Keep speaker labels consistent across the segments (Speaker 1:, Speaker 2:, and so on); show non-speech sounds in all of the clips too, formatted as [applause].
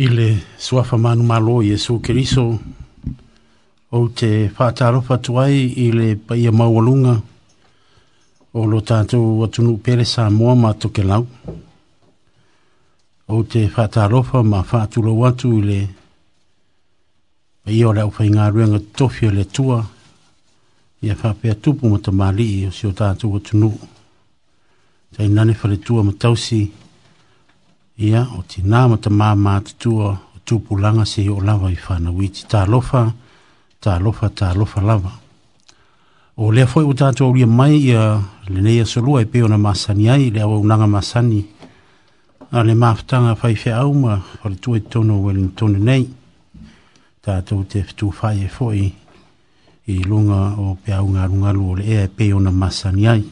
Speaker 1: ile suafa manu malo Yesu Kiriso o te whātaro tuai i le paia maualunga o lo tātou atunu pere sa moa ma toke lau o te whātarofa ma whātulo watu i le paia o lau whainga ruenga tofio le tua i a whāpea tupu ma ta mali o si o tātou atunu tai nane whare tua ma tausi i ia o tinā ma tamā matutua o tupulaga se io lava i fanauiti talofa talofa talofa lava o lea foʻi ua tatou aulia mai ia lenei asolua e pei ona masani ai le auaunaga masani a le mafataga le ma tono o le wellington nei tatou te fetufaie foʻi i lunga o pe augalugalu o le ea e pei ona masani ai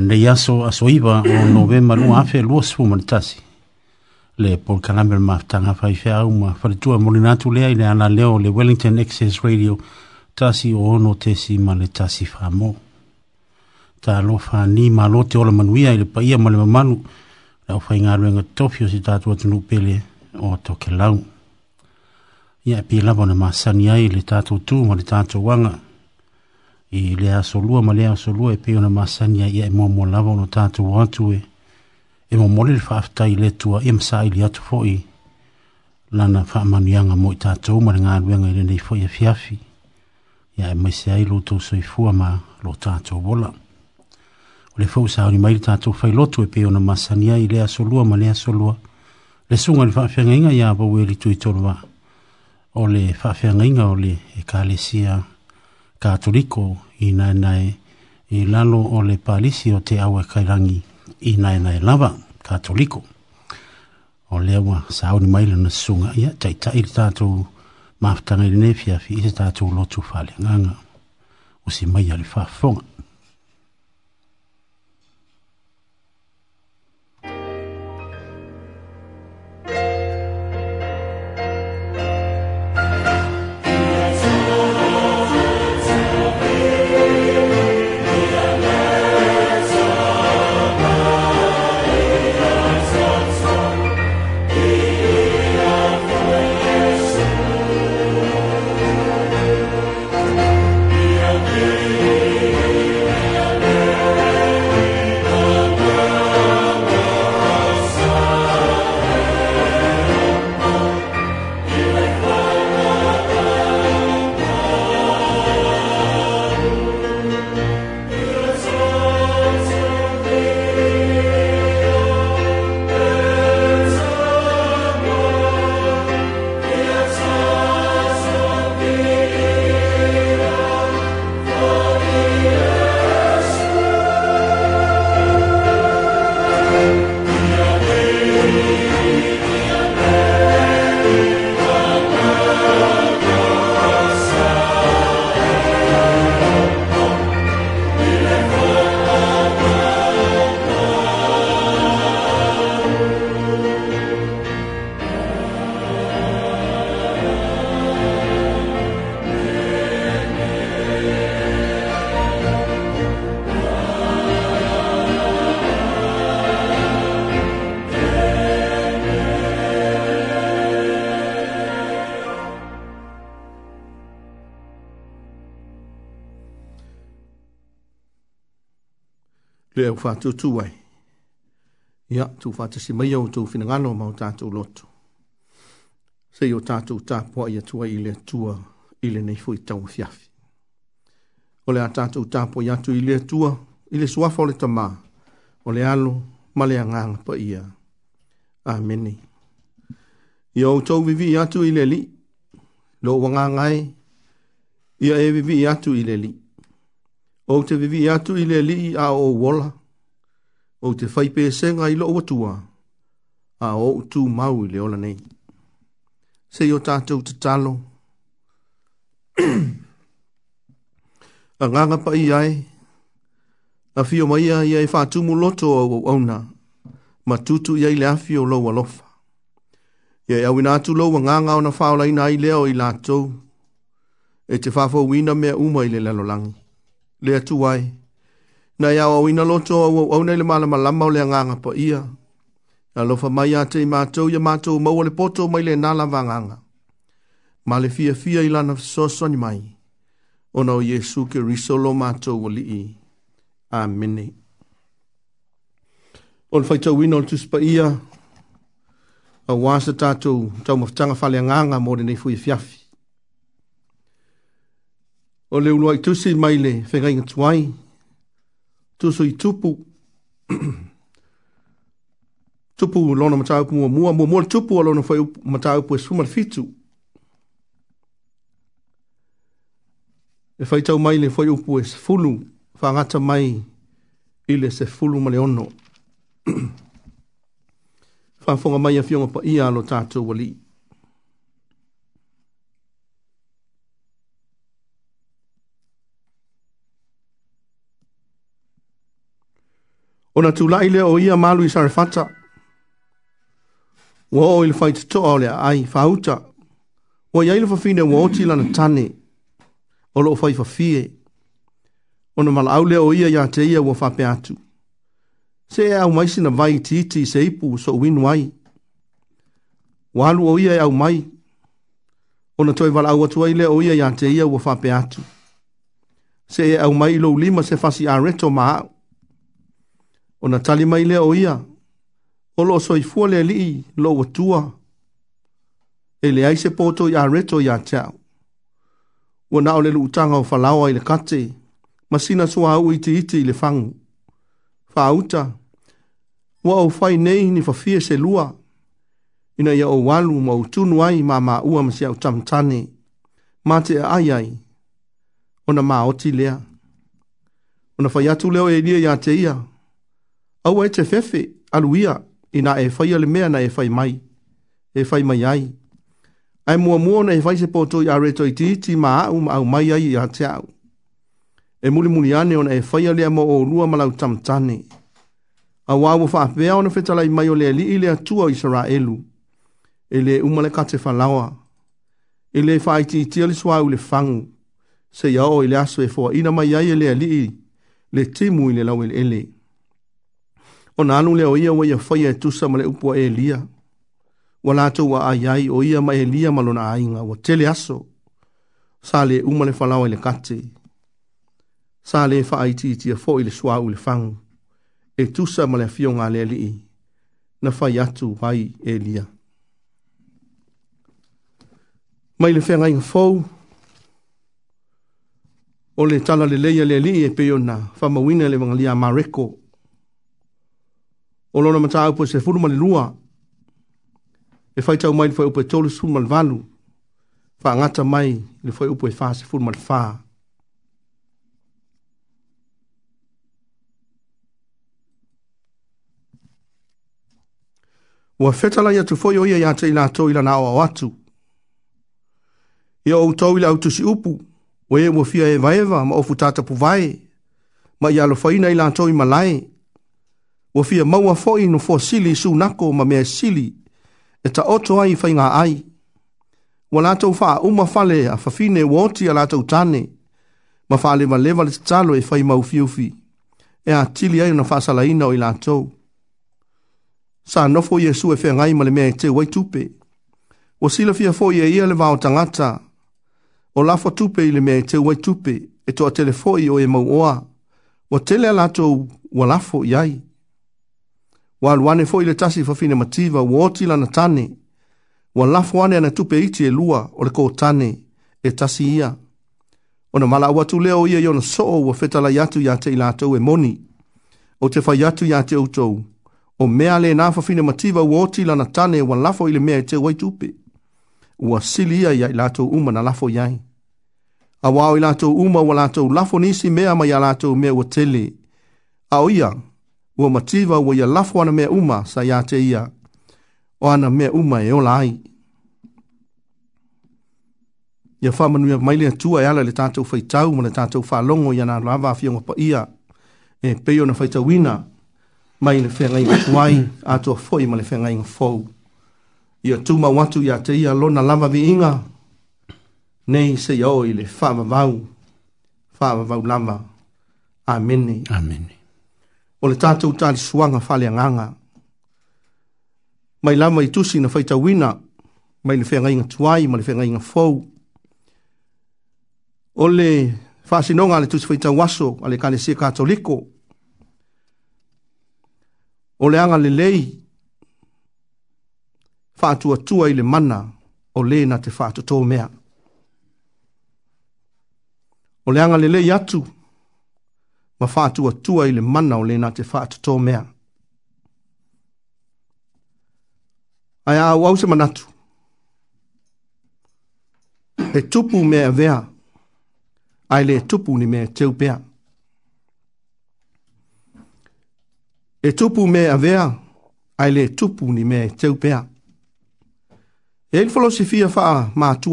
Speaker 1: Nde yaso aso iwa o [coughs] novema lua afe lua sifu manitasi. Le Paul Kalamber maftanga fai fea au ma faritua molinatu lea ile ana leo le Wellington Access Radio tasi o ono tesi ma le tasi famo. Ta alofa ni ma lote ola manuia ile paia ma le mamanu la ufa inga ruenga tofio si tatu atunu pele o toke lau. Ia e pila bona masani ai le tatu tu ma le tatu wanga. Ia i le solua lua ma le aso e pe ona masani ai e mo mo lava ona tatu watu e e mo mo le fafta i le tua e msa i le atu foi lana fa manianga mo i tatu ma le ngan wenga i le nei foi e fiafi ia e mai se ai lo to soi fua ma lo tatu bola o le fau sa ori mai le tatu fai lotu e pe ona masani ai le aso lua ma le solua. le sunga le fafia inga ia wa e li tui tolua o le fafia nga inga o le e kalesia e katoliko i nai nai i lalo o le palisi o te awa kairangi i nai nai lava katoliko. O lewa sa au ni maila na sunga ia tai tai le tātou maafutanga i nefia fi i te tātou lotu whale nganga o si maia le whafonga. whātutu ai. Ia, tū whātasi mai au tū whinangano mau tātou lotu. Sei o tātou tāpua ia tua i lea tua i le nei fui tau fiafi. O lea tātou tāpua ia tu i lea tua i le suafo le tamā. O le alo ma lea ngānga pa ia. Āmeni. Ia o tau vivi ia tu i le li. Lo wanga ngai. Ia e vivi ia tu i le li. O te vivi ia tu i le li a o wola. Ia o te faipe e senga i loo atua, a o utu mau i leola nei. Se o tātou te talo. a nganga pa i ai, a fio mai a i ai whātumu loto o au auna, ma tutu i ai le afi o loo lofa. Ia i awina atu loa nganga o na whaola ina i leo i lātou, e te whafo wina mea uma i le lalolangi. Lea tu ai. Lea tu ai na ia o ina loto au au au nei le malama lama o le anganga pa ia. Na lofa mai ate i mātou ia mātou mau le poto mai le nala vanganga. Ma le fia fia ilana fisoso ni mai. Ona o Yesu ke risolo mātou o li i. Amene. Ol fai tau ino tu spa ia. A wasa tātou tau mafutanga fale anganga mōre nei fui fiafi. O le uluai tusi mai le whengai ngatuai. O le uluai tusi mai le tuso i tupu. [clears throat] tupu lona mataupu mua mua, mua mua tupu a lona mataupu e sumar fitu. E fai tau mai le fai upu e sefulu, whangata mai i le sefulu ma le ono. [clears throat] Whangfonga mai a fionga pa ia alo tātou wali. Whangfonga mai a fionga pa ia alo tātou wali. ona tulai le o ia malu i sarefata ua oo i le faitoto'a o le aai fauta ua iai le fafine ua oti lana tane o loo faifafie ona mala'au lea o ia iā te ia ua faapea atu se e au mai sina vai i tiiti i se ipu so uinu ai ua alu o ia e au mai ona toe vala'au atu ai lea o ia iā te ia ua faapea atu se e au mai i lou lima se fasi areto ma a'u Ona tali mai lea o ia. O lo soifua le alii lo atua E le ai se poto i areto iā a teau. Ua o le luutanga o falao i le kate. Masina sua suāu'u itiiti i le fagu Whaauta. Ua ou fai nei ni fafie se lua. Ina ia o walu ma tunu ai ma ma se au tamatane Ma te ai ai. Ona ma lea. Ona fai atu leo e lia i te ia. au e te fefe aluia ina e fai ale mea na e fai mai, e fai mai ai. Ai mua mua na e fai se poto i areto i titi ma au ma au mai ai i a te au. E muli muli ane ona e fai ale ama o rua malau tamtane. A wawo fa apea ona fetala i mai o lea li i lea tua i sara elu. E le umale kate falawa. E le fai ti tia li swa le fangu. Se yao i e le aso e fua ina mai ai e lea li i le timu i le lau ele. ele. O na anu leo ia wa ia whai e tusa ma le upo a Elia. Wa lato wa ai ai o ia ma Elia ma lona ainga wa tele aso. Sa le uma le falawa le kate. Sa le fa aiti iti a fo i le swa u le fangu. E tusa ma le fio ngā le li i. Na whai atu wai Elia. Mai le whenga inga fau. O le tala le leia le li e peo na. Fa mawina le wangalia mareko. Mareko o lona mata upo se fulu mali lua, e fai tau mai le fai upo e tolu sulu mali valu, fa ngata mai le fai upo e faa se fulu mali faa. Ua fetala ia tu foi oia ia te ila to ila na awa watu. Ia o tau ila au tusi upu, o e mo fia e vaeva ma ofu tata pu vae, ma ia lo faina ila to ima lae. Ia ua fia maua foʻi no fuasili i sunako ma mea sili e taoto ai faigā ai ua latou faauma fale a fafine ua oti a latou tane ma faalevaleva le tatalo e fai maufiufi e a tili ai ona faasalaina o i latou sa nofo iesu e feagai ma le mea e teu ai tupe ua sila fia foʻi e ia le vao tagata o lafo tupe i le mea e teu ai tupe e toʻatele foʻi o e mauoa ua tele a latou ua lafo i ai wa alwane fo ile tasi fa fine mativa wa oti lana tane, wa lafu wane ana tupe iti e lua o leko tane e tasi ia. Ona mala watu leo ia yona soo wa fetala yatu ya te ilatou e moni, o te fa yatu ya te utou, o mea le na fa fine mativa wa oti lana tane wa lafu ile mea e te wai tupe, wa sili ia ya ilatou uma na lafu yai. A wao ilatou uma wa lafu nisi mea ma ya lafu mea wa tele, a o iang, ua mativa ua ia lafo ana mea uma sa ia te ia o ana mea uma e ola ai. Ia wha manuia maile atua e ala le tātou whaitau ma le tātou whalongo i ana lava fionga pa ia e peio na whaitau ina mai le whenga inga tuai atua foi ma le whenga inga fou. Ia tuma watu ia te ia lona lava vi inga nei se i le whaamavau whaamavau lava. Amene. Amene o le tātou tāli suanga whale anganga. Mai lama i tusi na whaita wina, mai le whenga inga tuai, mai le whenga inga fau. O le whasinonga le tusi whaita waso, a le kane se katoliko. O le anga le lei, whātua tua i le mana, o le na te whātua tō mea. O le anga le lei atu, ma faatuatua i le mana o lenā te faatotō mea ae auau se manatu e tupu mea avea ae lē tupu ni mea teu pea e tupu mea avea ae lē tupu ni mea teu pea e le folosifia faa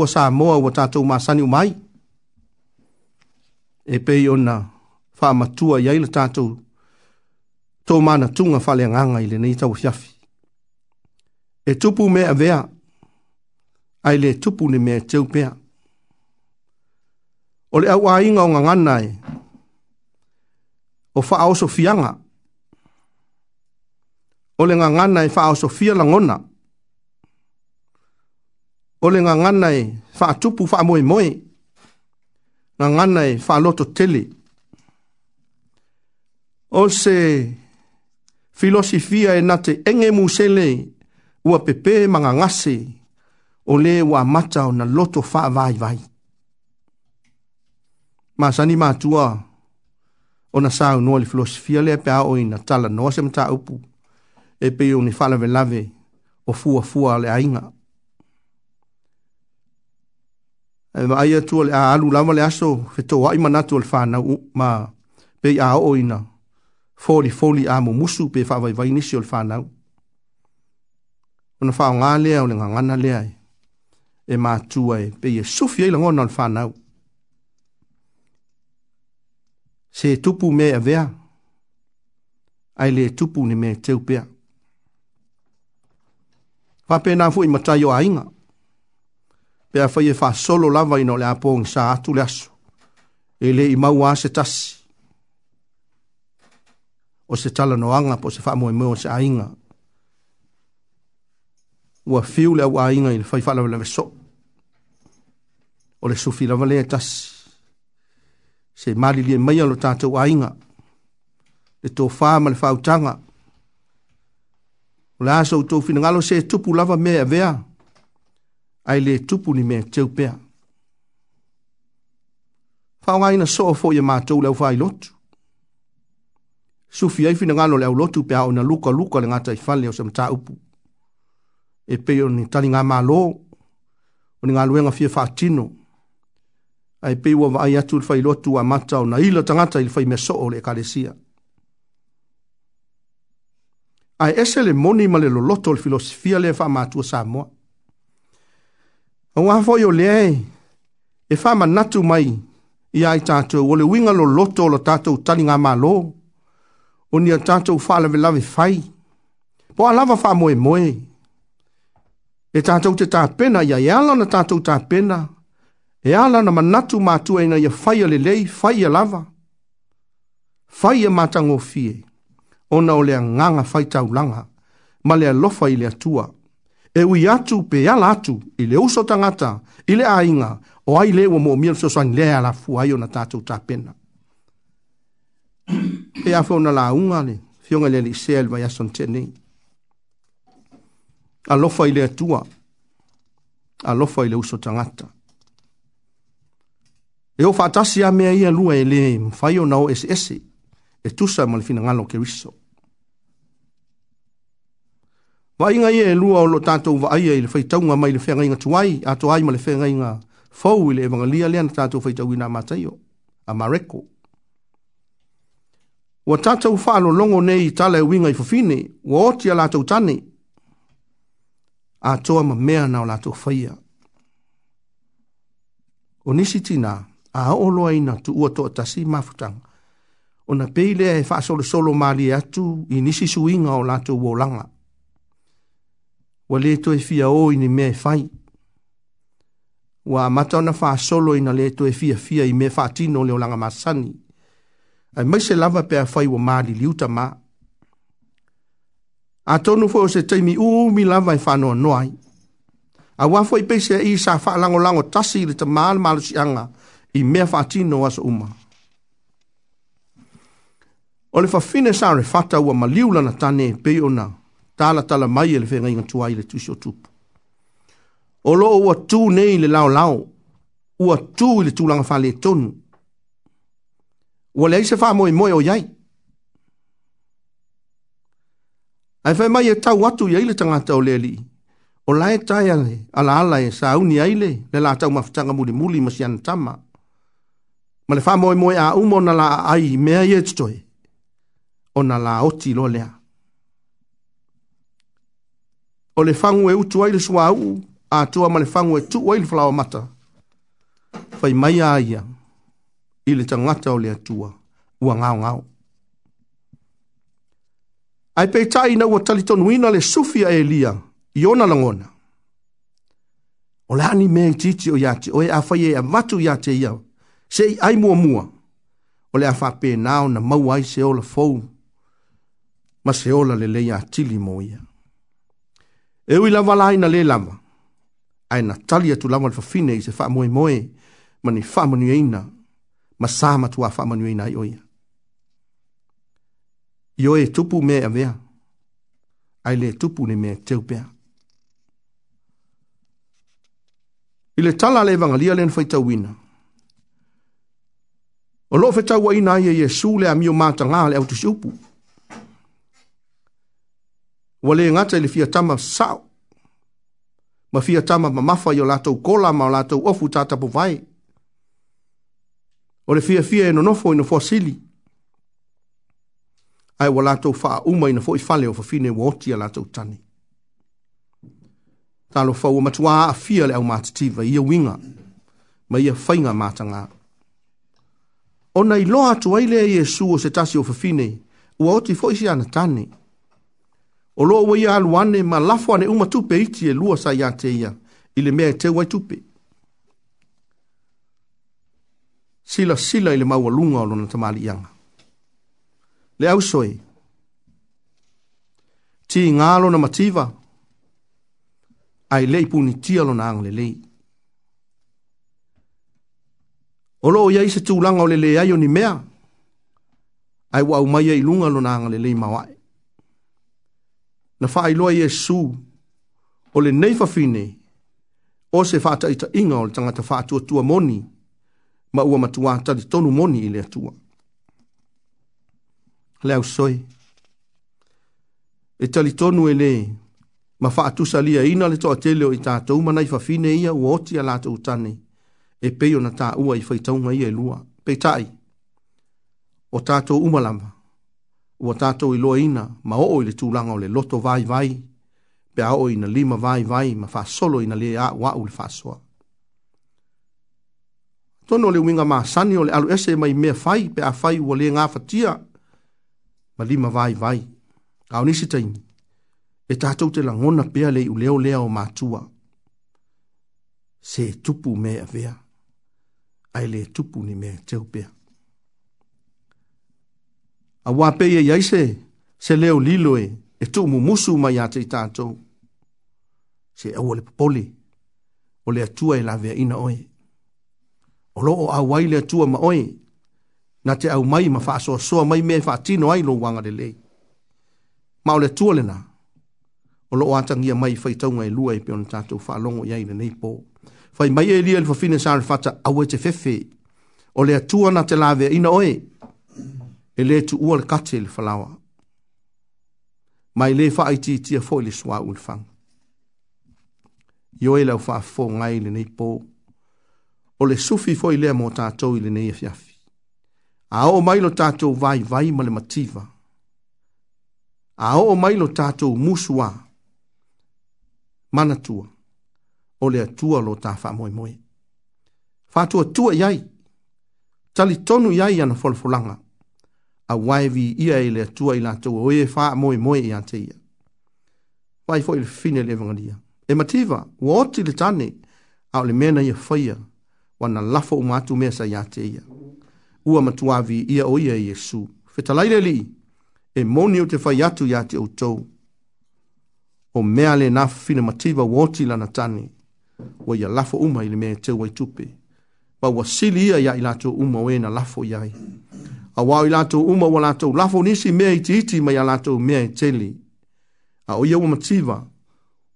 Speaker 1: sa moa ua tatou masani uma ai e pei ona faa matua ya ila tatou tō mana tunga fale nganga ile nei tau hiafi. E tupu mea vea, ai le tupu ni mea teu pea. O le au a inga o ngangana e, o faa oso fianga, o le ngangana e faa oso fia langona, o le ngangana e faa tupu faa moe moe, ngangana e faa loto tele, o se filosofia e nate enge musele ua pepe manga ngase o le ua mata o na loto faa vai vai. Masani matua o na sao noa le filosofia le pe o ina tala noa se mta upu e pe o ni fala velave o fua fua le ainga. E ma aia tua le a alu lama le aso fetou ai manatu o le fana ma pe a o ina foli foli a mo musu pe fa vai vai nisi ol fa nau. Ona fa o ngā lea o le ngangana lea e. E mā tua e pe ye sufi e langona ol fa nau. Se tupu me a vea. Ai le tupu ni me teu pea. Fa pe nā fu i matai o a inga. Pe a fa ye fa solo lava ino le apong sa atu le asu. E le i maua se tasi o se tala noanga po se whaamoe mua o se ainga. Ua fiu le au ainga i le whai whalawa le so. O le sufi lawa le tas. Se mali lia mai alo tātou ainga. Le tō whaama le whautanga. O le aso u tō finangalo se tupu lava mea vea. Ai le tupu ni mea teupea. Whaunga ina so o fo i mātou le au whai lotu sufi ai fina ngalo le au lotu pe au na luka luka le ngata i fale o se mta upu. E peo ni tali ngā mālo, o ni ngā luenga fia whātino. Ai peo wa vai atu le fai lotu a mata o na ila tangata ili fai meso o le ekalesia. Ai ese le moni ma le loloto le filosofia le wha mātua sa mua. Au hafo yo leai, e, e wha manatu mai i ai tātou o le winga loloto o lo tātou tali ngā mālo o o ni atato u fa'a lawe lawe fai. Po a lawa fa'a moe moe. E tato te ta pena, ia e ala na tato ta pena. E ala na manatu matu e na ia fai ale lei, fai a lawa. Fai a matango fie. Ona o lea nganga fai tau langa. Ma lea lofa i lea tua. E ui atu pe ala atu, i le uso tangata, i le ainga, o ai lewa mo mia so soan lea la fuai o na tato ta pena e a fauna la unga le, fionga le li sea ilma yason tene. A lofa ile atua, a lofa ile uso tangata. E o fatasi a mea ia lua e le mfaio nao ese ese, e tusa ma le fina ngalo ke riso. Wa inga ia e lua o lo tato uva aia ile feitaunga mai le feanga inga tuai, ato ai ma le feanga inga fau ile evangalia lea na tato feitaunga ina matayo, a mareko. Mareko. Wa tatau whaalo longo nei i tala e winga i fufine, wa oti a lātou tane. A toa ma mea nao lātou whaia. O nisi tina, a aoloa ina tu ua toa tasi mafutanga. O na peilea e wha solo solo maali e atu i nisi suinga o lātou wolanga. Wa leto e fia o ini mea e whai. Wa mata ona wha solo ina leto e fia fia i mea wha tino leo langa masani. Wa ai mai se lava pe fai wa mali liuta ma a tonu fo se taimi u mi lava i e fano noai a wa fo i pe se i sa fa lango lango tasi le te mal mal si anga i me fa tino as uma o le fa fine sa re fata wa maliula na tane e pe ona tala tala mai e le fenga inga tuai le tusio tupu o lo o wa tu nei le lao lao ua tu i le tulanga fale tonu Wale ai se wha moe moe o iai. Ai whai mai e tau atu iai le tangata o leli. O lae tai ale, ala ala e sa au ni aile, le la tau mafutanga muli muli masi an tama. Ma le wha moe moe a umo na la ai mea i etitoe. O na la oti lo lea. O le whangu e utu aile sua au, a tua ma le whangu e tu aile flawa mata. Whai mai a iang i le tangata o le atua ua ngao ngao. Ai pei tai na ua talitonuina le sufi a Elia i ona langona. O le ani mea i titi o yate, o e a whaie a matu yate ia, se i ai mua mua. O le a whape nao na mau ai se ola fou, ma se ola le leia a tili mo ia. E ui lava la aina le lama, ai na talia tu lama le fafine i se wha moe moe, ma ni wha manu eina, ma sa matua fa manui nai o ia. Io e tupu me a vea, ai le tupu ne me teu pea. I le tala le vangalia len fai tau ina. O lo fai tau ina ia e ia su le a mio mata ngā le autu siupu. Wa le ngata le fia tama sao. Ma fia tama ma mafa yo lato kola ma lato ofu tata po vai. Ma o le fia fia e nonofo ina fosili. Ai wa lato faa uma ina fo i fale o fa fine wa oti a lato tani. Talo fau o matua a fia le au matitiva ia winga, ma ia fainga matanga. O nei loa atu aile a Yesu o se tasi o fa fine, ua oti fo isi ana tani. O loa wa ia aluane ma lafo ane umatupe iti e lua sa ia te ia, ile mea e te wai tupe. sila sila ile maua lunga olona tamali ianga. Le au soi, ti ngalo na mativa, ai lei puni ti alona na le lei. Olo o yei se tūlanga o le le ayo ni mea, ai wau mai ilunga lo na le lei mawae. Na faa iloa Yesu, o le neifafine, o se faa ta ita inga o le tangata faa tua tua moni, ma ua matua tali tonu moni i le atua. Le au soi, e tali tonu e le, ma faa tusa lia ina le toa teleo i tātou mana i fafine ia ua oti a lātou tane, e peio na tā ua i faitaunga ia i e lua. Peitai, o tātou umalama, ua tātou i loa ina, ma oo i le tūlanga o le loto vai vai, pe a oo i na lima vai vai, ma faa solo i na lea wau le faa soa tono le winga masani o le alu ese mai mea fai pe a fai ua le ngā fatia ma lima vai vai. Kao nisi taimi, e tātou te langona pia le uleo lea o mātua. Se tupu mea vea, ai le tupu ni mea teo pia. A wāpei e iaise, se leo lilo e, e tū mu musu mai a te tātou. Se au le popoli, o le atua e la vea ina oe o loo au ai le atua ma oe, na te au mai ma faa soa soa mai mea faa tino ai lo wanga le lei. Ma o le atua le na, o loo atangia mai fai taunga e lua e pion tatou faa longo iai le nei po. Fai mai e lia le fafine saare fata au e te fefe, o le atua na te lawe ina oe, e le tu ua le kate le falawa. Mai le faa iti tia fo le swa ulfang. Yo e lau faa fo ngai le nei po. Yo e lau faa fo ngai le nei po o le sufi foi lea mo tātou i le nei afiafi. A o mailo tātou vai vai ma le mativa. A o mailo tātou musua manatua o le atua lo tā wha moe moe. Whātua tua iai, tali tonu iai ana wholwholanga, a waevi ia e le atua i lātou o e wha moe moe i ante ia. Wai fo i le fine le vangaria. E mativa, wā le tane, au le mena ia whaia, wana lafo o mātou mea sa ia te ia. Ua matuavi ia o ia Yesu. Fetalaile li, e moni o te fai atu ia te outou. O mea le na fina mativa woti lana tani. Wa ia lafo uma ili mea te wai tupe. Ma wasili ia ia ilato uma o e na lafo iai. A wau ilato uma wa lato lafo nisi mea iti iti ma ia lato mea iteli. A o ia wa mativa,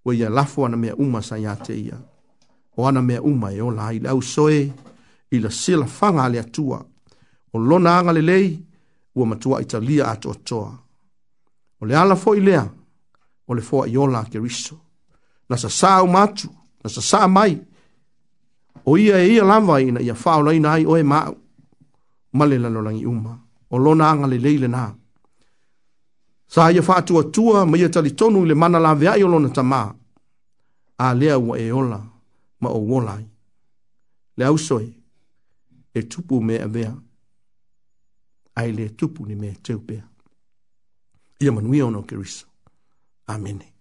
Speaker 1: wa ia lafo ana mea uma sa ia te ia. o ana mea uma e ola i le au soe i la sila fanga le atua o lona anga le lei ua matua i talia ato atoa. O le ala fo i lea o le foa i ola ke riso. Na sa saa matu, na sa saa mai o ia e ia lava ina ia fao laina ai o e mau ma le lalolangi uma o lona anga le lei le nā. Sa ia fa atua tua ma ia talitonu i le mana la veai o lona tamaa a lea ua e ola ma o wolai. Le au soe, e tupu me a vea, ai le tupu ni me teupea. Ia manuia ono keriso. Amene.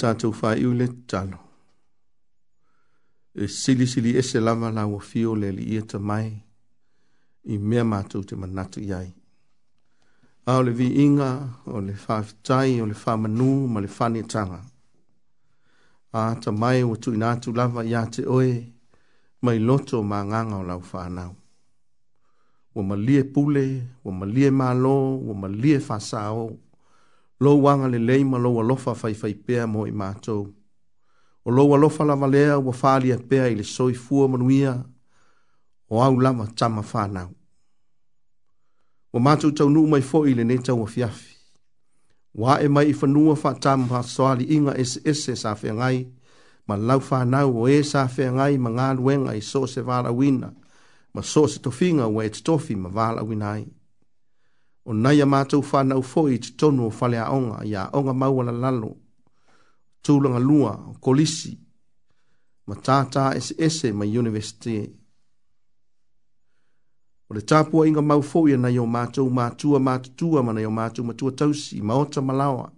Speaker 1: tātou whai iu le talo. E sili sili e se lava la ua fio le li ia ta mai i mea mātou te manatu iai. A o le vi inga, o le whaafitai, o le whaamanu, ma le whani tanga. A ta mai ua tu inatu lava ia te oe, mai loto mā nganga o lau whanau. Ua malie pule, ua malie mālo, ua malie whasao. Ua malie lou aga lelei ma lou alofa faifai pea mo i matou o lou alofa lava lea ua faaalia pea i le soifua manuia o au lava tama fanau ua matou taunuu mai foʻi i lenei tauafiafi ua aʻe mai i fanua faatamafaasoaliʻiga eseese sa feagai ma lau fanau o ē e sa feagai ma galuega i so o se valaauina ma so o se tofiga ua e totofi ma valaauina ai o nai a mātou whāna u fōi te tonu o whalea onga i a onga mauala lalo, tūlanga lua, o kolisi, ma tātā ese ese ma universite. O le tāpua inga mau fōi nai o mātou mātua mātutua ma nai o mātou mātua tausi, ma ota malawa,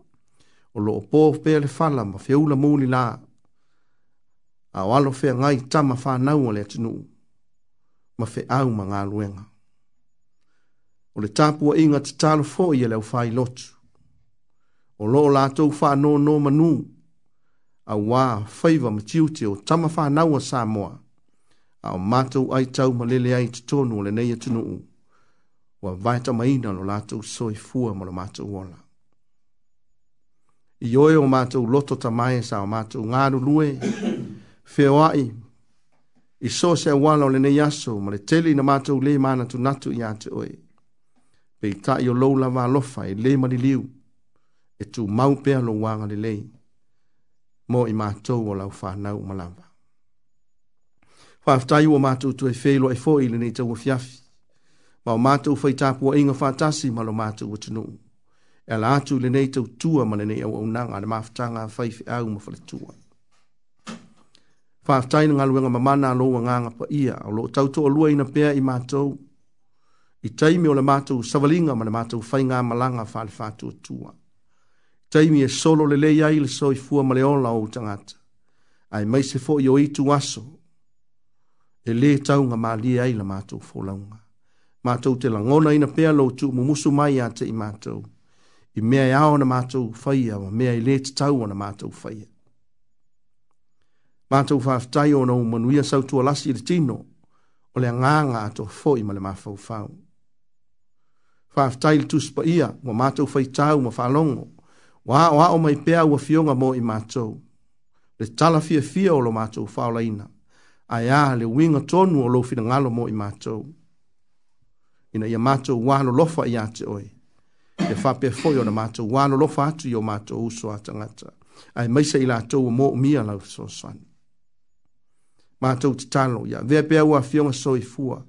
Speaker 1: o lo o pō pēle whala ma whiaula mūli lā, a o alofea ngai tama whānau o le atinu, ma whiau ma ngā luenga o le tapua inga te talo fo i leo fai lotu. O loo lātou wha no no manu, a wā whaiva ma tiute o tama wha nawa sā moa, a o mātou ai tau ma lele ai te tonu o le neia tunu u, o a vaita maina lo lātou soi fua ma lo mātou wola. I oe o mātou loto ta mai sa o mātou ngāru lue, feo [coughs] ai, i so se wala o le neia so ma le teli na mātou le mana tu natu i ate oe pe ta yo lo la va lo fa le ma li liu e tu mau pe lo wa ngale le mo i ma to wo la fa na u malamba fa fta yo ma tu tu e fe lo e fo i le ni tu fia ma ma tu fa ta po inga fa ta si ma lo ma tu tu no e la tu le ni tu tu ma le ni o na nga ma fta nga fa i au ma fa le tu fa fta ina ngalwe nga ma mana lo nga nga pa ia lo tau to lo ina pe i ma tu i taimi o le mātou savalinga ma le mātou whainga malanga wha le whātua tua. Taimi e solo le lei ai le soi fua ma le ola o tangata. Ai mai se fo i o itu aso. E le taunga ma li ai le mātou fōlaunga. Mātou te langona ina pēa lo tu mumusu mai a te i mātou. I mea e ao na mātou whaia wa mea i le te tau na mātou whaia. Mātou whaftai o na umanuia sautua lasi i le tino o le anganga ato fo i male mafau fau faafetaile tusipa ia ua matou faitau ma faalogo ua aʻoaʻo mai pea ua fioga mo i matou le tala fiafia o lo matou faaolaina aeā le uiga tonu o lou finagalo mo i matou ina ia matou ua alolofa iā te oe e faapea foʻi ona matou ua alolofa atu i o matou uso a tagata ae maisa i latou ua moʻumia lau fesoasoani matou tatalo ia avea pea ua afioga soifua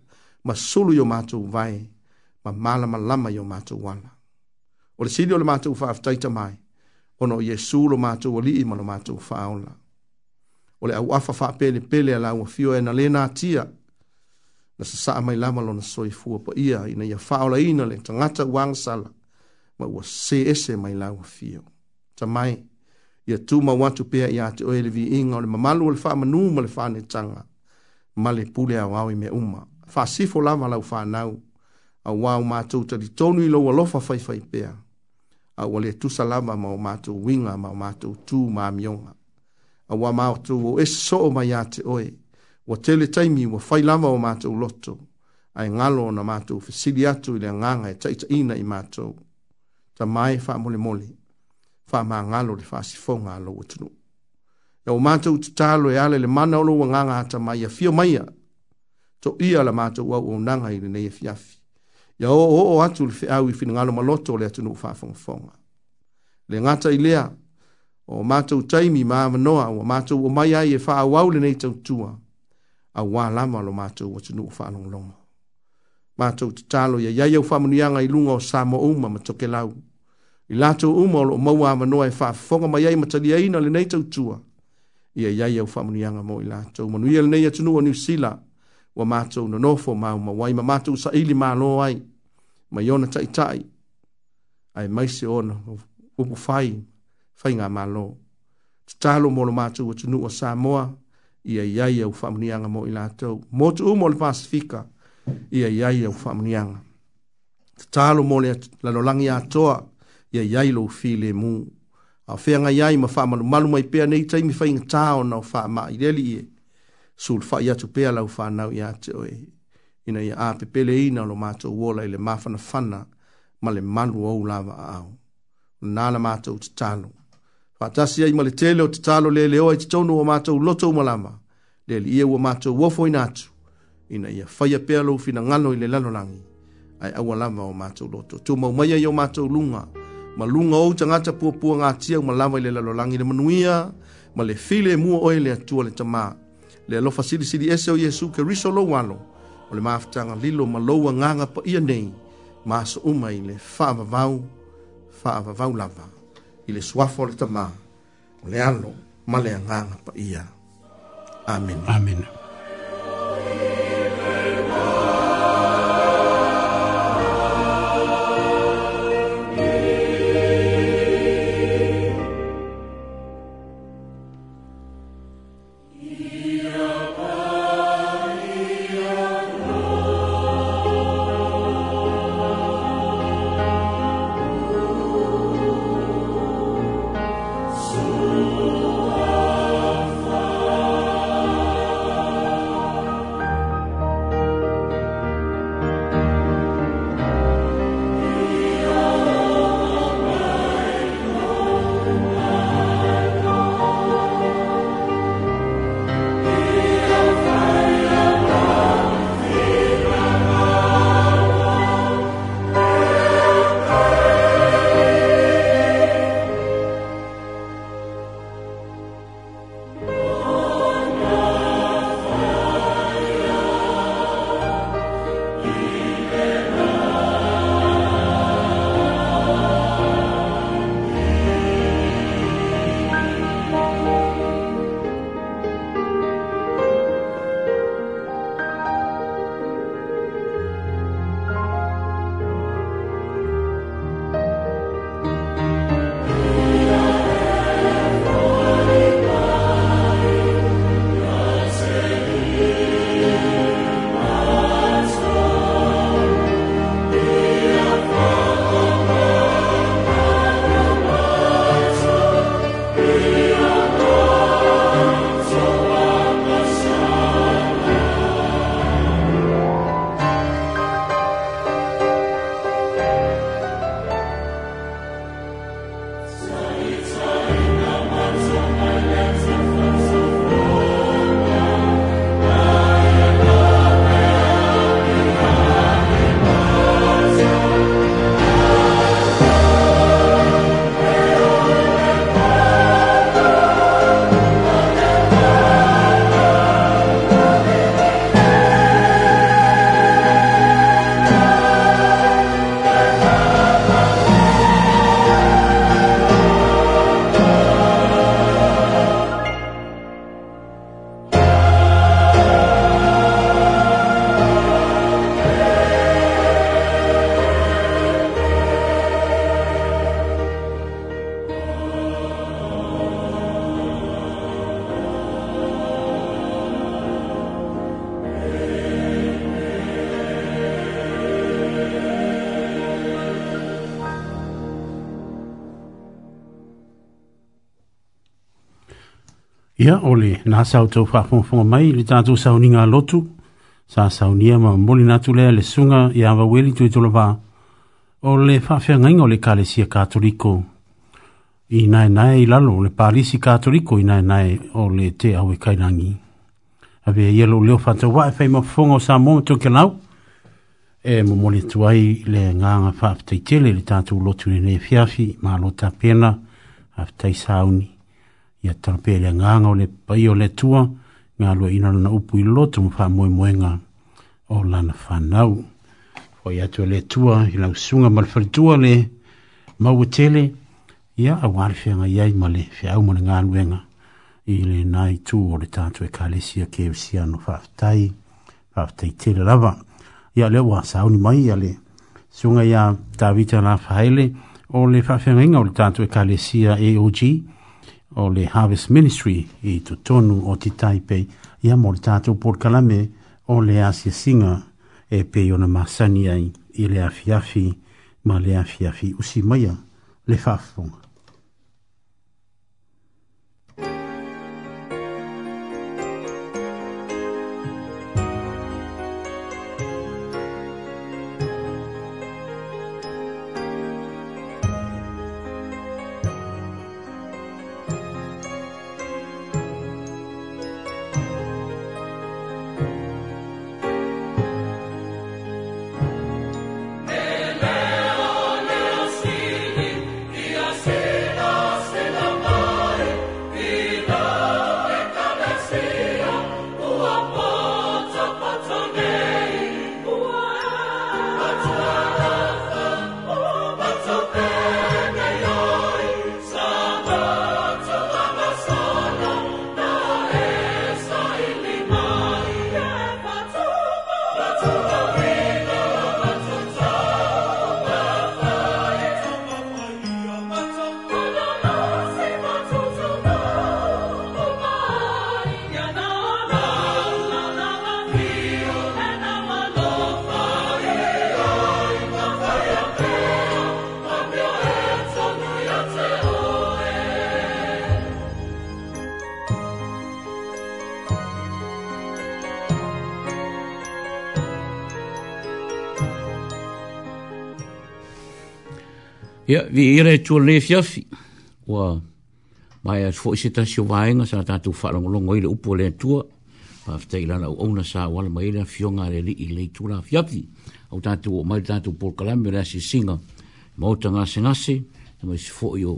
Speaker 1: ma sulu i o matou vae ma mala ma lama yo mato wala. O le sili o le mato ufa aftaita mai, ono o Yesu lo mato o li ima lo mato ufa aula. O le au afa faa pele pele ala ua fio e na le na atia, na sasaa mai lama lo na soi fua po ia, ina ia faa ina le tangata wang sala, ma ua se ese mai la ua fio. Ta mai, ia tu ma watu pea ia te oe le vi inga o le mamalu o le faa manu ma le faa ne tanga, ma le pule au au me uma. Faa sifo lama lau faa nau, a wau mātou tari tonu i lo alofa fai fai pea. A wale tu salama ma o mātou winga ma o mātou tū mā mionga. A wā mātou o e so o mai te oe. Wa tele taimi wa fai lama o mātou loto. Ai ngalo na mātou fesili atu i le nganga e taita ina i mātou. Ta mai wha mole mole. Wha mā ngalo le wha si fonga lo watunu. Ya o mātou tutalo e ale le mana olo wa nganga hata mai a fio maia. To ia la mātou wau o nanga i le neye fiafi ya o o, o atu le fea wifin ngalo maloto le atu nukufafonga fonga. Le ngata ilea, o mato utaimi maa manoa, o mato umaya ye faa wau le neita utua, a walama lo mato watu nukufalong longa. Mato utatalo ya yaya ufamunianga ilunga o samo uma matoke lau. Ilato uma o lo maua manoa e faa fonga maya ye matalia le neita utua, ia yaya ufamunianga mo ilato. Manuia le neya tunua ni usila, wa mātou na nofo mau mawai, ma mātou sa ili mālo ai mai ona tai tai ai mai se ona upu fai fai nga malo tatalo mo lo matu o tunu o Samoa ia iai au whamunianga mo i lātou mo tu umo le Pasifika ia iai au whamunianga tatalo mo le lalolangi atoa ia iai lo fi le mu a fea ngai ai ma wha malu malu mai pia nei taimi fai ngatao na o wha ma i reli i e. sul fai atu pia lau wha nau i atoe ia ina ia a pepele ina lo mātou wola ile mafana fana ma le manu au lava a au. Nāna mātou tatalo. Fatasi ai ma le tele o tatalo le leo ai titonu o mātou loto umalama. Le li ia ua mātou wofo ina atu. Ina ia faya pealo fina ngano ile lalolangi. Ai awa lava o mātou loto. Tu maumaya yo mātou lunga. Ma lunga o tangata puapua ngātia umalama ile lalolangi le manuia. Ma le file mua oe le atua le tamaa. Le alofa sili sili ese o Yesu ke riso lo walo o le mafutaga lilo ma lou agaga paia nei ma asouma i le faavavau faavavau lava i le suafa o le tamā o le alo ma le agaga paia
Speaker 2: amen, amen. amen. Ia ole, nā sau tau whakonfonga mai, le tātou sau ni ngā lotu, sā sau ni ama moli nātu lea le sunga i awa weli tui tula vā, o le whawhia ngainga o le kāle sia kātoliko. I nai nai i lalo, le pārisi kātoliko i nai nai o le te awe kairangi. Awe ia lo leo whata wae whai mawhonga o sā mōmato ke lau, e mō moli tu ai le ngānga whawhitei tele le tātou lotu ni ne e whiawhi, mā lota pena, whawhitei sauni. ni ia tangapea le nganga o le pai o le tua, ngā lua ina lana upu i lotu mo wha moe moenga o lana whanau. O i atua le tua, i sunga mal whalitua le mau tele, ia a wāre whenga iai ma le whiau mo le ngā luenga i le nai tu o le tātua e kālesia ke usia no whaftai, whaftai tele lava. Ia leo wā sauni mai, ia le sunga ia tāwita la whaile o le whawhenga inga o le tātua e kālesia AOG, o le Harvest Ministry i tu tonu o te Taipei i a mori tātou por kalame o le Asia Singa e pei ona masani ai i le afiafi ma le afiafi usi maia le whafonga. vi ire tu le fiafi wa mai as foi sita si vai nga sa ta tu fa longo longo ile upo le tu pa fte ila na o sa wal mai le fionga le li ile tu la fiafi e o ta tu mai ta tu por kalam le si singa mo ta nga singa si mai si foi yo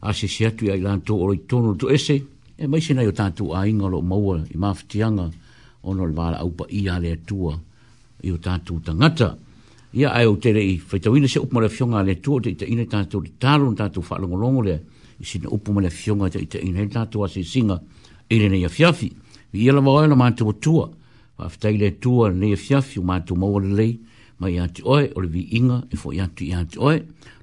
Speaker 2: asi si atu ai lan tu o tu tu ese e mai sina yo ta tu ai nga lo mo i ma ftianga ono le vala upa ia le tu yo ta tu ngata ia ai o tere i whaitawina se upo mara fionga le tuo te ita ina tātou te tālo un tātou whaalongorongo le i sina upo mara fionga te ita ina tātou a se singa i le nei a fiafi i ia lawa oe na mātou o tua whaafitai le tua le fiafi o mātou maua le lei ma i ati oe o le vi inga e fo i atu i ati oe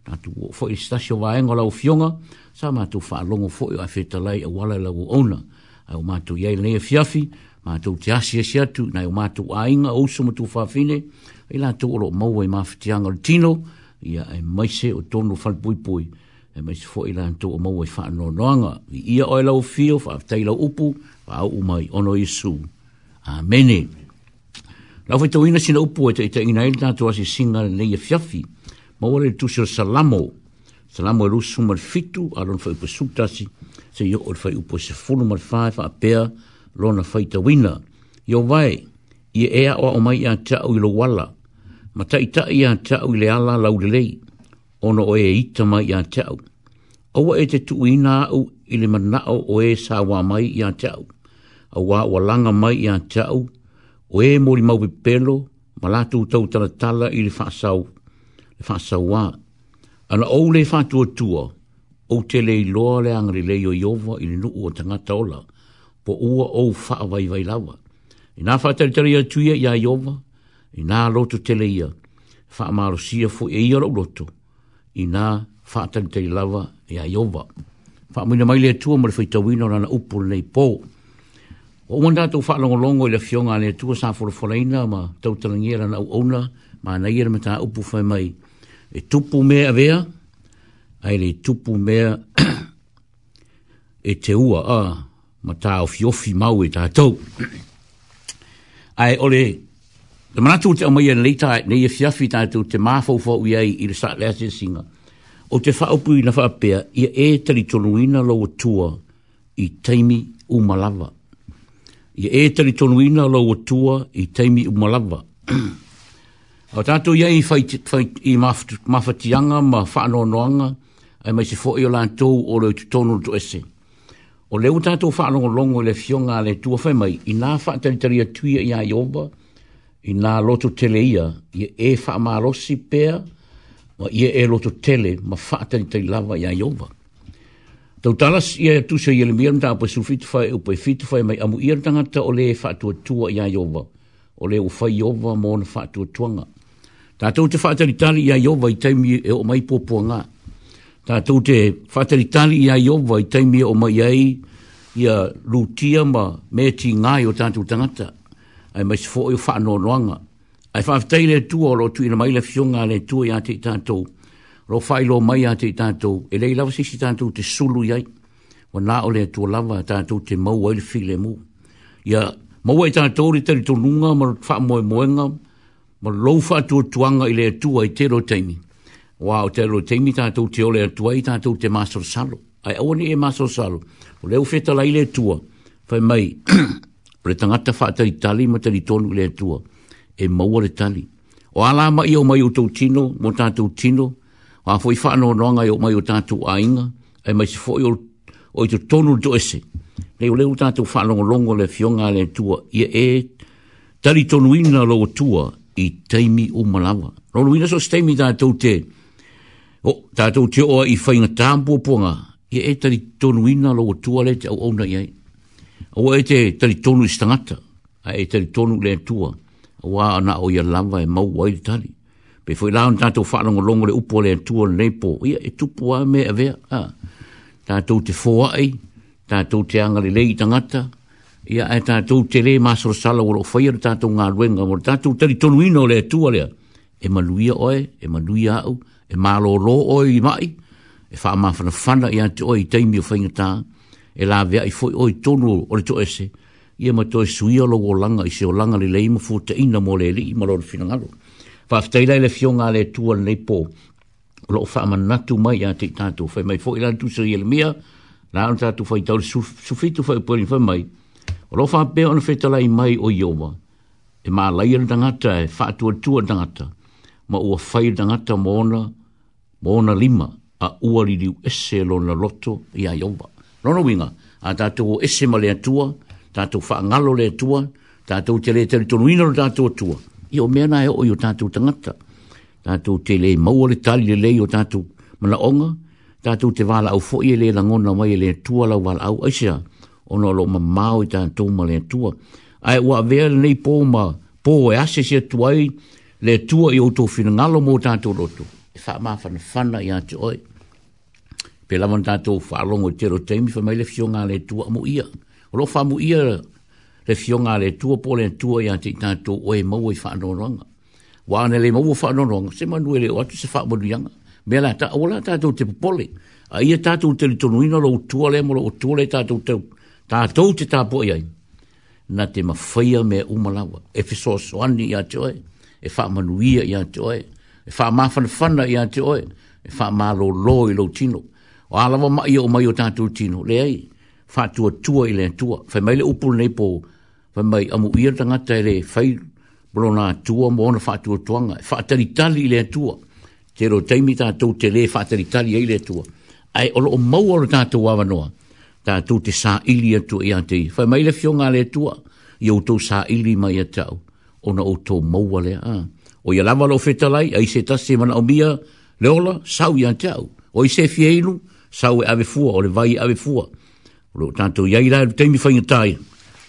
Speaker 2: tātou o fo i stasio vaenga lau fionga sa mātou whaalongo fo i o afeta lai a wala lau o ona ai o mātou iai le nei a fiafi mātou te asia si atu nai o mātou a inga ousuma tu whaafine e la tō lo mau e mawhitianga le tino, ya e se o tonu whalpuipui, e maise fo e la tō o mau e whaano noanga, i ia oe lau fio, whaftei lau upu, whao umai ono Iesu. Amene. Lau whaito ina sina upu e te ita ina e tātou asi singa nei e fiafi, mawale tūsio salamo, salamo e rusu mar fitu, alon whai upu sutasi, se yo or whai upu se funu mar whai, wha apea, lona whaita wina. Yo vai, Ie ea oa o mai a tau i lo wala, ma ta ita ia tau i le ala lau ono o e ita mai ia tau. Awa e te tuu ina au i le manao o e sawa mai ia tau. Awa o langa mai ia tau, o e mori mau pelo, ma lātou tau tala tala i le whaasau, le whaasau wā. Ana au le whātua tua, o te lei loa le angri le o iowa i le nuu o tangata ola, po ua au whaavai vai lawa. I nā whātari tari atuia ia iowa, i nā loto tele ia, wha maro sia fo e ia rau loto, i nā wha tani tei lava e a iowa. Wha mwina mai lea tua mwere whaita wina rana upu nei pō. O wanda tau wha longo longo i la fionga lea tua sā fora fora ina ma tau talangia rana au auna, ma nei ira me tā upu whai mai. E tupu mea avea, ai le tupu mea [clears throat] e te ua a, ma tā ofi ofi mau e tā tau. [clears throat] Ai ole, Le manatu te amai an leita ai, ne ia e fiafi tātou te māfau fau i ai i le sāt lea singa. O te whaopu i na whaapea, ia e tali tonuina lau atua i teimi umalava. Ia e tali tonuina lau atua i teimi umalava. o [clears throat] tātou iai fai, fai i mawhatianga, ma whaanoanoanga, ai mai se fōi o lātou o leo tu tonu tu ese. O leo tātou whaanoanga longo le fionga le tua whai mai, i nā whaatari tari atuia i a Iova, i i nā loto tele ia, ia e wha marosi pēr, wa ia e loto tele, ma whaatani tei lava i a iowa. Tau talas ia e tu se ia le miram ta apa su fitfai, upai fitfai, mai amu ia tangata o le e whaatua tua i a iowa, o le ufai iowa mo na whaatua tuanga. Tātou te whaatari tali i a iowa i taimi e o mai pōpua ngā. Tātou te whaatari tali i a iowa i taimi e o mai ai, ia rūtia ma meti ngai o tātou tangata. Tātou ai mai fo o fa no longa ai fa tei le tu o tu ina mai le fiona le tu ia te tato ro fai lo mai ia te tato e le lava si si tato te sulu ia wa na o le tu lava tato te mau ai le file ya mo mau ai tato ri te tu lunga ma fa mo mo nga ma lo fa tu tuanga ile tu ai te ro teimi wa o te ro teimi tato te ole tu ai tato te master salo ai o ni e master salo o le u la ile tu fa mai [clears throat] Pre tangata wha atari tali ma tari tonu le atua. E maua le tali. O ala ma i o mai o tau tino, mo tātou tino. O a fwoi wha anō noanga i o mai o tātou ainga. E mai se fwoi o i tu tonu do ese. Nei o leo tātou wha anō longo le fionga le atua. Ia e tali tonu ina lo atua i teimi o malawa. Rono ina so steimi tātou te. O tātou te oa i whainga tāmpu o ponga. Ia e tali tonu ina lo atua le te au au na iai. O e te tari tonu i stangata, a e tari tonu le tua, a wā ana o ia lava e mau wai te tali. Pe fwoi lao tātou whaalongo longo le upo le tua le po, ia e tupu a me a vea, a. Tātou te fōa ei, tātou te angale lei tangata, ia e tātou te le māsoro sala wala o whaia tātou ngā ruenga, wala tātou tari tonu ino le tua lea. E maluia oe, e maluia au, e mālo lo oe i mai, e wha mawhana whana ia te oe i teimio whaingatāa, e la vea i foi oi tonu o le toese, ia ma toi sui alo o langa i se o langa li le ima fu te ina mo le li ima lor fina ngalo. Fa aftaila i le fionga le tua le po, lo fa ama natu mai a te tatu, fai mai foi lan tu se i le mia, la an tatu fai tau sufitu fai pori fai mai, o lo fa pe ono fe tala mai o iowa, e ma lai ala tangata e fa atua tua tangata, ma ua fai tangata mo ona, lima, a ua li liu esse lo na loto i a iowa. Rono winga, a tātou o ese ma lea tua, tātou whaangalo lea tua, tātou te lea teri tonu ino tātou tua. Io mea nai o i o tātou tangata. Tātou te lea maua le tali le lei o tātou mana onga, tātou te wala au fōi e lea langona mai e lea tua lau wala au aisea, o nō lo mamau māo i tātou ma lea tua. Ai ua vea le nei pō ma pō e ase sia tuai, lea tua i o tō whina ngalo mō tātou roto. E wha maa whana whana i ate oi pe la mon tanto fa longo tiro temi fa mele fionga le tu mo ia lo fa mo ia le fionga le tu po le e e tu ia ti tanto o e mo i fa no rong wa ne le mo fa no rong se manu le o tu se fa mo yang me la ta o la ta tu te po le a ia ta tu te tu no lo tu le mo lo tu le ta tu te ta e tu te ta po ia na te ma faia me umalawa e fi so so ani ia e fa manu ia ia e fa ma fan fan ia te e fa ma lo lo i lo tino o alawa mai o mai o tatu tino le ai fa tu i le tu fa mai le upul nei po fa mai amu ia tanga tere fai blona tu mo na fa tuanga fa tari tali le tu te ro taimi ta tu te le fa tali ai le tu ai o lo mau o tatu wa no tu te sa ilia tu ia te fa mai le fionga le tu ia o tu sa ili mai atau ona o tō maua le a. O ia lawa lo fetalai, a i se tase mana o mia, le ola, sau i an O i se fie saue ave fua o le vai e ave fua lo tanto ia ira te mi fainga tai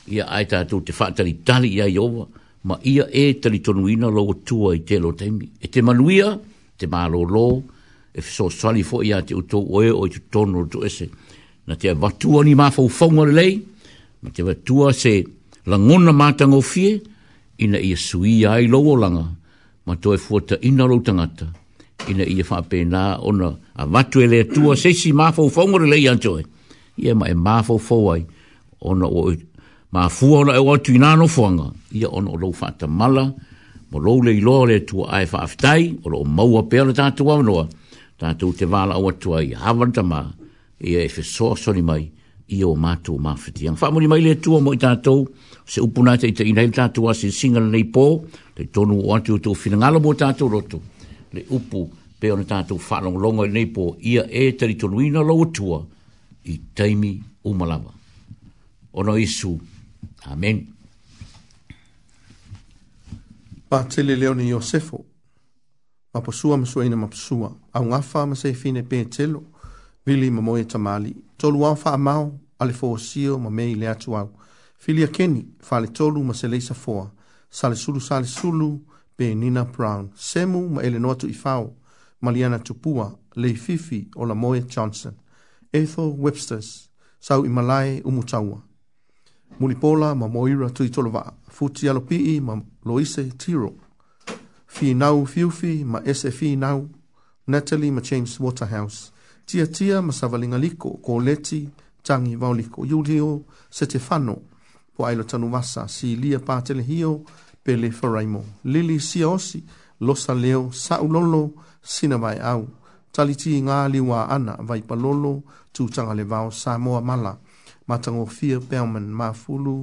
Speaker 2: ia ai ta tu te fata li tali ia iowa ma ia e tali tonuina lo tua i te lo temi e te maluia, te malo lo e fiso sali fo ia te uto oe o i tu tono tu ese na te vatua ni mafau fonga le lei ma te vatua se langona matanga o fie ina ia sui ai lo langa ma to e fuata ina lo tangata ina ia fa pe na ona a watu ele tu o sesi ma fo ngore le ia joy ia mai e ma fo ai ona o e- ma fu ona e watu ina no fo nga ia ona o lo fa ta mala mo lo le lo le tu ai fa aftai o lo ma o pe ona ta tu wa no ta tu te vala o tu ai ha van ta ma ia e fe so so ni mai ia o ma tu ma fiti fa mo ni mai le tu mo ta tu se upuna te te ina ta tu wa se singa nei po te tonu o atu tu fina ngalo mo ta tu roto le upu pe ona tatou faalogologo i lenei po ia e talitonuina lou atua i taimi uma lava ono isu amen
Speaker 3: patele lea ona iosefo ma pasua ma suaina ma pasua augafa ma saifine petelo vili ma moe tamali tolu ao faamao a le foosio ma mea i le atu au filiakeni faaletolu ma seleisa foa salesulu salesulu sale pe Nina Brown, semu ma ele noatu i fau, Maliana Tupua, Lei Fifi o la Moe Johnson, Ethel Websters, sau i Malai Umutawa. Mulipola ma Moira Tuitolova, futi alopii ma Loise Tiro, Finau Fiufi ma SFI Nau, Natalie ma James Waterhouse, Tia Tia ma Savalinga Liko, Ko Leti, Tangi Vauliko, Julio Setefano, po Ailo Tanuvasa, Silia Patelhio, Tia pele faraimo. Lili siosi, losa leo, sa ulolo, sina vai au. Taliti ngā liwa ana, vai palolo, tūtanga le vau, sa moa mala. Matango fia, peoman, ma fulu.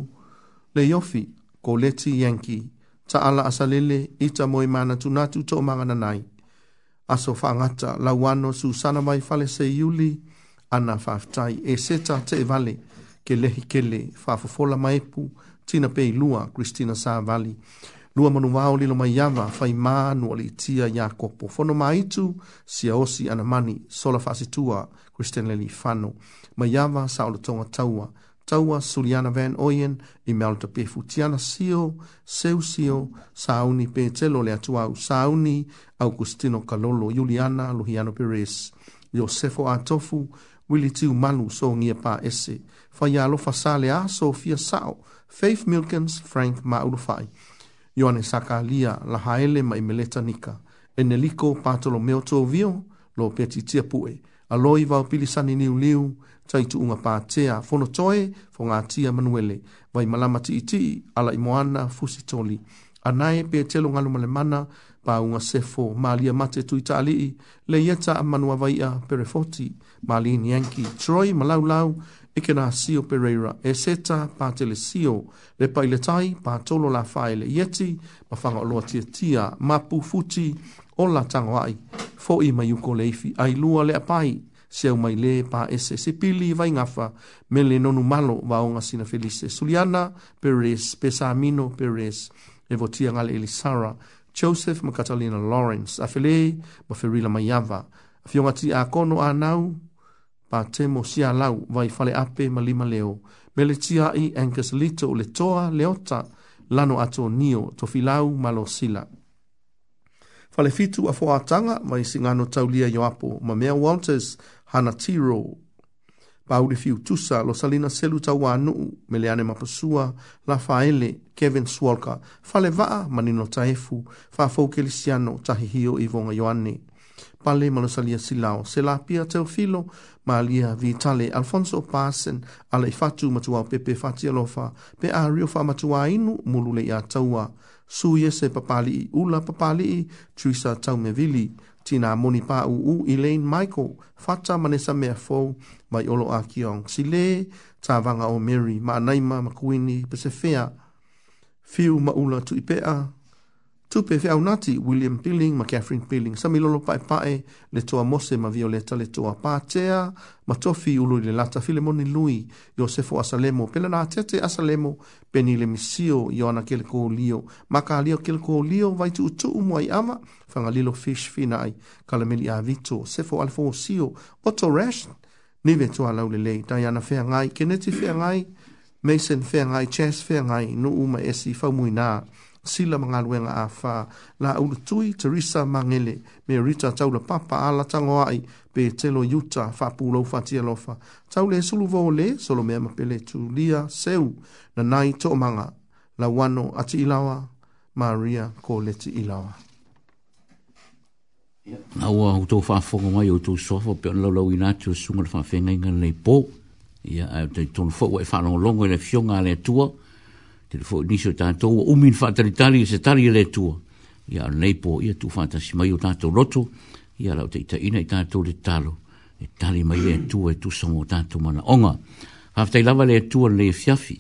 Speaker 3: Le yofi, ko leti yanki, ta ala asalele, ita moi mana tunatu tō mangana nai. Aso whangata, lawano, su sana vai fale se yuli, ana whaftai, e seta te vale, ke lehi kele, whafofola maepu, tina pei lua Christina Savali. Lua manu wao lilo mai yawa fai maa li itia ya kopo. Fono maitu sia osi anamani sola fasitua Christina Lili Fano. Mai yawa sa tonga taua. Taua Suliana Van Oyen i mealta pefu. Tiana sio, seu sio, sauni petelo le atua au sauni Augustino Kalolo, Juliana Luhiano Perez, Josefo Atofu, Willi Tiu Manu so ngia pa ese. Fai alofa sale a Sofia Sao. Sofia Sao. Faith Milkins Frank Maulufai. Ioane Saka Lia Lahaele Mai Meleta Nika. Eneliko Patolo Meoto Vio Lo Peti Tia Pue. Aloi Vau Pilisani Niu Liu. Taitu Unga Patea Fono Toe Fonga Tia Manuele. Vai Malama Ti Iti Ala Imoana Fusi Toli. Anae Pe Telo Ngalu Malemana Pa Unga Sefo Malia Mate Tui Taalii. Le Yeta Amanua Vaia Perefoti. Malini Yankee Troy Malau Lau ike na sio pereira e seta pa tele sio le pa ile tai pa tolo la faile yeti pa fanga loa tia tia ma pufuti o la tango ai fo i mai uko leifi ai lua le apai seu mai le pa ese se pili vai ngafa me le nonu malo va onga sina felice suliana peres pesamino peres e votia ngale elisara joseph ma catalina lawrence afele ma ferila mai ava fiongati a kono a nau pa temo sia lau vai fale ape ma lima leo. Mele tia i Angus Lito le toa leota lano ato nio to filau malo sila. Fale fitu a fua atanga mai singano taulia yo apo ma mea Walters hana tiro. Pa fiu tusa lo salina selu ta wanu mele ane mapasua la faele Kevin Swalker. Fale vaa manino taefu fa fau kelisiano tahihio i vonga yoane. Pale malo salia silao se la pia teo filo Malia Vitale Alfonso pasen ala ifatu matua pepe fati pe a rio fa matua inu mulule ya taua su yese papali ula papali Trisa Taume Vili tina moni pa u u Elaine Michael fata manesa mea fo mai olo a sile tavanga o Mary ma naima makuini pesefea fiu maula tu tupe fe au nati William Pilling ma Catherine Pilling sa milolo pae pae le toa mose ma violeta le toa pātea ma tofi ulu le lata filemoni lui Iosefo Asalemo pela nā tete Asalemo peni le misio Ioana ke le lio ma ka lio ke le lio vai tu utu umu ai ama whanga lilo fish fina ai kalameli a vito sefo alfo o sio oto rash nive toa lau le lei Diana fea ngai keneti fea ngai Mason fea ngai Chess fea ngai nu uma esi fau muinaa sila mga luenga a fa la ulutui Teresa Mangele me Rita Taula Papa ala tango ai pe telo yuta fa pulo fa tia lofa. Taule sulu vole solo mea pele tu lia seu na nai to manga la wano ati ilawa Maria Koleti ilawa.
Speaker 2: Na ua utou fa fongo mai utou sofa pe on laulau inatio sunga fa fenga inga nei po ia ai te tonu fo wai fa longo longo ina fionga ale tua ia telefo niso tanto o min fatari tali se tali e le tuo ya nei po ia tu fanta si mai o tanto roto Ya la te ta ina to le talo e tali mai e tu e tu so tanto mana onga hafta lava le tu le fiafi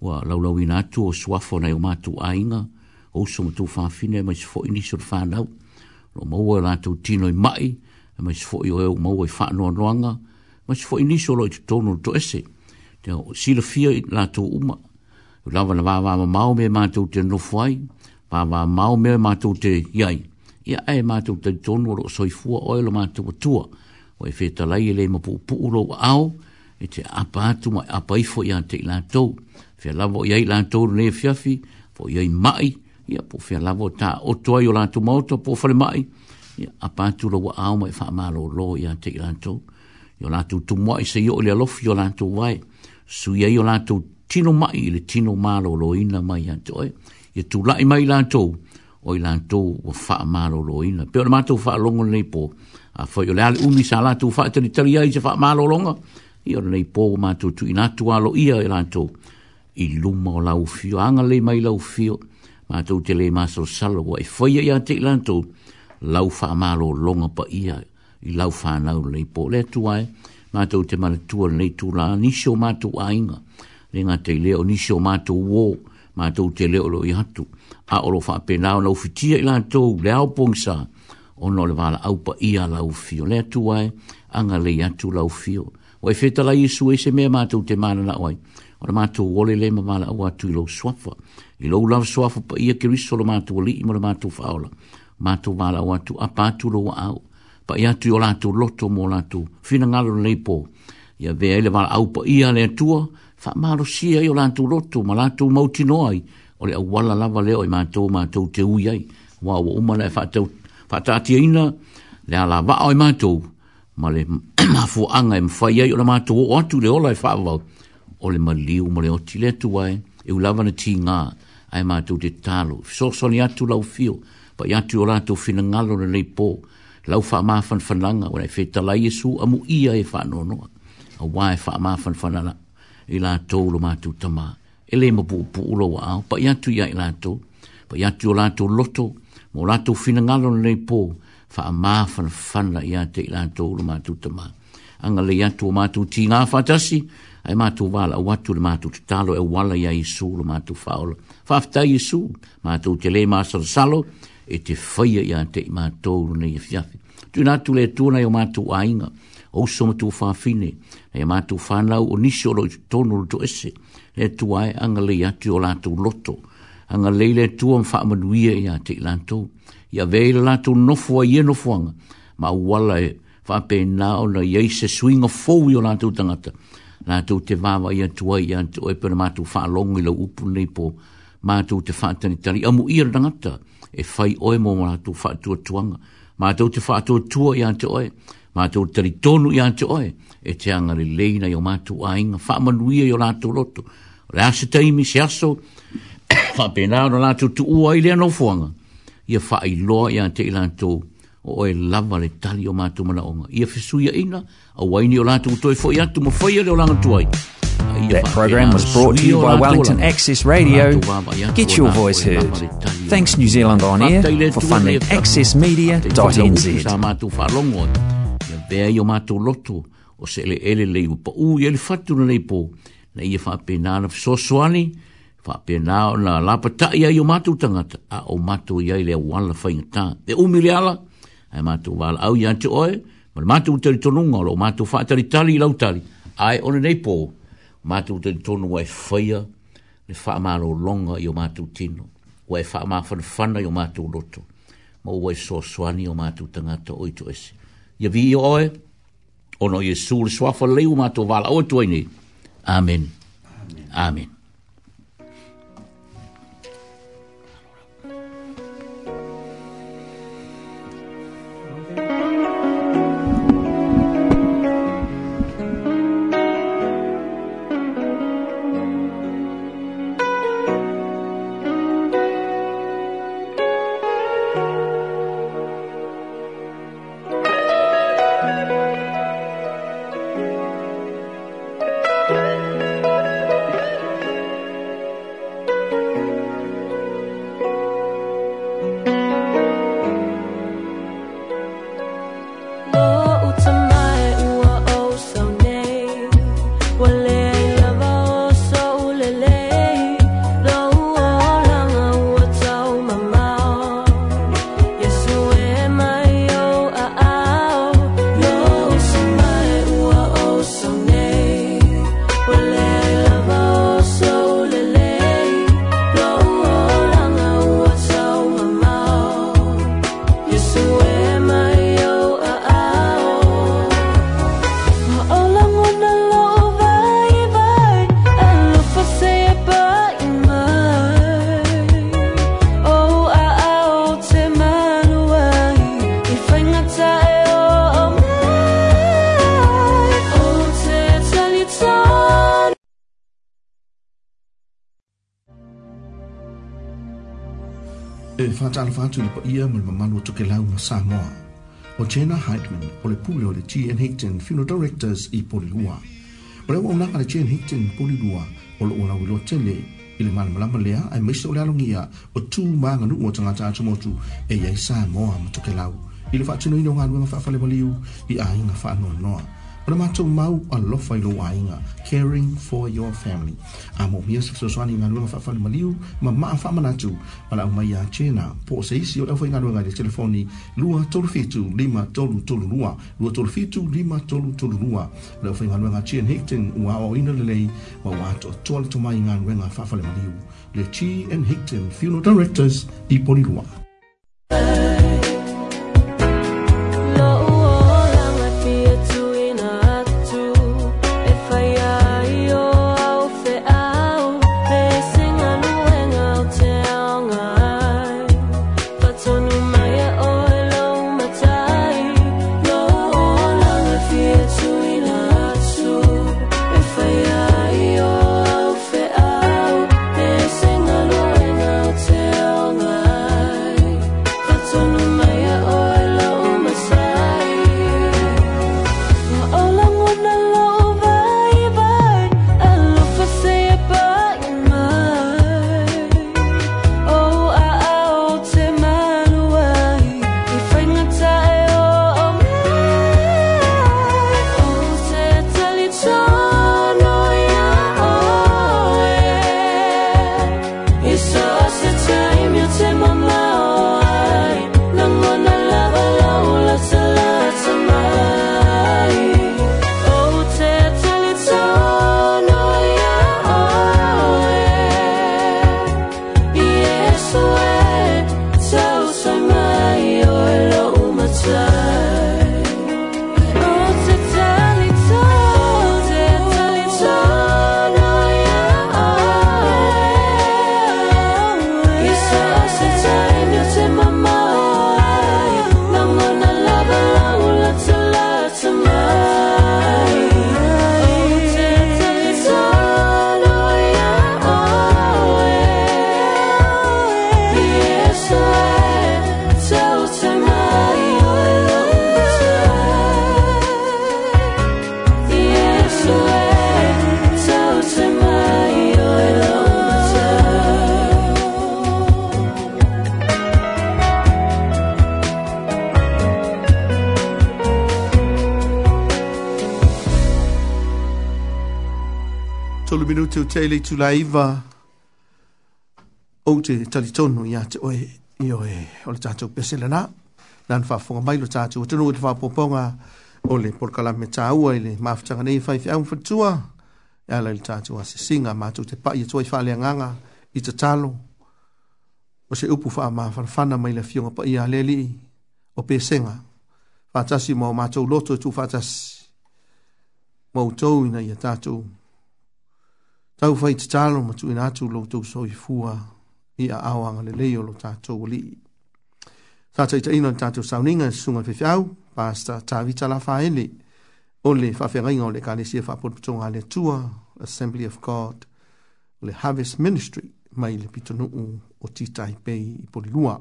Speaker 2: wa la la wina tu o swafo nei o ma ainga o so mo tu fa fine mai so fa na lo mo wa la tu tino mai mai fo yo mo wa fa no no anga mai so lo tu no to ese te o silfia la tu uma lava na vava ma mau me ma tu te no fai pa va mau me ma tu te yai ia ai ma tu te tonu ro soi fu oil ma tu tu o e feta lai e le ma pu pu ro ao e te apa tu ma apa i fo ia te la to fe lava ia e i la to le fiafi fo ia i mai ia po fe lava ta o to ai o la tu mo to po fo le mai ia apa tu ro ao ma fa ma lo lo ia te la to Yo la tu tu mo i se yo le lo fi yo la tu vai su ye yo la tu tino mai le tino malo lo ina mai anto e e tu lai mai lanto o lanto wa fa malo lo ina pe o le mato fa longo nei po a fo yo le ali umi sala tu fa te tari ai se fa malo longo i o nei po ma tu tu ina tu alo ia e lanto i luma o lau fio an le mai la u fio ma tu te le so salo wa e fo ia ia te la u fa malo longo pa ia i lau fa nau nei po le tu ai e. tu te ma tu nei tu la ni sho tu ai ringa te leo o nisi o mātou wō, mātou te leo lo i hatu. A olo wha pe nao nau fitia i lātou, le au pongsa, o no le wala au pa ia lau fio. Le atu ai, anga le atu lau fio. O e feta la Iesu e se mea mātou te mana na oai. O le mātou wole le ma mala au atu i lau swafa. I lau lau swafa pa ia keriso le mātou ali i mo le mātou whaola. Mātou mala au atu a pātou lo au. Pa ia atu i o lātou loto mo lātou. Fina ngalo le lepo. Ia vea ele wala au pa ia le atua, fa malo sia io lan tu ma lan tu mauti noi o le wala la vale o ma tu ma tu te u yai wa wa o ma le fa tu fa ta ti ina le ala va o ma tu ma le [clears throat] ma fu anga im fa yai o ma tu o tu le ola fa e va o le ma liu ma le o ti le tu ai e u lava na ti nga ai ma tu te talo so so ni atu lau fio pa ya tu ora tu fina ngalo le le po lau fa ma fan fan langa o le fe ta la yesu e amu ia e fa no no a wa fa ma fan fan langa ila to tou lo mātou tamā. E le mo pu pu ulo wa pa i atu ia i la pa i atu o la tou loto, mo la tou fina ngalo nei pō, fa ma mā fan fan la i ate i la tou lo mātou tamā. Anga le i tu o mātou tī ngā fatasi, ai mātou wala, au atu le mātou tatalo e wala ya i sū lo mātou whaola. Fa aftai i sū, mātou te le mātou salo, e te whaia ya ate i mātou lo nei i Tu le tuna yo matu ainga, o somo tu fa fine e ma tu fa na o ni solo tonu to ese e tu ai anga le atu o la tu loto anga leile tu on fa ma wie ya te ya ia vele la tu no fo ia no fuang ma wala fa e pe na o na ye se swing of fo io la tu tangata na tu te va va ia tu ia tu e per ma tu fa long i lo upu nei po ma tu te fa tani tani amu ir tangata e fai oe mo ma tu fa tu tuanga ma tu te fa tu tu ia te oe mātou tari tonu i oe, e te anga leina i o mātou ainga, whamanuia i o lātou loto. Re ase taimi se aso, [coughs] whapena no lātou tu ua i lea nofuanga. Ia whai loa i ante i lātou, o e lava le tali o mātou manaonga. Ia fesuia ina, a waini o lātou toi fo i atu, ma whaia le o langa
Speaker 4: tuai. That program was brought to you by Wellington Access Radio. Get your voice heard. Thanks New Zealand On Air for funding accessmedia.nz.
Speaker 2: pea i o mātou lotu, o se le ele le iu pa ui, ele fatu na po, na ia fa pe na fiso suani, wha pēnā o na pa ta ia i o mātou tangata, a o mātou ia i lea wala whai ngatā, e umi le a ai mātou au i ante oe, ma le te utari tonunga, o mātou wha atari tali i lautari, ai o na nei po, mātou utari tonunga e whaia, le wha maro longa i o mātou tino, o e wha maro fana i o mātou loto, ma ua e so o mātou tangata o i esi ia vi i oe, ono Iesu le swafa leu mato vala o tuaini. Amen. Amen. Amen. Amen.
Speaker 5: Kau to ke launa Samoa. O Jenna Heidman o le pule o le G.N. Hickton Funeral Directors i Polilua. O le waunaga le G.N. Hickton Polilua o le ua lauilo tele i le malamalama lea ae maise o le alogia o tū maganuu o tagata atomotu e iai Samoa ma tokelau i le faatinoina o galuega faafalemaliu i aiga faanoanoa o le matou mau alofa i lou aiga caring for your family a mo mia so so ani ngalo fa fa maliu ma ma fa ma natu pala ma ya china po se isi o fa ngalo ngalo telefoni lua tolu fitu lima tolu tolu lua lua tolu fitu lima tolu tolu lua la fa ngalo ngalo chen hekten wa o ina le lei wa wa to tolu to mai ngalo ngalo fa fa maliu le chi and hekten funeral directors i poli lua Thank you.
Speaker 6: te le tu laiva o te talitono ia te oe i oe o le tātou pesele nā. Nāna wha mai lo tātou atanu o te wha poponga o le porkala me tāua i le mafutanga nei whaifi au mwhatua. Ia e lai le tātou a se singa mātou te pa i atoi wha lea i te talo. O se upu wha maa wharawhana mai le fionga pa i a leli o pesenga. Whātasi mō mātou loto tu whātasi. Mō tou ina i a tātou mātou. tau fai te talo ma tuina atu lo tau i fua i a awanga le leo lo tātou li. Tātou ita ino tātou sauninga sunga whiwhiau, pasta tāvita la whaele, o le whawhiringa o le kālesia pitonga le tua, Assembly of God, le Harvest Ministry, mai le pitonuu o Titai Pei i Polilua.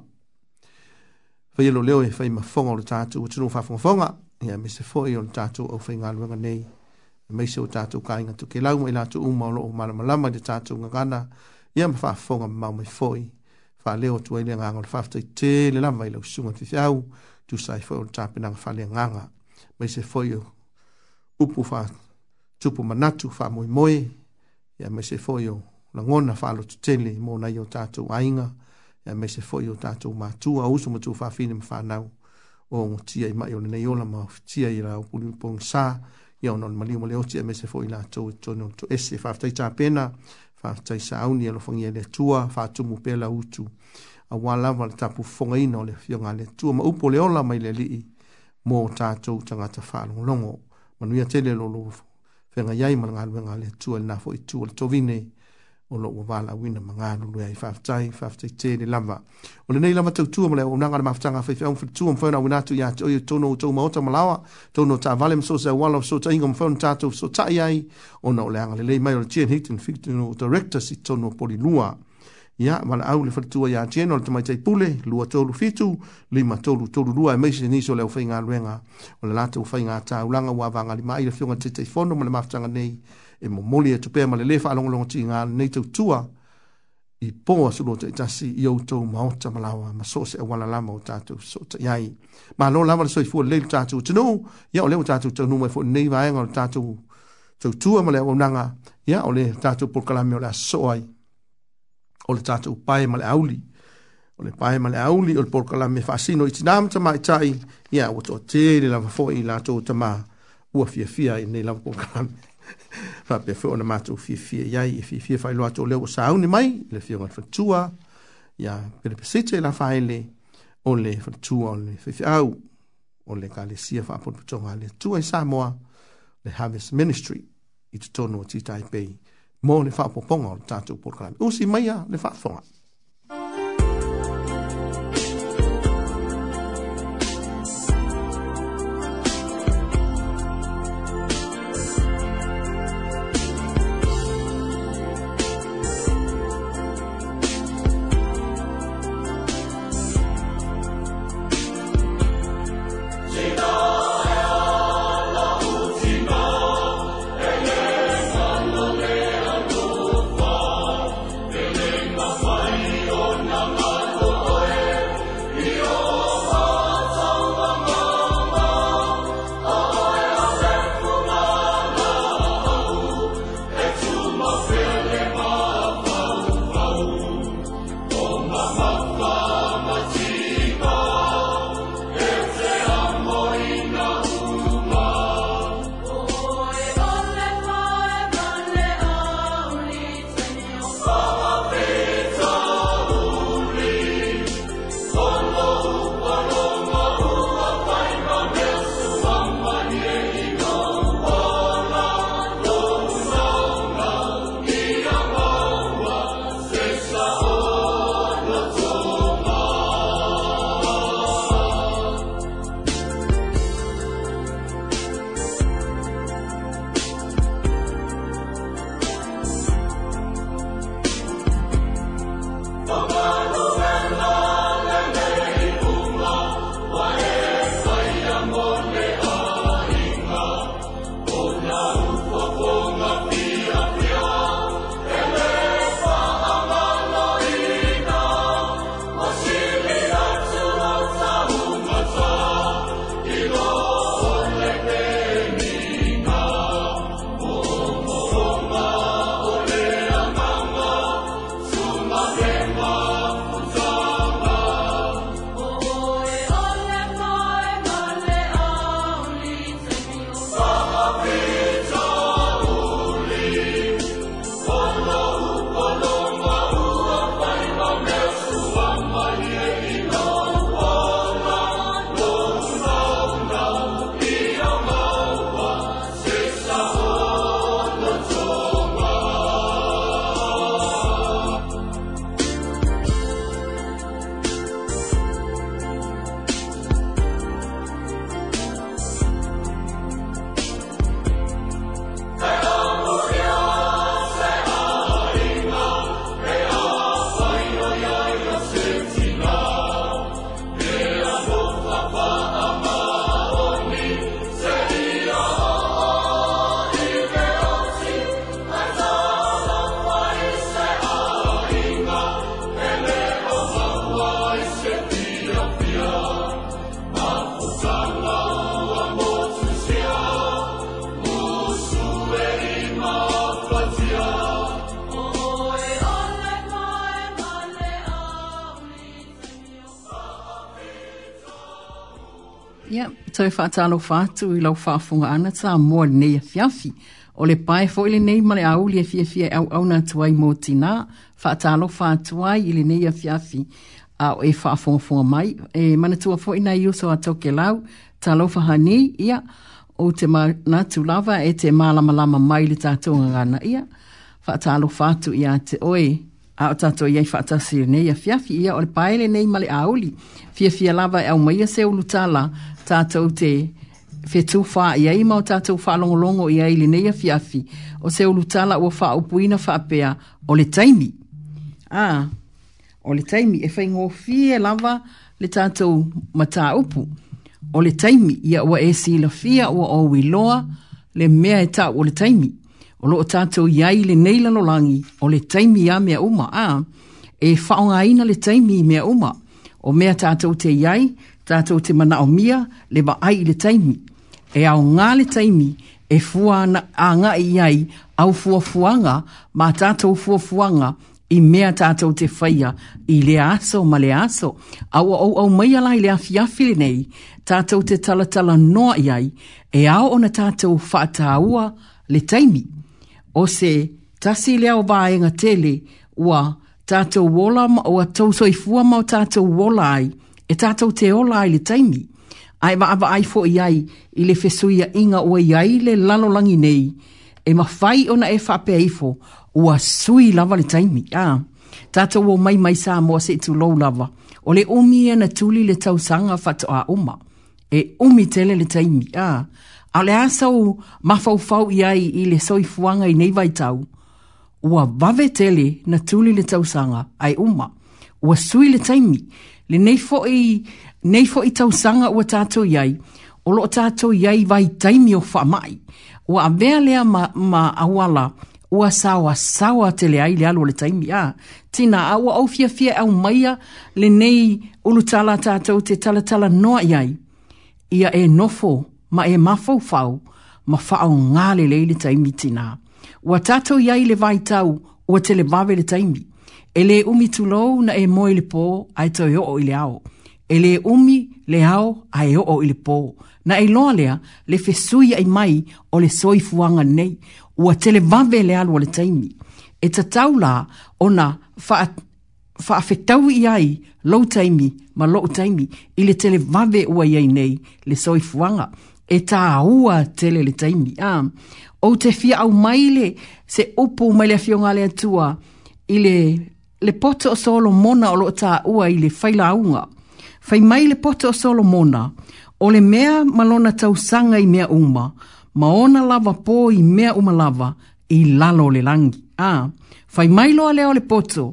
Speaker 6: Whaielo leo e fai mafonga o le tātou, o tino whafonga fonga, ia me se foi o le tātou au whaingaluanga nei. maise o tatou kaiga tukelau mai latou uma o loo malamalama i le tatou gagana ia ma faafofoga mamaumai foi faaleo atu ai le agaga o le faafetaite le lava i lausuga fefeau tusai foi o le tapenaga faaleagaga mai se foi o upu faatupu manatu faamoemoe ia mai se foi o lagona faalototele mo nai o tatou aiga ia mai se foi o tatou matua o uso matuafaafine ma fanau o gotia i mai o lenei ola ma ofitia i la upulipogisa ia ona o le malima le oti a mese foʻi latou e tone o le toese faafetai tapena faafetai saauni e alofagia i le atua faatumu pea lautu auā lava le tapufofogaina o le afioga a le atua ma upu o le ola mai le alii mo tatou tagata faalogologo manuia tele lolo fegaiai ma le galuega a le atua i lenā foʻi tu o le tovine o lo wa vala wina manga lu lu ai fa tai fa tai te le lava o le nei lava tau tu mole o nanga ma fa tanga fa fa fa tu mfo na wina tu ya o to no to mo to malawa to no ta valem so se wall of so ta ingom fon tato so ta ai o no le anga le mai o chen hitin fitin no director si to no poli lua ya wala au le fa tu ya chen o te mai tai pule lua to lu fitu li ma to lu to lu lua mai se ni so le fa inga luenga o le lata u fa inga ta ulanga wa vanga li mai le fiona te te fono mo le ma nei e momoli e tupea ma lelefa alongolongo ti ngā nei tau tua i pō a sulo te itasi i outou maota malawa ma so se awala lama o tātou so ta iai. Ma lo lama le soi fua leil tātou tino, ia o leo tātou tau numai fua nei vaenga o tātou tau tua ma lea o nanga, ia o le tātou polkalami o lea soai, o le tātou pae ma le auli, o le pae ma le auli o le polkalami fasino e i tinam tama i tai, ia o tō tēri lava fua i lātou tama ua fia fia i nei lava polkalami. [laughs] fa pe fo na matu fi fi ya i e fi fi fa lo ato le sa un mai le fi on fatua ya pe pe sita la fa ile o le fatua o le fi au o le ka le sia fa po to ma le tua i samoa le harvest ministry i to no ti tai pe mo le fa po pon o tatu por kan o si mai ya le fa fo
Speaker 7: le whaatalo whaatu i lau whaafunga ana tā mua nei a fiafi. O le pae fo ile nei male au li e au au na tuai mō tina. fatu ai ile nei a fiafi a o e whaafunga funga mai. E mana tua fo ina i uso a toke lau, tā lau whahani ia o te manatu lava e te malama lama mai le tātou ngana ia. Whaatalo fatu ia te oe a o tato iai whaatasi nei a fiafi ia o le paele nei male auli. Fia fia lava e au maia se ulu tala tātou te whetu wha i ai mau tātou wha longolongo i ai linei a fiafi o se ulutala ua wha upuina wha apea o le taimi. A, o le taimi e whai ngō fie lava le tātou mata upu. O le taimi ia a ua e si la fia ua o loa le mea e tā o le taimi. O lo o tātou i ai le neila no langi o le taimi a mea uma. A, e whaonga ina le taimi i mea uma. O mea tātou te iai tātou te mana o mia le ba ai le taimi. E au ngā le taimi e fuana a ngā i ai au fuafuanga ma tātou fuafuanga i mea tātou te whaia i le aso ma le aso. Au au au mai alai le afiafi nei, tātou te talatala noa i ai, e au ona tātou whaataua le taimi. O se, tasi le au vāenga tele, ua tātou wola ma o atou soifua ma o tātou wola ai, e tātou te ola i le taimi, ai ma awa ai fo i ai i le fesuia inga o i ai le lano nei, e ma fai ona e whape eifo ua sui lava le taimi. Ah. Tātou o mai mai sā mua se tu lau lava, o le umi e na tuli le tau sanga fato a uma, e umi tele le taimi. Ah. A le asau mafaufau i ai i le soi fuanga i nei vai tau, ua vave tele na tuli le tau sanga ai uma, ua sui le taimi, le nei i nei fo i tau sanga o tātou iai o lo tātou iai vai taimi o wha mai o a vea lea ma, ma awala o a sawa sawa te le ai le alo le taimi a tina awa au fia fia au maia le nei ulu tala tātou te tala tala noa iai ia e nofo ma e mafau fau ma whao ngā le le taimi tina o tātou iai le vai tau o te le vave le taimi e le umi tulou na e moe le pō ai tau o i le ao. E le umi le ao ai o i le pō. Na e loa lea le fesui ai mai o le soi fuanga nei ua tele vave le alu o le taimi. E ta tau la o na whaafetau i ai lau taimi ma lau taimi i le tele vave ua iai nei le soi fuanga. E ta ua tele le taimi. Ah. O te fia au maile se upu maile a fionga le atua i le le pote o solo o lo ta ua i le faila unga. Fai mai le pote o solo o le mea malona tau sanga i mea uma, maona lava po i mea uma lava i lalo le langi. A, fai mai loa leo le poto,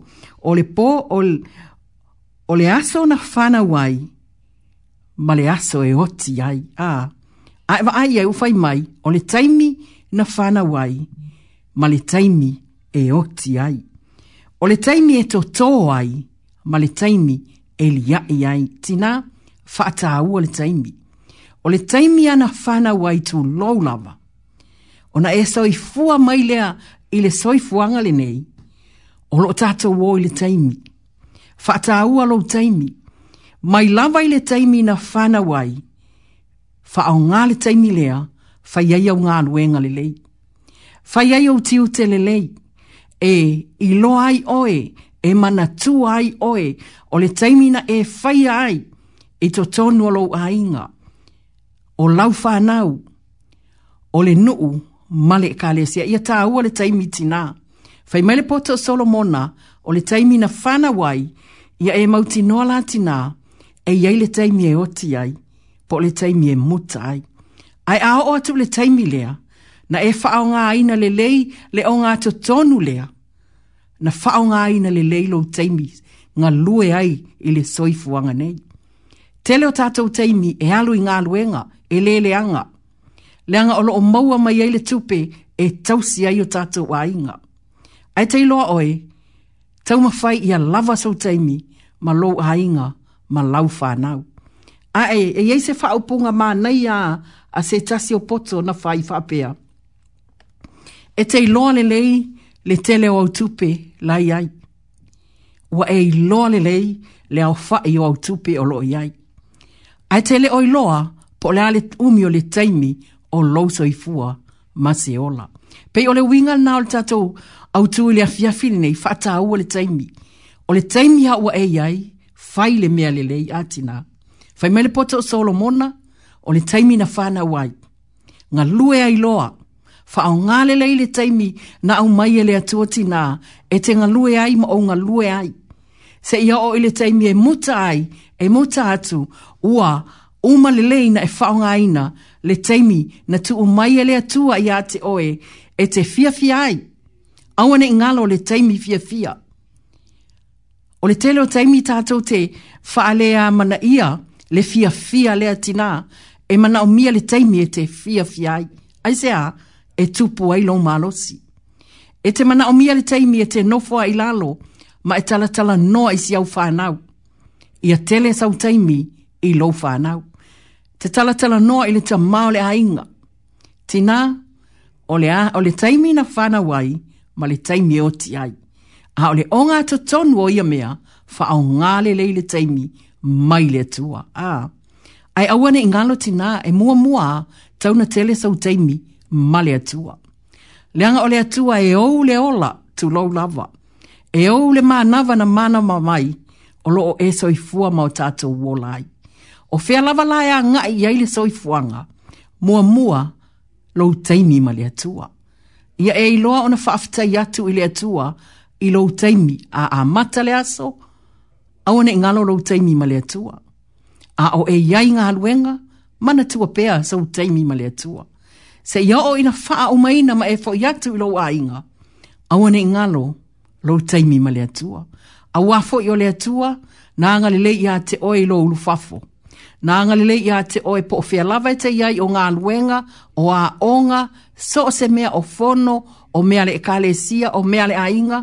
Speaker 7: o le po o le, o le aso na fana wai, ma le aso e oti ai. A, a e ai, ai, ai ufai mai, o le taimi na fana wai, ma le taimi e oti ai. O le taimi e to tō ai, ma le taimi e li ai ai, tina whaataau o le taimi. O le taimi ana whana wai tu loulava. O na e soi fua mai lea i le soi fuanga le nei, o lo tato wō i le taimi. Whaataau a lo taimi, mai lava i le taimi na whana wai, wha o ngā le taimi lea, wha iai au ngā luenga le lei. Wha iai au tiu te le lei. Le e i ai oe, e mana tu ai oe, o le taimina e fai ai, i to tonu alo ainga, o lau whanau, o le nuu, male ka le sia, ia tāu le taimiti nā, fai mele pota o Solomona, o le taimina whanawai, ia e mauti noa lāti nā, e iei le taimi e oti ai, po le taimi e muta ai. Ai a atu le taimi lea, na e whaonga aina le lei, le o ngā to tonu lea, na whaonga ai na le leilo teimi ngā lue ai i le soifuanga nei. Tele o tātou teimi e alu i ngā luenga e le leanga. Leanga o maua mai ai le tupe e tausi ai o tātou wāinga. Ai te iloa oe, tau mawhai i lava sau teimi ma lo ainga ma lau whānau. A e, e ei se whaupunga mā nei a a se tasi o poto na whai whapea. E te iloa le lei, le tele o tupe la iai. Wa e loa le lei le au fai e o au tupe o loa iai. Ai tele o loa po le ale umio le taimi o loso i fua maseola. Pei o le winga na o le tatou au tu le afiafini nei fata ua le taimi. O le taimi ha ua e iai fai le mea le lei atina. Fai mele pota o solo mona o le taimi na fana wai. Nga lue ai loa fa au ngale lei le taimi na au mai ele atua tina e te ngalue ai ma o ngalue ai. Se ia o ele taimi e muta ai, e muta atu, ua uma le leina e whaonga aina le taimi na tu umai ele a ia te oe e te fia fia ai. Awane ngalo le taimi fia fia. O le telo taimi tātou te faalea mana ia le fia fia lea tina e mana o mia le taimi e te fia fia ai. se a, e tupu ai lo malo si. E te mana o mia le taimi e te nofoa i lalo, ma e tala tala noa i si au whanau. Ia tele sau taimi i lo whanau. Te tala tala noa i le ta mao le ainga. Tina, o le, a, o le taimi na whanau ai, ma le taimi e o ti ai. A o le onga to tonu o ia mea, fa au ngale le le taimi mai le tua. A. Ai awane ingalo tina e mua mua tau tauna tele sau taimi, ma le atua. Leanga o le atua e ou le ola tu lau lava. E ou le mānawa na mana mamai o loo e soifua mao tātou wolai. O fea lava lai a ngai e i le soifuanga, mua mua lou teimi ma atua. Ia e iloa ona whaafitai atu ili atua i lou teimi a a le aso, au ne ngalo lou teimi ma le atua. A o e iai ngā luenga, mana tua pea sa so teimi ma le atua se ia o ina faa o maina ma e fo iatu ilo a inga. Awa ne ngalo, lo taimi ma le atua. Awa fo i o le atua, na anga lele ia te o ilo ulufafo. Na anga lele ia te o e po fia lava te ia i o ngā luenga, o a onga, so se mea o fono, o mea le e sia, o mea le a inga.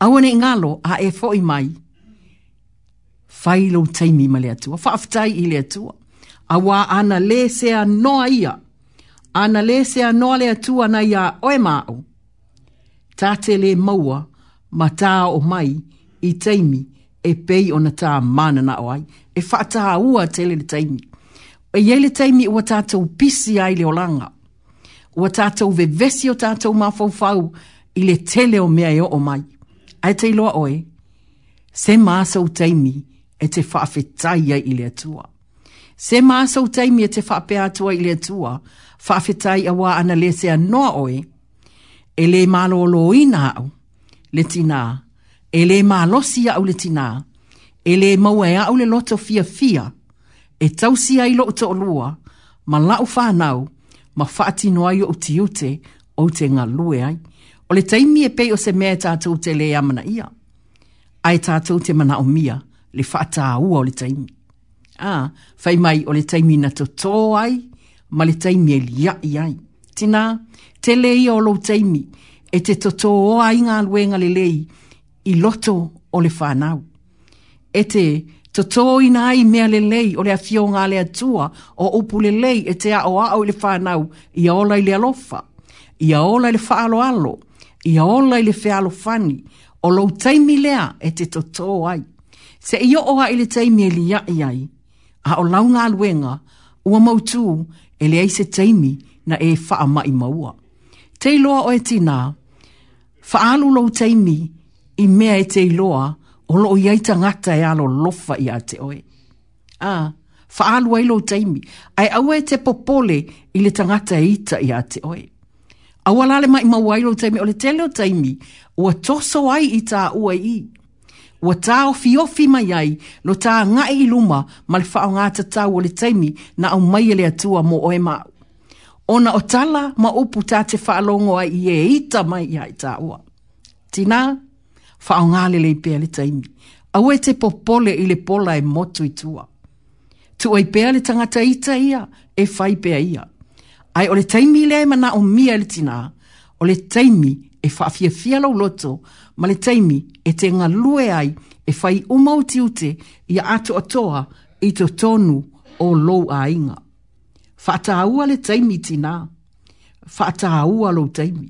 Speaker 7: Awa ne ngalo, a e fo i mai. Fai lo taimi ma le atua. Faaftai i le atua. Awa ana le se noa ia ana le se anoa le atua nei a oe māu. Tāte le maua ma tā o mai i teimi e pei ona tā mana na o ai. E whata ua tele le teimi. E ye le teimi ua tātou pisi ai le olanga. Ua tātou vevesi o tātou mafaufau i le tele o mea e o mai. A te iloa oe, se māsa o teimi e te whaafetai ai i le atua. Se māsa o teimi e te whaapea atua i le atua, whaafetai a wā ana le se anoa oe, e le malo lo ina au le tina, e le malo au le tina, e le maua e au le loto fia fia, e tausi ai lo uta olua, ma lau whanau, ma whaati noa i o utiute o te ngā ai, o le taimi e pei o se mea tātou te le amana ia, ai tātou te mana o mia, le whaata ua o le taimi. Ah, whai mai o le taimi na to ai, ma le taimi e li ai ai. Tina, te lei o lou taimi e te toto o ainga luenga le lei i loto o le whanau. E te toto i na ai mea le lei o le afio ngā le atua o upu le lei e te a o a o le whanau i aola i le alofa, i aola i le whaalo alo, i ola i le whealo fani o lou taimi lea e te toto ai. Se i o a i le taimi e li ai, a o launga luenga ua mautu e le aise teimi na e faa mai maua. Te iloa o e tina, faa alu lau teimi i mea e te iloa o loo iai ngata e alo lofa i a te oe. A, faa alu ai lau teimi, ai au e te popole i le tangata e ita i a te oe. Awalale mai maua i lau teimi o le tele o teimi, ua toso ai i ta ua i ua tāo fiofi mai ai no tā ngai i luma ma le whao ngāta tāu o le taimi na au mai le atua mo oe mau. Ona o tala ma upu tā te whaalongo ai i e ita mai i tāua. Tina, whao ngāle le i le taimi. Au e te popole i le pola e motu i tua. Tu oi pēa le tangata ita ia, e whai pēa ia. Ai o le taimi le mana o mia le tina, o le taimi e whaafia fia lau loto, ma le taimi e te ngalue ai e whai umau ti ute i ato atoa i to tonu o lou a inga. Whataaua le taimi tina, whataaua lou taimi.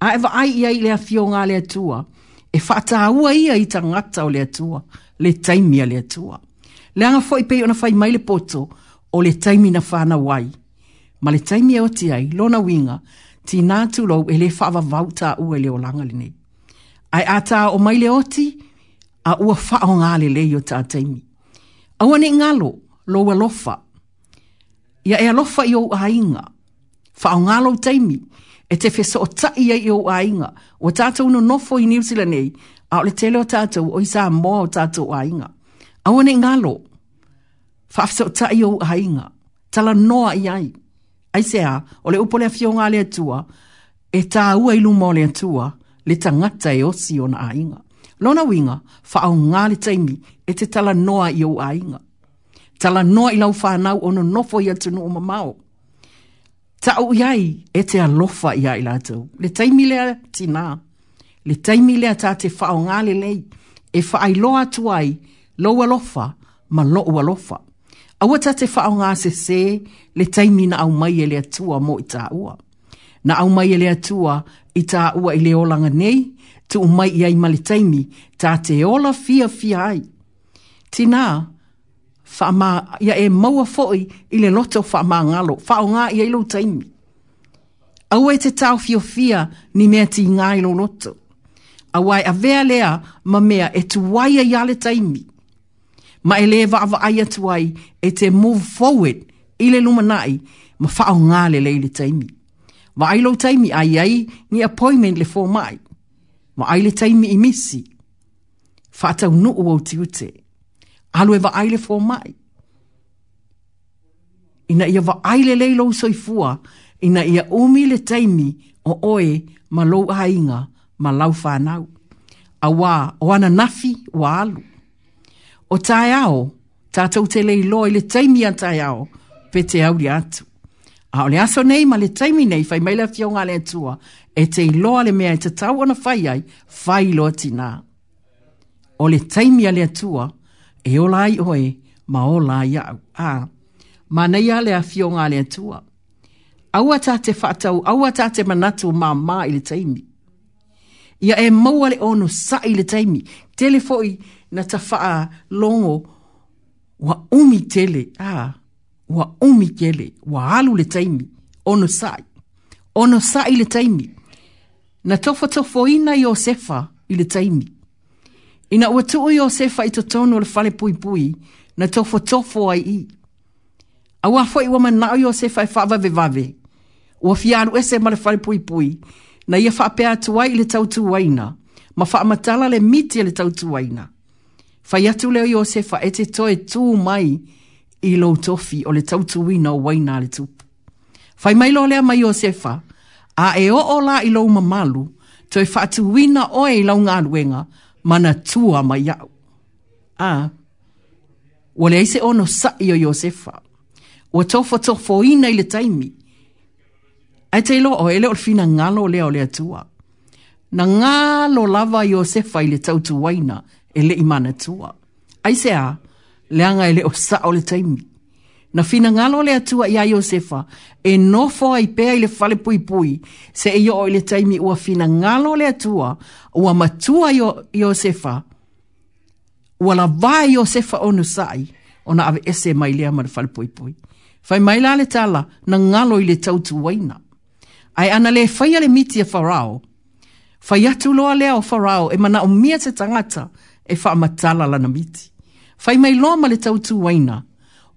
Speaker 7: A ewa ai e ia i le athio ngā le tua, e whataaua ia i ta ngata o le tua, le taimi a le atua. Le anga fo i pei ona whai mai le poto o le taimi na whana wai. Ma le taimi e oti ai, lona winga, tina tulou e le whawa vauta ua e le o langa le nei ai ata o mai le oti a ua faa o ngā le leo ta ataimi. Awa ngalo lo wa lofa. Ia e lofa i o ainga. Faa o ngalo taimi e te fesa o ta i o ainga. O tata uno nofo i New Zealand ei a o le tele o tata o isa a moa o tata o ainga. Awa ne ngalo faa fesa o ta i o ainga. Tala noa i ai. Aisea, o le upole a fio ngale atua e ta ua ilu mo le atua le tangata e osi o na ainga. Lona winga, wha au ngā le taimi e te tala noa i au ainga. Tala noa i lau whanau o no nofo i atu no o mamao. Ta au iai e te alofa i ai lātou. Le taimi lea tina. Le taimi lea ta te wha au ngā le lei. E wha ai loa atu ai, loa lofa, ma loa alofa. Aua ta te wha au ngā se se, le taimi na au mai e lea tua mo i ta ua. Na au mai e lea tua, i tā ua i leolanga nei, tu umai i ai maletaimi, tā te ola fia fia ai. Tina, whaamā, ia e maua foi i le loto whaamā ngalo, whao ngā i ai lo taimi. Au te tau fio fia ni mea ti ngā i lo loto. Awai ai a vea lea ma mea e tuwai a iale taimi. Ma e lewa ava ai atuai e te move forward ile le lumanai ma whao ngā le leile taimi. Ma ai lo taimi ai ai ni appointment le fo mai. Ma ai le taimi i misi. Fata unu o ti ute. Alu e va ai le fo mai. Ina ia va ai le leilo soifua. Ina ia umi le taimi o oe ma lo hainga ma lau whanau. A wā o ana nafi o alu. O tae ao, tātou te leilo i le taimi a tae ao, pe te auri atu. A o le aso nei ma le taimi nei fai maila fionga le atua e te iloa le mea e te tau ana fai ai fai loa tina. O le taimi a le atua e o lai oe ma o lai au. A, ma nei a le a le atua. Aua ta te whatau, aua ta te manatu ma ma i le taimi. Ia e maua le ono sa i le taimi. Telefoi na ta faa longo wa umi tele. Ah, wa umi kele, wa alu le taimi, ono sai, ono sai le taimi. Na tofa tofo ina Yosefa i taimi. Ina watuo Yosefa i totono le fale pui pui, na tofo tofo ai i. Awa fo i wama Yosefa i fava ve ua fianu ese ma le fale pui pui, na ia fa pea tuai le tau tuaina, ma fa amatala le miti le tautu waina. Fai atu leo Yosefa ete toe tu mai, i lo tofi o le tautu wina o waina le tupu. Fai mai lo lea mai o sefa, a e o o la i lo mamalu, to e fatu wina o e lau ngā ruenga, mana tua mai au. A, wale aise ono sa'i o Yosefa, wa tofo tofo ina le taimi, a te ilo o ele o fina ngalo lea o lea tua. Na ngalo lava Yosefa le tautu waina, ele imana tua. Aise a, leanga ele o sa o le taimi. Na fina ngalo le atua ia Yosefa, e nofo ai pea i fale pui pui, se e o le taimi ua fina ngalo le atua, ua matua yo, Yosefa, ua la vaa Yosefa onu sai, ona ave ese mai lea ma le fale pui pui. Fai mai la le tala, na ngalo i le tautu waina. Ai ana le fai ale miti a e farao, fai atu loa lea o farao, e mana o mia te tangata, e faa matala la na miti fai mai loa ma le tau tu waina.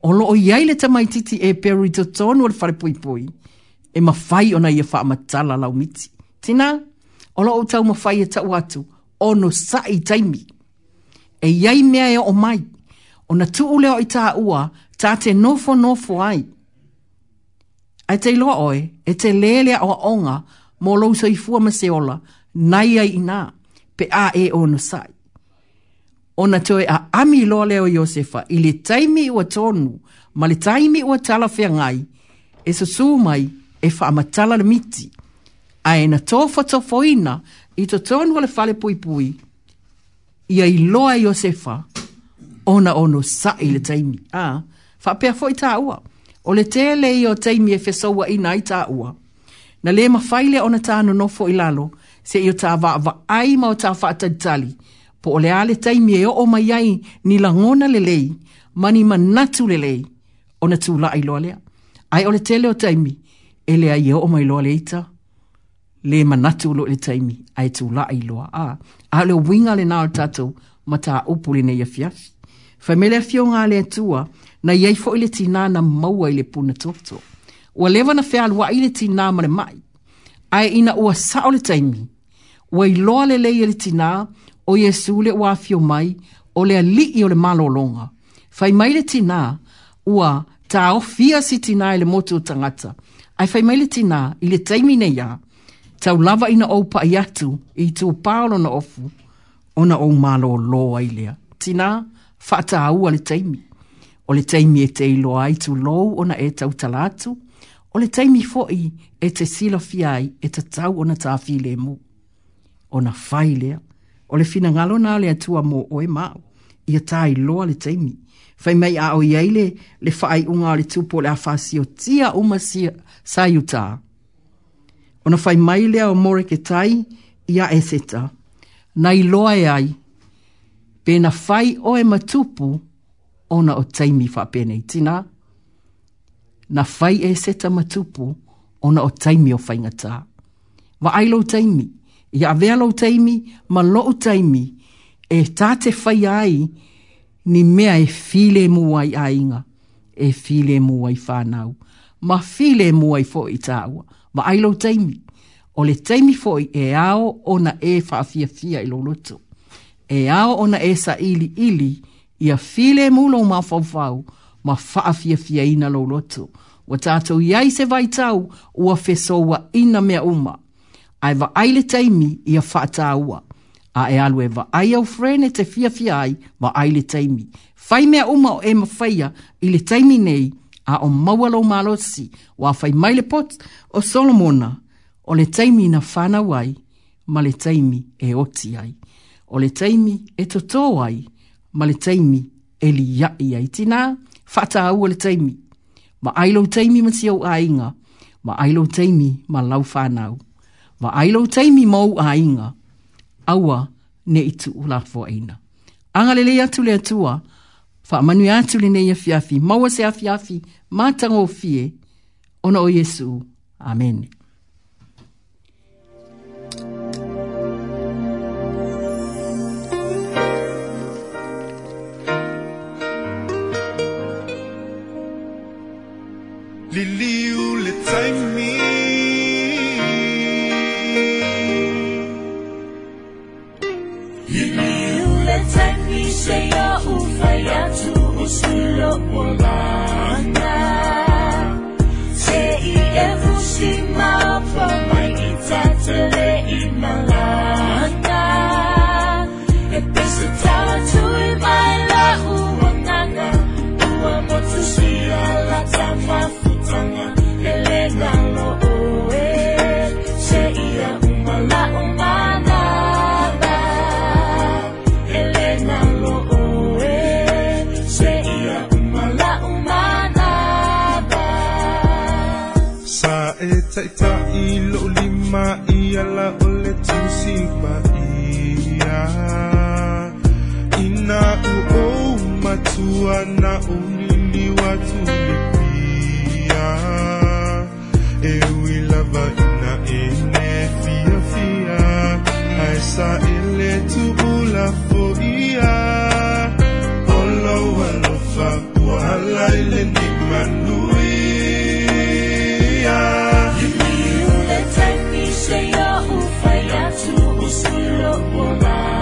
Speaker 7: O loo iai le tamaititi e peru i tonu le fare pui pui. E ma fai ona ia faa matala lau miti. Tina, o loo tau ma fai e tau atu. O no sa i taimi. E iai mea e o mai. O na tuu leo i taa ua, ta te nofo nofo ai. Ai te loa oe, e te lelea o onga, mo lousa i fua maseola, nai ai ina, pe a e o no sai ona toe a ami loa leo Iosefa i le taimi ua tonu ma le taimi ua tala fea ngai e susu mai e whaamatala le miti a e na tofa tofoina i to tonu le fale pui pui i a i loa Iosefa ona ono sa i le taimi a whapea fo i tā ua o le tele i o taimi e fesaua ina i tā ua na le mawhaile ona tā no nofo i lalo se i o tā va, va ai ma o tā whaatatali po ole ale taimi e o mai ai ni la ngona le lei, mani manatu le lei, o na tūla ai loa lea. Ai ole tele tai mi, e lea i e o mai loa leita, le manatu lo le tai mi, ai tūla ai lo a. A le winga le nao tato, ma ta upu le neia fiasi. Fa mele a fio ngā le na iei fo ile ti nā maua ile puna tofto. Ua lewa na fea lua ile ti nā mare mai, ai ina ua sao le taimi, ua i loa le lei ile tina, o Yesu le wa fio mai o le ali o le malolonga. Fai mai le tina ua ta o fia si tina e le motu o tangata. Ai fai mai le tina i taimine ya tau lava ina o pa i i tu paolo na ofu o na au malolo ai Tina fata aua le taimi. O le taimi e te ilo ai tu lou o na e tau talatu. O le taimi foi e te silo fiai e te tau o na tafi le mu. O na fai o le finagalo na le atua mo oe mau ia loa le taimi fai mai a oi ai le le faaiʻuga o le tupu o le afasiotia uma saiuta ona fai mai lea o moreketai ia eseta na loa e ai pe na fai oe ma tupu ona o taimi tina. na fai eseta ma tupu ona o taimi o faigatā vaailou taimi ia avea lau taimi ma loo taimi e tā te whai ai ni mea e file muai ainga e file muai whānau ma file muai fo i tāua ma ai lau taimi o le taimi fo i e ao ona e whaafia fia i lau loto e ao ona e sa ili ili ia file mu lau ma fau ma whaafia fia ina lau loto wa tātou iai se vai tau ua fesoua ina mea uma ai va ai le taimi ia fata ua. A e alu e va ai au frene te fia fia ai va ai le taimi. Fai mea uma o e mawhaia i le taimi nei a o maualo malosi wa fai mai le pot o Solomona o le taimi na whana wai ma le taimi e oti ai. O le taimi e toto ai ma le taimi e li ai tina fata au o le taimi. Ma ailo taimi ma siau ainga ma ailo taimi ma lau whanau. wa ailo taimi mau a inga, aua ne itu fo aina. Anga lele atu le atua, fa manu atu ne ya fiafi, maua se afiafi, ngo fie, ona o Yesu, amen. Liliu le taimi sayatu silo mulana Te i e fushima pa mai i tatele i malana
Speaker 8: E pese tala tu i mai la tai lo lima ialah ole tusi maia ina uo matua na ulili watu lipia e uilava ina ene fia fia aisa ele tu ula foia olo walofa wala ile ni manua 谁又无法压无输的我吧。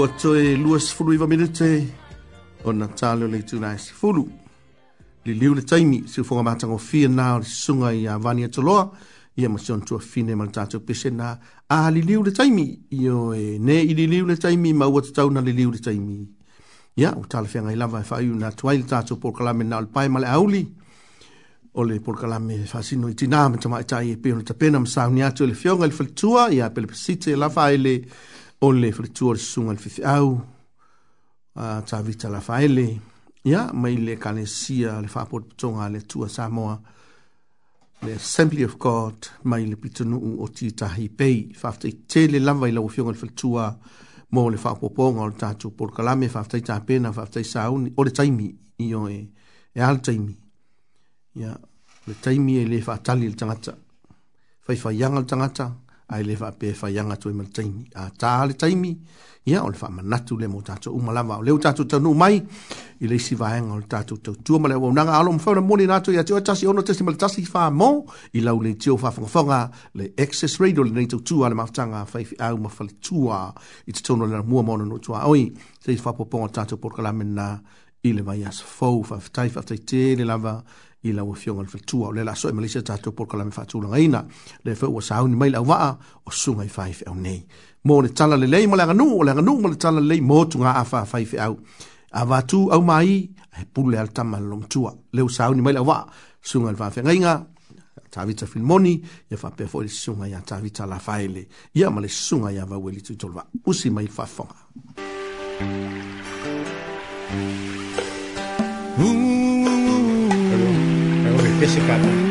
Speaker 9: ua toe luas fulu iwa minute o na tāleo le tūna e si fulu. Li liu le taimi, si ufonga mātango fia nā o le sunga i a vani atoloa, i a masion tua fine ma le tātou pese nā. A li liu le taimi, i o e ne i li liu le taimi, ma ua te tau na li liu le taimi. Ia, u tāle fia ngai lava e whai u nā tuai le tātou por kalame nā o le pae ma le auli. O le por kalame e whasino i tina, me tamai tai e pio na tapena, ma sāu ni atu e le fionga le whalitua, i a pelepasite e lava e le ole fra tuor sungal fifi au a ta vita la faile ya mai le kale sia le fa pot tonga le tua samoa le assembly of god mai le pitunu o ti ta hipei fa fte tele la vai la ofiongal fra tua mo le fa popong al ta tu por kala me fa fte ta pena fa fte saun o le taimi io e e al taimi ya le taimi e le fa tali le tangata fa fa yangal tangata ai le fa pe fa yanga tu mal taimi a ta le taimi ia ol fa ma natu le mota tu uma lava le uta tu tanu mai i le si va en ol ta tu tu tu le wa nga alom fa na moni na tu ia tu tasi ono tasi mal tasi fa mo i la ule tio fa fa fa le excess radio le nito tu ala mafanga fa fi au ma fa tu a i tu no le mua mona no tu a oi se fa po po ta tu por kala mena i le vaias fo fa tai fa tai te le lava i la wafionga le fatua. Le la soe Malaysia tātou pol kalame fatua langa ina. Le fau wa sahau ni mai lau waa o sunga i fai fi au nei. Mo le tala le lei ma le anganu, o le anganu ma le tala le lei mo tunga a fai fai fi au. A vatu au mai, he pule al tama le long tua. Le wa ni mai lau waa sunga i fai fi au inga. Tavita filmoni, ya fa pefo le sunga ya tavita la faile. Ya ma le sunga ya va weli tutolva. Usi mai fa fonga. Mm. esse cara.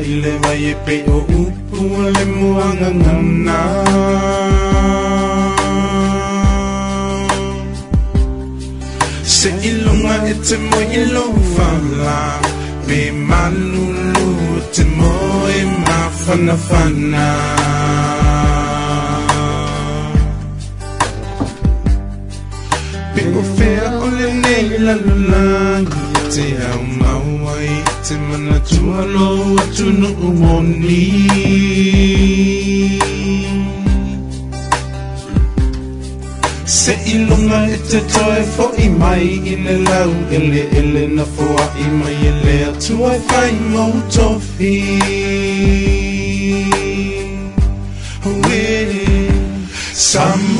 Speaker 8: o இளமையை பெய்ய உப்புவலை na. Se ilunga ite mo ilo wala Me manulu te mo e ma fana fana Pe o fea o le nei la te au wai te mana tua lo atu nuu moni Se ilunga e te toe fo i mai i le lau ele ele na fua i mai e le atua e fai mou tofi Winning Some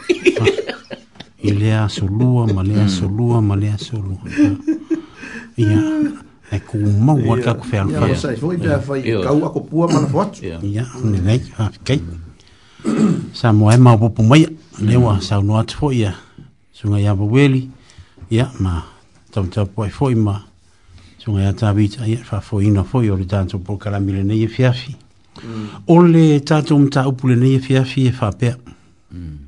Speaker 10: I lea so lua, ma lea mm. so lua, ma lea so lua. Ia, e ku mau a kaku whea nukia.
Speaker 9: Ia, sai, fwoi da whai kau ako pua mana fwatu.
Speaker 10: Ia, ne nei, ha, kei. Sa mo e mau popo mai, lewa, mm. sa unu atu fwoi a, sunga ya awa weli, ia, ma, tau tau poi fwoi ma, sunga ya tabita, ia, fa fwoi ina fwoi, ori tanto po karamile nei fiafi. E mm. Ole tatu mta upule nei fiafi e fa e pia. Mm.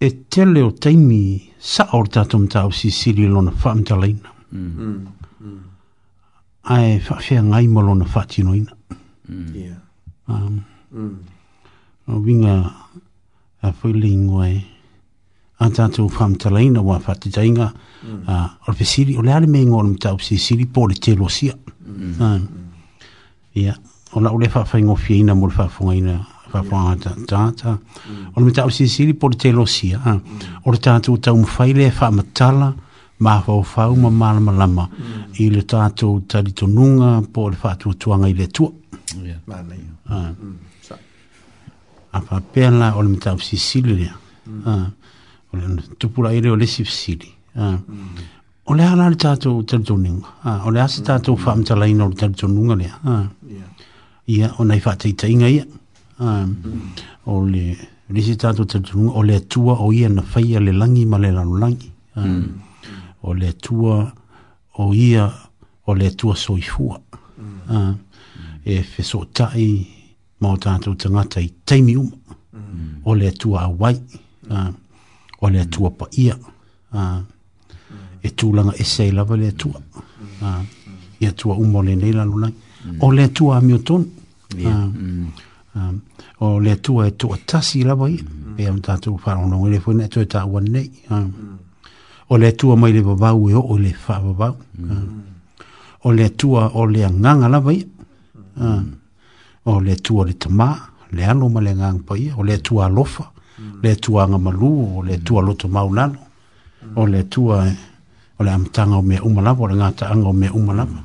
Speaker 10: e tele o taimi sa o tatum tau si siri lona whaamtaleina. Mm -hmm. Ai whawhia ngai mo lona whatino ina. Mm. Yeah. Um, mm. O winga a whaile ingoe a tatou wa whatitainga mm. uh, o le pesiri o le ale me ingoa lona tau si siri po le telo sia. Mm. yeah. Um, o la o le whawhaingo fia ina mo le whawhaingo ina whawha tātā. O le mitau sisiri po le te losia. O le tātou tau mwhai le wha matala, ma whau whau ma marama lama. I le tātou tari tonunga po le wha tu tuanga i le tua. A mm. wha pēla o le mitau sisiri lea. O le tupura ere o le sisiri. Mm. O le hana le tātou tari tonunga. O le asa tātou mm. wha matala ina o le tari tonunga lea. Ia, o nei whātei tainga ia. Ia. Um, o le nisi tatu te tunga, o tua o ia na whaia le langi ma le lanu langi. Um, hmm. ole tua o ia, o tua soifua. Hmm. Um, e fe so tai, ma o tatu te ngata i teimi uma. Hmm. O tua awai, o le tua pa ia. E tūlanga e sei lava le tua. Ia tua umo le nei lanu langi. O tua a miotonu. Um, o le tu e tua tasi la wai, mm. pe am tātou whaonong, le fwene e ta tāua nei, um, mm. o le tua mai le wabau e o le whaabau, mm. um, o le tua o le nganga la wai, o le tua le tamā, le alo ma le ngang pai, o le tua alofa, le tua ngamalu, o le a loto maunano, o le tua o le amtanga o mea umalama, le ngata anga o mea umalama,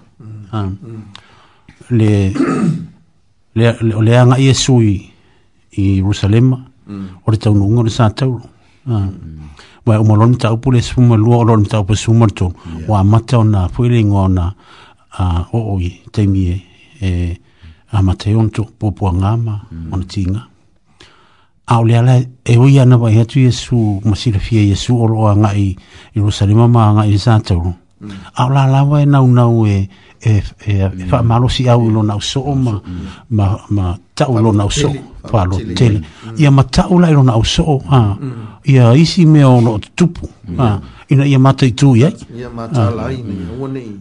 Speaker 10: Ah. Mm. le le le le anga i e sui i Jerusalem mm. o le tau nunga le sātau ah. wai o malon tau pule suma lua o lon tau pa to wa mata o na fuiling o na o o i temi e, e a mata i onto popo a ngama mm. o na tinga a o le ala e oi ana wai hatu Yesu masira fia Yesu o loa i Jerusalem ma ngai le sātau a o la lawa na nau nau e e e fa e malo si au mm. lo na so mm. ma ma ma ta lo na so fa lo tele ia ma ta u lo na so ha mm. ia isi me o lo tupu ha ina ia mata i tu e ia
Speaker 9: ia mata la i me o nei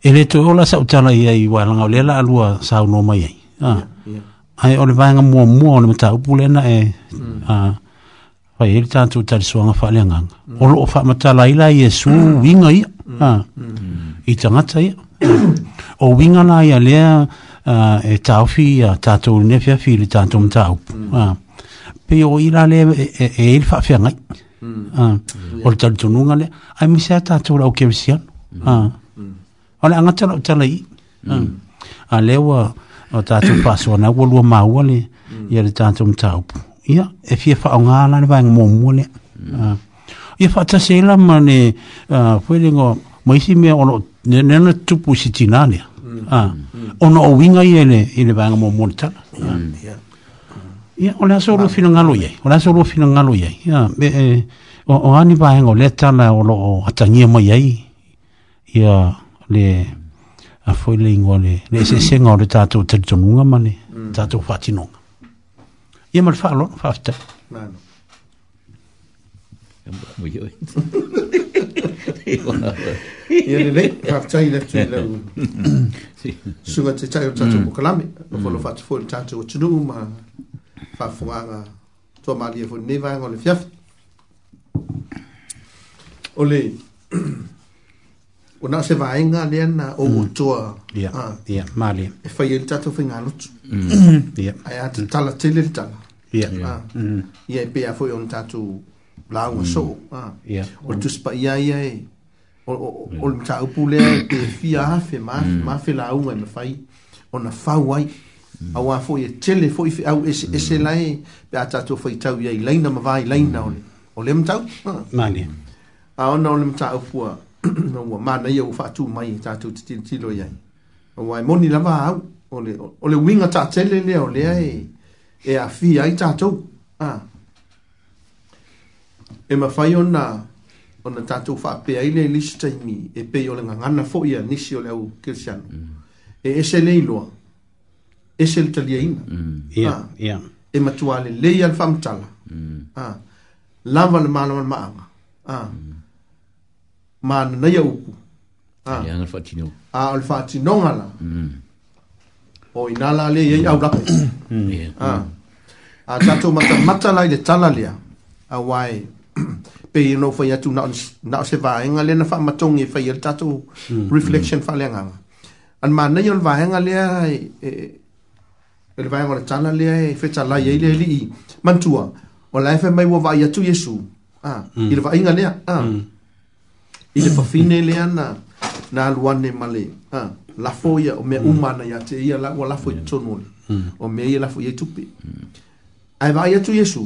Speaker 10: e le to ola sa u tana ia i wa langa le la lu sa u no mai ha ai o va nga mo mo o le mata u pu e, le na e ha fa il tanto tal so nga fa le nga o lo fa mata la i la yesu nga ia ha i tangata ia o wingana ia lea uh, e tauwhi a tātou nefia whi tātou mtau. Mm. pe o ira lea e, ilfa e, e whia ngai. Mm. o le tali lea. Ai misi a tātou rau kevisian. Mm. Mm. O le angata rau tala i. Mm. Uh, a lewa o tātou [coughs] pāsua na ua lua maua le mm. ia le tātou mtau. Ia, e fia wha o ngāla ne vai ngomua lea. Mm. Uh, ia wha tasela ma ne uh, whelingo moisi mea ono ne ne na tupu si tinane ah ono o winga ye ne ile banga mo monta ya ya ona so ro fina ngalo ye ona so ro fina ngalo ye ya be o o ani ba hengo le tana o lo atangi mo ye ya le a foi le ingole le se se ngore tato tato nunga mane tato fati nunga ye mal falo fafta
Speaker 11: mano
Speaker 9: ia lelei faafetai latu i lau suga taitai o tatou pokalame o folo faatofoi le tatou atunugu ma faafogaga toamalia foi lenei vaega o le fiafi o le ona se vaega lea na ou atoa ia malia e faia le tatou faigalotu ia ae tatala tele le
Speaker 10: tala ia
Speaker 9: ia e pea foi ona tatou lauga soo o le tusipaia ia e o o ta mm. upule e te fia hafe ma mm. ma e mm. e fe la [clears throat] u me fai ona fau ai a wa fo ye tele fo ife au es es lai pe ata to fo tau ye lai na ma vai lai
Speaker 10: na o o lem tau ma ni a ona
Speaker 9: lem ta upua no wa ma na ye u fa tu mai ta tu ti ti lo ye o wa moni la va au o le o le winga ta tele le o le ai e a fia ai ta tu a e ma fai ona ona tatou faapea ai lei nisi taimi e pei o le gagana foʻi
Speaker 10: a
Speaker 9: nisi o le au kristiano e ese lei loa ese le taliaina mm.
Speaker 10: ah.
Speaker 9: e matuā lelei a le faamatala mm. ah. lava le malamalamaaga ah. mm. mananai a upu
Speaker 10: a
Speaker 9: o le faatinoga la o inā la lei ai aulape a tatou matamata la i le tala lea auae pe no fai atu na na se vai nga lena fa matongi fai ia tatu hmm. reflection fa lenga an man na yon vai nga le e le vai ngora tala le e fe tala ye le li mantua o la fe mai wo vai atu yesu ah ile vai nga le ah ile fa fine le ana e, hmm. hmm. na luane male ah la foia o me umana ya te ia la wala fo tonu o me ia la fo ye tupe ai vai atu yesu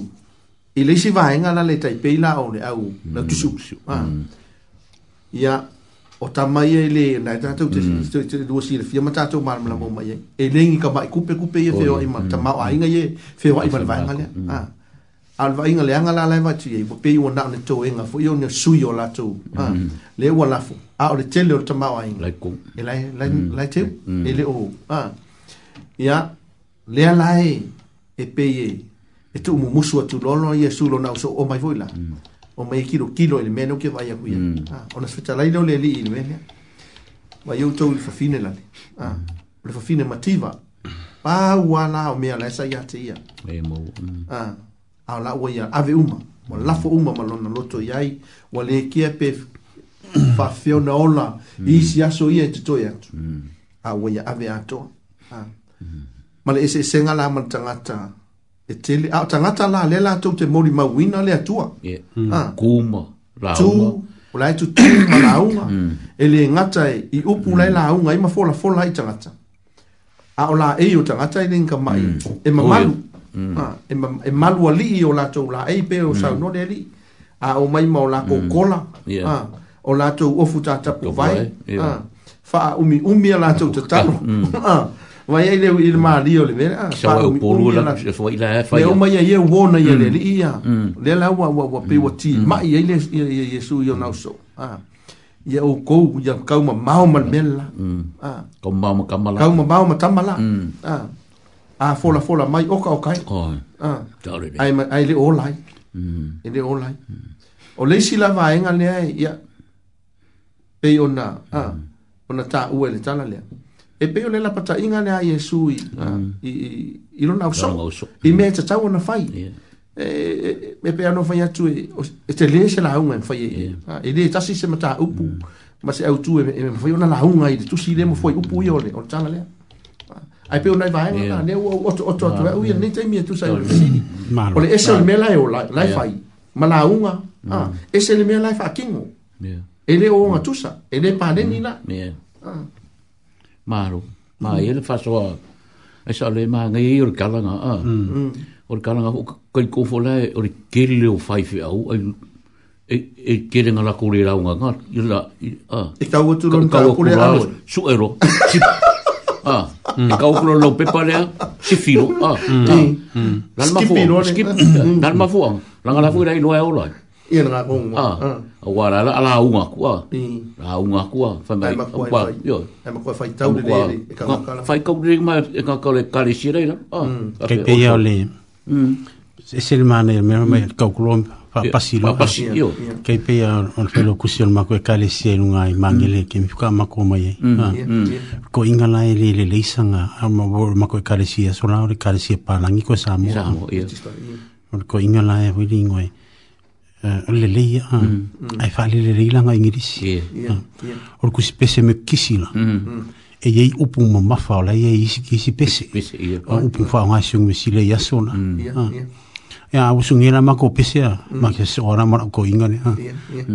Speaker 9: i leisi vaega la le taipei lao le au na mm. tusuusu ah. mm. ia o tamai ai le nae tatou lua mm. silafia ma tatou malamalama umai ai e legi kamai kupekupe ia feoai tamaoaiga ia feoai ma le vaega lea a le ah. vaiga leaga lalae vaatu iai ua pei ua nao ne toega foi ona sui o latou ah. le ua lafo a o le tele o le tamaoaiga e lae teu e le o ia lea lae e pei e e tu mo musu atu lolo ia su lo nau so o mai voila mm. o mai kilo kilo el meno ke vai aku mm. ah, ona sfetalai lo le li ile mena ma eu tu fa fine la ah mm. le fa fine mativa pa wala o mea la sa ia te ia
Speaker 10: e mo ah
Speaker 9: a la o ia ave uma mo la fo uma ma lona loto iai wa le kia pe fa fafeo na ola si aso ia e te toi atu a o ia ave ato ah ma le ese e senga la man tangata e tele a tangata la lela to te mori ma wina le atua
Speaker 10: yeah. kuma la tu
Speaker 9: ola tu tu ma la unga mm. ele ngata e, i upu mm. la unga ngai ma fola fola i tangata a ola e yo tangata i ninka mai mm. e ma malu mm. ha, e, ma, e malu ali i ola to la e pe o mm. sa no deli a o mai ma ola ko mm. kola yeah. ha, o la to ofu tata pu vai yeah. ha, fa umi umi ala to tata mm vai ele ir mali
Speaker 10: ole vera só o polo lá foi lá foi eu mas aí
Speaker 9: eu vou na ele ele ia dela o o e e mm. mm. o pe o ti mas ele Jesus eu não sou ah e eu cou já cau uma mal mal mela
Speaker 10: ah com mal uma camala cau
Speaker 9: uma mal uma camala ah ah fola fola mai oka oka ah ai ai ele olai ele mm. olai o leisi la vaenga lea e, ia pe ona ah ona ta uele tala lea e pe ole la pata inga le a Yesu i i lona au sou i me ta tau na fai e, e, e pe anu fai atu e, e te le se la unga fai e le tasi se mata upu mm. ma se au tu e me fai una la unga i tu si le mo fai upu i ole o tana lea ai pe unai vai na ne o o o o o o o ne te mi tu sa o si o le esa me la e o la fai ma la unga ah esa le me la fa kingo e le o unga tu sa e le pa le ni na
Speaker 10: maru ma e mm. ele faz o é só le ma ngai o cala nga a o cala nga o kai ko fo le o o fai au e e kele nga la kuri la nga yo la a
Speaker 9: e ta o tu lon ta kuri la
Speaker 10: su ero a e ka o kuri lo pe pare si filo a la ma fo la ma fo la nga la fo la i lo e o Ia nga kong mga. Ah, awa la la la unga kua. Mm. unga kua. Fai mai. kua fai. Yo. Ema fai tau de de. Fai kong de ma e ka le kare si reina. Ah. Kei pe yao le. Mm. Ese le mana e mea mea kau kuro pa pasi lo. Pa pasi. Yo. on fai lo kusi on ma kue kare si e nunga i mangi le. Kei mifuka ma kua mai Ko inga la e le le le isanga. Ama wo ma kue kare si e. So la ore kare si e pa langi kue sa mo. Sa mo. Ko inga la e hui ringo e. Mm uh, le leia mm -hmm. ai fali le leila nga ingirisi ah. yeah. yeah. yeah. orku spese me kisina mm -hmm. e yei upu ma mafa ola yei isi kisi pese yeah. Ah, upu fa nga siung me sile yasona mm. yeah. Ya, usung ngira ma ko pese ya, mm. ma ke se ora ma ko ingane ha.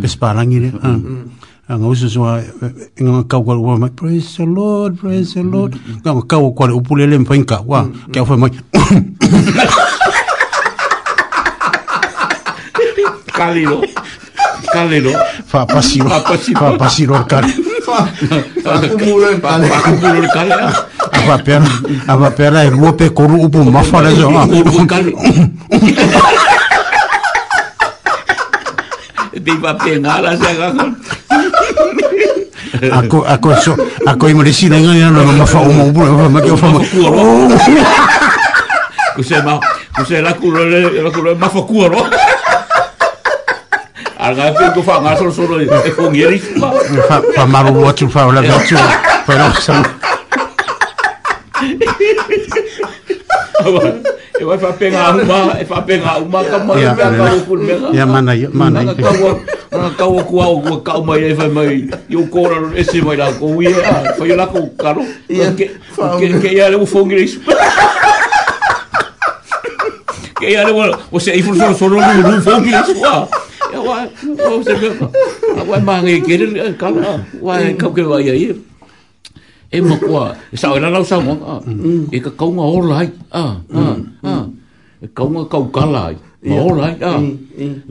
Speaker 10: Pese parangi ne. Mm. Nga usung so eh, nga ka ko wa ma praise the lord, praise the lord. Nga ka ko ko upu le le mpa inka wa. Ka fa ma.
Speaker 9: Calero. Calero.
Speaker 10: Papasiro. Fa Papasiro al cal.
Speaker 9: Papumuro al cal. Papumuro al cal.
Speaker 10: Apa A Apa pera e rua pe koru upu mafara jo. Koru al cal.
Speaker 9: Pipa pengala sa kakon. Ako
Speaker 10: ako so ako imresi nga ya no mafa umu upu mafa mafa. Kusema kusela kulole
Speaker 9: kulole mafa kuoro. aga pe go fa nga solo solo e ko ngeri
Speaker 10: fa fa maru watu fa la watu fa no sa
Speaker 9: e wa fa pe nga uma e fa pe nga uma ka ma ya ba ko ku
Speaker 10: me ya mana ya
Speaker 9: mana ka ka ko ku au ku ka uma e fa mai yo ko ra e se mai la ko wi e fa yo la ko ka ro ke ke ya le fo ngeri ke ya le wo se i fu solo solo ni fo ngeri Wai mangi kiri kala. Wai kau ke wai Ele E mo kwa. E sao era lau sao mo. Mm. E ka kaunga ola hai. E kaunga kau kala hai. Ma ola hai.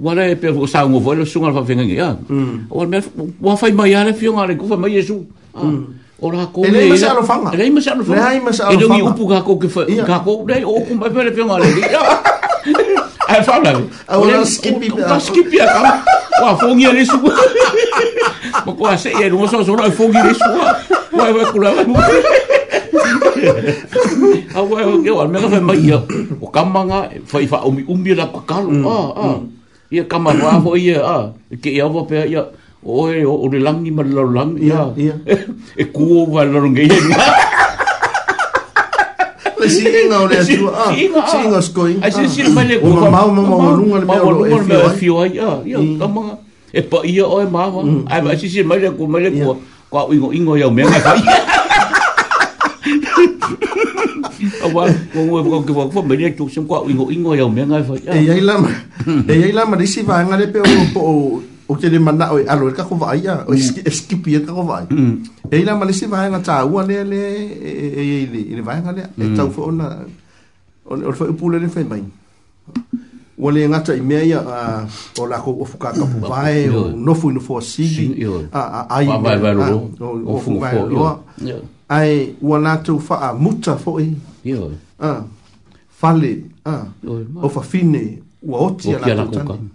Speaker 9: Wara e pe sao mo voilo sunga fa fingangi. Mm. Wai mea. Wafai mai ale fionga ale kufa mai jesu. Mm. Ora ko
Speaker 10: ne. Ele masalo fanga. Ele masalo fanga. Ele
Speaker 9: masalo fanga. Ele ngi upu ka ko ke fa. Ka ko dai o ku mai pele fionga ale. Ha ha [laughs] ha ha. Eh, ae whanau. Awa
Speaker 10: skipi. Ka
Speaker 9: skipi a ya, kama. Wa fongi a lesu. Ma kua se ia nunga [laughs] ya, sa sora e fongi lesu. Wa e wa kula wa nuka. Ah, Awa e wa keo al mega whema ia. O oh, kamanga whai wha umi umi la kakalu. Hmm, ah, ah. Hmm. Ia kama wā ho ia. Ah. Ke ia wa pēr ia. Oe, o le langi ma le
Speaker 10: langi. Ia, ia. E kuo
Speaker 9: wa laronga ia. Ia.
Speaker 10: si ờ, à, ờ. inga o le atua. Si inga
Speaker 9: o skoinga. Ai si sila mai le kua.
Speaker 10: O mamau mamau lunga le
Speaker 9: mea o le fio ai. Ia, ka manga. E pa ia o e mawa. Ai ma si sila mai le kua mai le kua. Kwa ingo ingo iau mea ngai pai. Awa, ko ngoi ko ke ko me ne tuk sem kwa ingo ingo iau mea ngai pai.
Speaker 10: E ai lama. E ai lama disi va ngale pe o o te le mana o e alo e kako vai ya o e mm. skipi e, e kako vai mm. e ina male se vai na ta ua le le e e e e vai na le e mm. tau fo ona o le fo upule le fai mai o le ngata i mea ia o la ko o fuka kapu vai o nofu ino fua sigi a a a i mea o fuka vai o ai ua na tau fa a muta fo i fale
Speaker 9: o
Speaker 10: fa fine ua oti a la kutani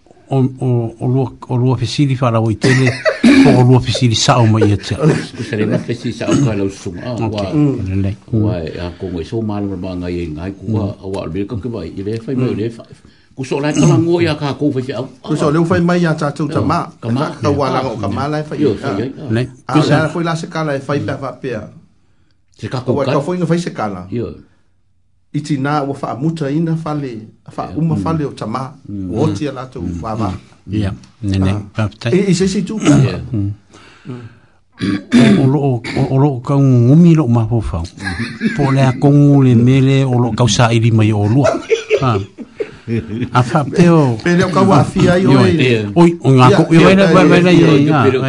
Speaker 10: o o o lua o lua fisili fa o itene o o lua sa o mai atia o sere na
Speaker 9: fisi sa o ka lo su
Speaker 10: wa
Speaker 9: wa a ko ngoi so mal ma nga ye nga ku wa mm. a wa le ka ke bai i le fa mai mm. le fa ku so la ka la ngoi a ka ko fa ja
Speaker 10: ku so le fa mai ya ta tu ta ma ka ma ka
Speaker 9: wa la ka ma la fa yo ah. le ku
Speaker 10: ah, la se ka la fa pa pa pe
Speaker 9: se ka ko ka
Speaker 10: fo ngoi fa se ka la iti na wa fa muta ina fale fa yeah. uma fale mm. o tama mm. o ti ala to mm. wa
Speaker 9: ba mm. ya ne ne ah. papta
Speaker 10: e, e se se tu ka o lo o lo ka un umilo ma po fa po le a kongu le mele o lo ka sa i di mai o lo ha [laughs] ah. A fa teo.
Speaker 9: Eh, pero ka wa fi ai
Speaker 10: oi. Oi, un ako i vai na vai vai na ia. Pero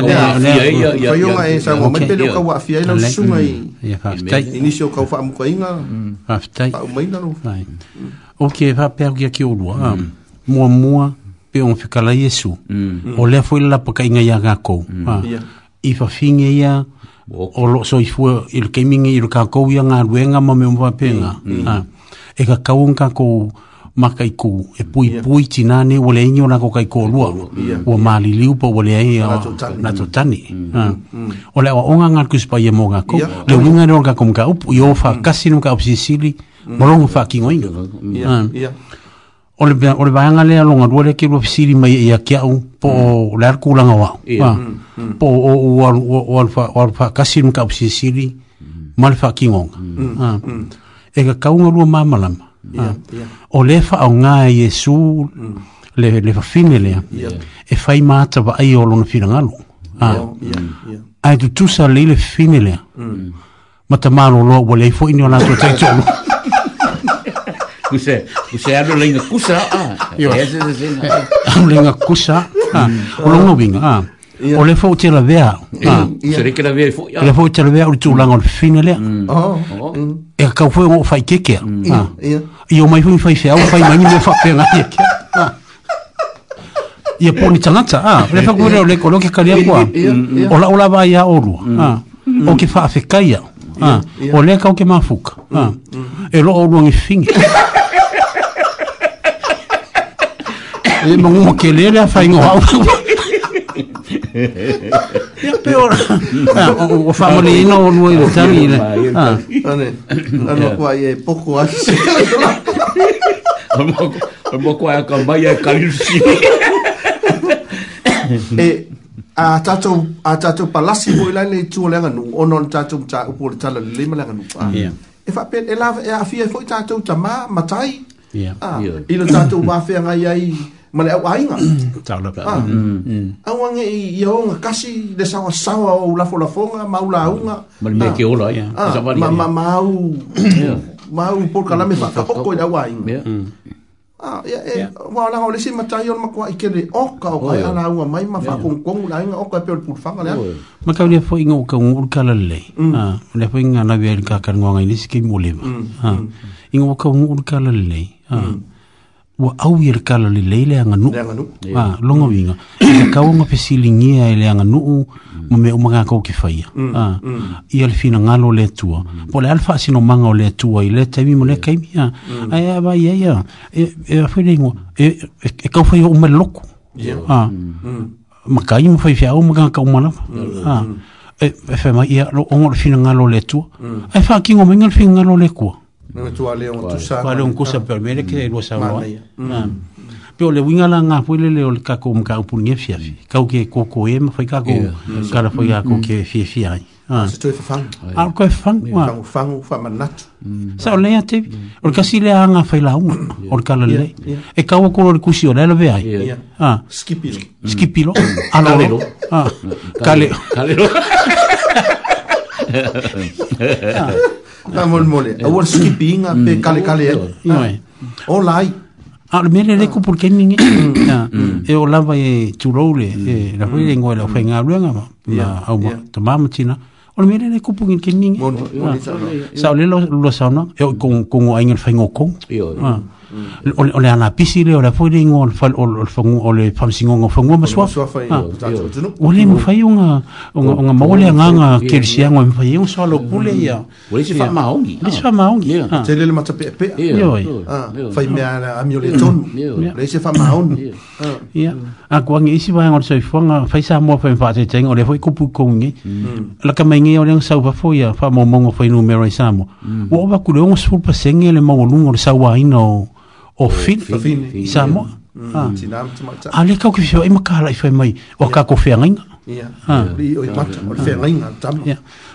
Speaker 9: Foi unha esa, mo me pero ka wa fi ai na suma i. Ia fa. Tai inicio ka fa mo kainga. Fa tai. Pa mai na no. Mm. Okay,
Speaker 10: fa pero ki o lua. Mo mo pe on fica la Jesu. Mm. O le foi la poka inga ia ga ko. Mm. Ah, ia. I fa finge ia. O lo so i fu il kaminge il ka ko ia nga ruenga mo me mo pa pena. Ah, e ka ka ko makaiku e pui yeah. pui tina ne wale ingi wana ko kaiko
Speaker 9: lua yeah.
Speaker 10: wa maali liu pa wale ingi uh, na totani tani mm. mm. o le awa onga ngal kuspa ye mo ngako le winga ni onga kumka upu yo fa mm. kasi nuka upu sisili morongu fa kingo inga o le vayanga le alonga rua le kiru sisili mai e ia kiau po o le arkulanga wau
Speaker 9: po o alfa kasi
Speaker 10: nuka upu sisili ma mal fa kingo inga e ka kaunga rua mamalama Ah. o le faaaogā e iesu mm. le le fafine lea e fai mata vaai o lona filagalo
Speaker 9: ae ah.
Speaker 10: tutusa lei le fafine lea mm. mm. ma tamāloloa ua leai foʻi ni o latou taitolu [laughs] kusa kusa ano lenga kusa ah yo ese ese ano lenga
Speaker 9: kusa
Speaker 10: ah lo no vinga ah yeah. o le fo te la vea ah. se le
Speaker 9: ke la vea le
Speaker 10: fo te la vea o le tu fina le mm. Mm. Oh. Oh. Mm. e ka fo o fai ke ke ah. i o mai fo fai se o fai mani me fa pena na e ke ah. i e poni tangata le fa kore o le kolo ke kalia kua o la o vai a oru o ke fa a fekaia o le ka o ke mafuka e lo o luang i fingi [laughs] e mongu mo ke le a fai ngoha [laughs] Ya peor. Ah, o famoli no no iba a salir. Ah.
Speaker 9: Ano no cual es poco así. Vamos, vamos cual con vaya calirsi. Eh, a tato a tato palasi mo ila ni tu lenga no ono tato ta upo ta la le mala no
Speaker 10: pa e
Speaker 9: fa pe e la e afia foi e tato ta ma matai ya ah ilo tato va fer ai ai ma le au ainga.
Speaker 10: Tāla [clears throat] pā.
Speaker 9: Ah. Mm. Au ange i aonga kasi, le sawa sawa o lafo lafonga, mau la mm. aunga. Ah.
Speaker 10: Ah, ma le meke ola, ia.
Speaker 9: Ma ma ma mm. au, ma au polka lame pa, ka oko i la ainga. Ia, ia, e ia. Wa ala ngau le si matai ona makua i kere oka o kai ala aunga mai, ma fa kong kong la ainga oka e peo le pulfanga lea. Ma kau
Speaker 10: lea fo inga o ka ngur kala lei. Lea fo inga nawea ni kakar ngwanga inisi ke mulema. Inga o ka ngur kala lei. Ia. ua au ia le kala lelei le aganuu
Speaker 9: a
Speaker 10: loga uiga i e le aganuu ma mm. mea uma gakou ke faia ia le finagalo mm. o le atua po le a le faasinomaga o le atua i le taimi le kaimi a ah. mm. ae avaia ia ah. e afai leigoa e kaufai o uma le makai ma faifeau ma gakou ma lava a e fai mai ia lo o le finagalo o le
Speaker 9: atua ae
Speaker 10: faakigo le finagalo o le akua
Speaker 9: Nga tu ale tu sa.
Speaker 10: Pa lon kusa per mere ke lo sa. Ma. Pe ole winga la nga pu le le ol ka kum ka pu nge fia Ka ke ko e ma fai ka ko. Ka la fai ka ke fi
Speaker 9: Ah. Se ah, ah. tu mm. mm. e fa fang.
Speaker 10: Al ko e fang. Fa
Speaker 9: fang fa
Speaker 10: Sa ole ya te. Ol ka si le nga fai la un. Ol ka la le. E ka wa ko ol kusi ole le ve ai. Ah.
Speaker 9: Skipilo.
Speaker 10: Mm. Skipilo. [coughs] Alalelo. Ah. Kale. Kale.
Speaker 9: Kale. Na mole mole. A wan skipping a ah, pe kale kale. O lai.
Speaker 10: A me le leko por ke ni. Na e o lava e tulole mm. e la foi lengo la foi nga luenga ma. Na au ma to mama china. O me le leko por ke ni. Sa le lo lo sa no. E con con o ainga fengo con. Yo o le ana pisi le o le foi ringo o le fal o le fungu o le fam singo o fungu ma swa
Speaker 9: ah.
Speaker 10: o le mo mm. fai unga unga unga mo le nga nga kersia ngo mo fai un so lo
Speaker 9: pule ya mm. o le fa maungi le fa ah. maungi ah. te le mata pe pe yo fai me ana a mi o le ton le se fa
Speaker 10: maungi ya a ko ngi si ba ngo so fo nga fai sa mo fa fa te teng o le foi kupu kongi
Speaker 9: la ka
Speaker 10: mainge o le sa ba foi ya fa mo mo fo inu mero isamo o ba ku le ngo sul pa sengele mo lungo le sa wa ino o fin i
Speaker 9: sa mo mm, ah. a ah. ah. le kau ki fio e, e maka mm. la i mai o ka ko fia ngainga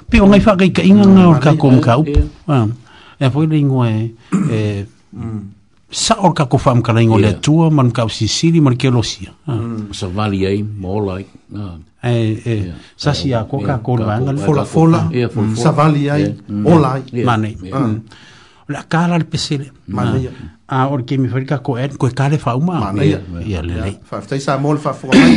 Speaker 9: pe o ngai fa kai ka inga nga o ka ko mka up e a poi le ingo e sa o ka ko fa mka la ingo le tua man ka o sisiri man ke ah mm. sa vali ei mo lai e e sa si a ko ka ko la fola fola sa mane la cara al pesile a ah, ah, orke mi fabrica ko en ko cale fa uma ya le fa fa sa mol fa fo [coughs]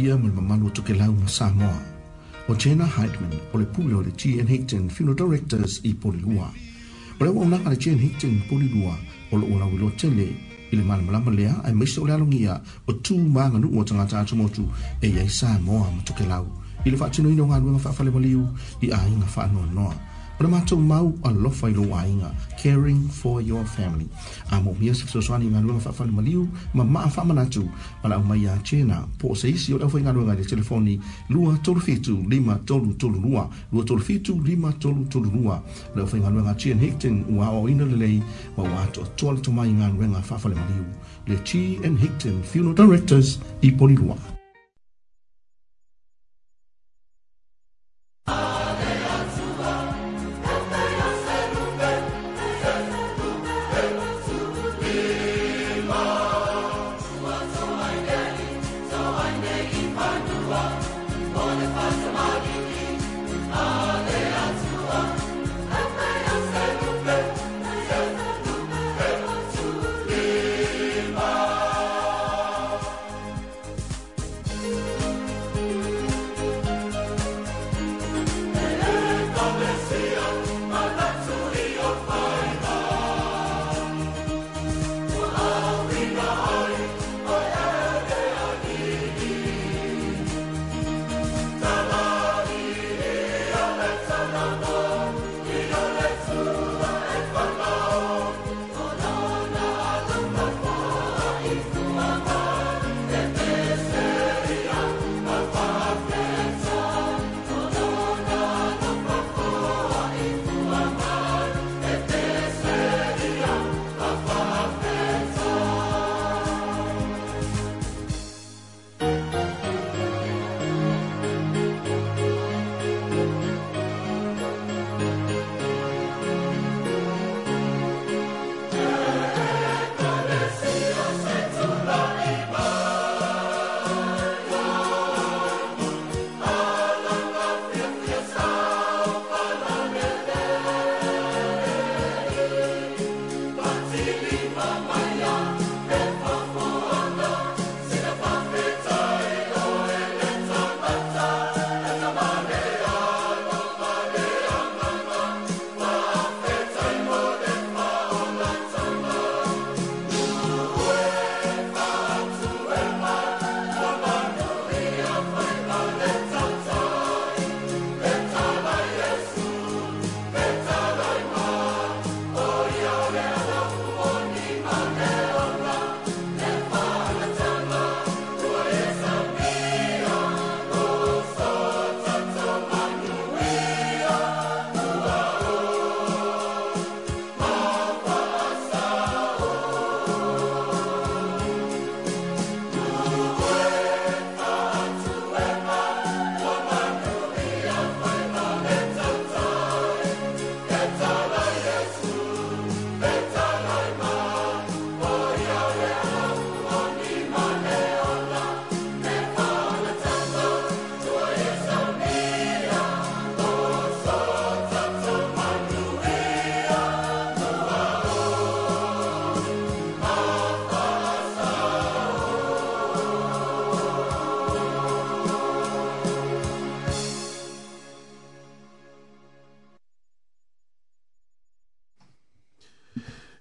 Speaker 12: ia mo le mamalu o toke lau ma Samoa. O Jenna Heidman, o le pule o le G.N. Hickton Funeral Directors i Polilua. O le wawunaka le G.N. Hickton i Polilua, o le ulawi lo tele, i le mana malama lea, ai meisa o le alongia, o tū maanga nuu o tangata atu e iai Samoa ma toke lau. I le whaatino ino ngā nuenga whaafale maliu, i ainga whaanoa noa. noa o le matou mau alofa i lo aiga caring for your family a mo mia se fesoasoani i galuega faafalumaliu ma maa faamanatu ma la aumai iā tie na po o se isi o le aufaigaluega i le telefoni 23752332 le aufaigaluega tien hicton ua aʻoaina lelei ma ua atoatoa le tomai i galuega faafalemaliu le t and hicton funeral directors i polilua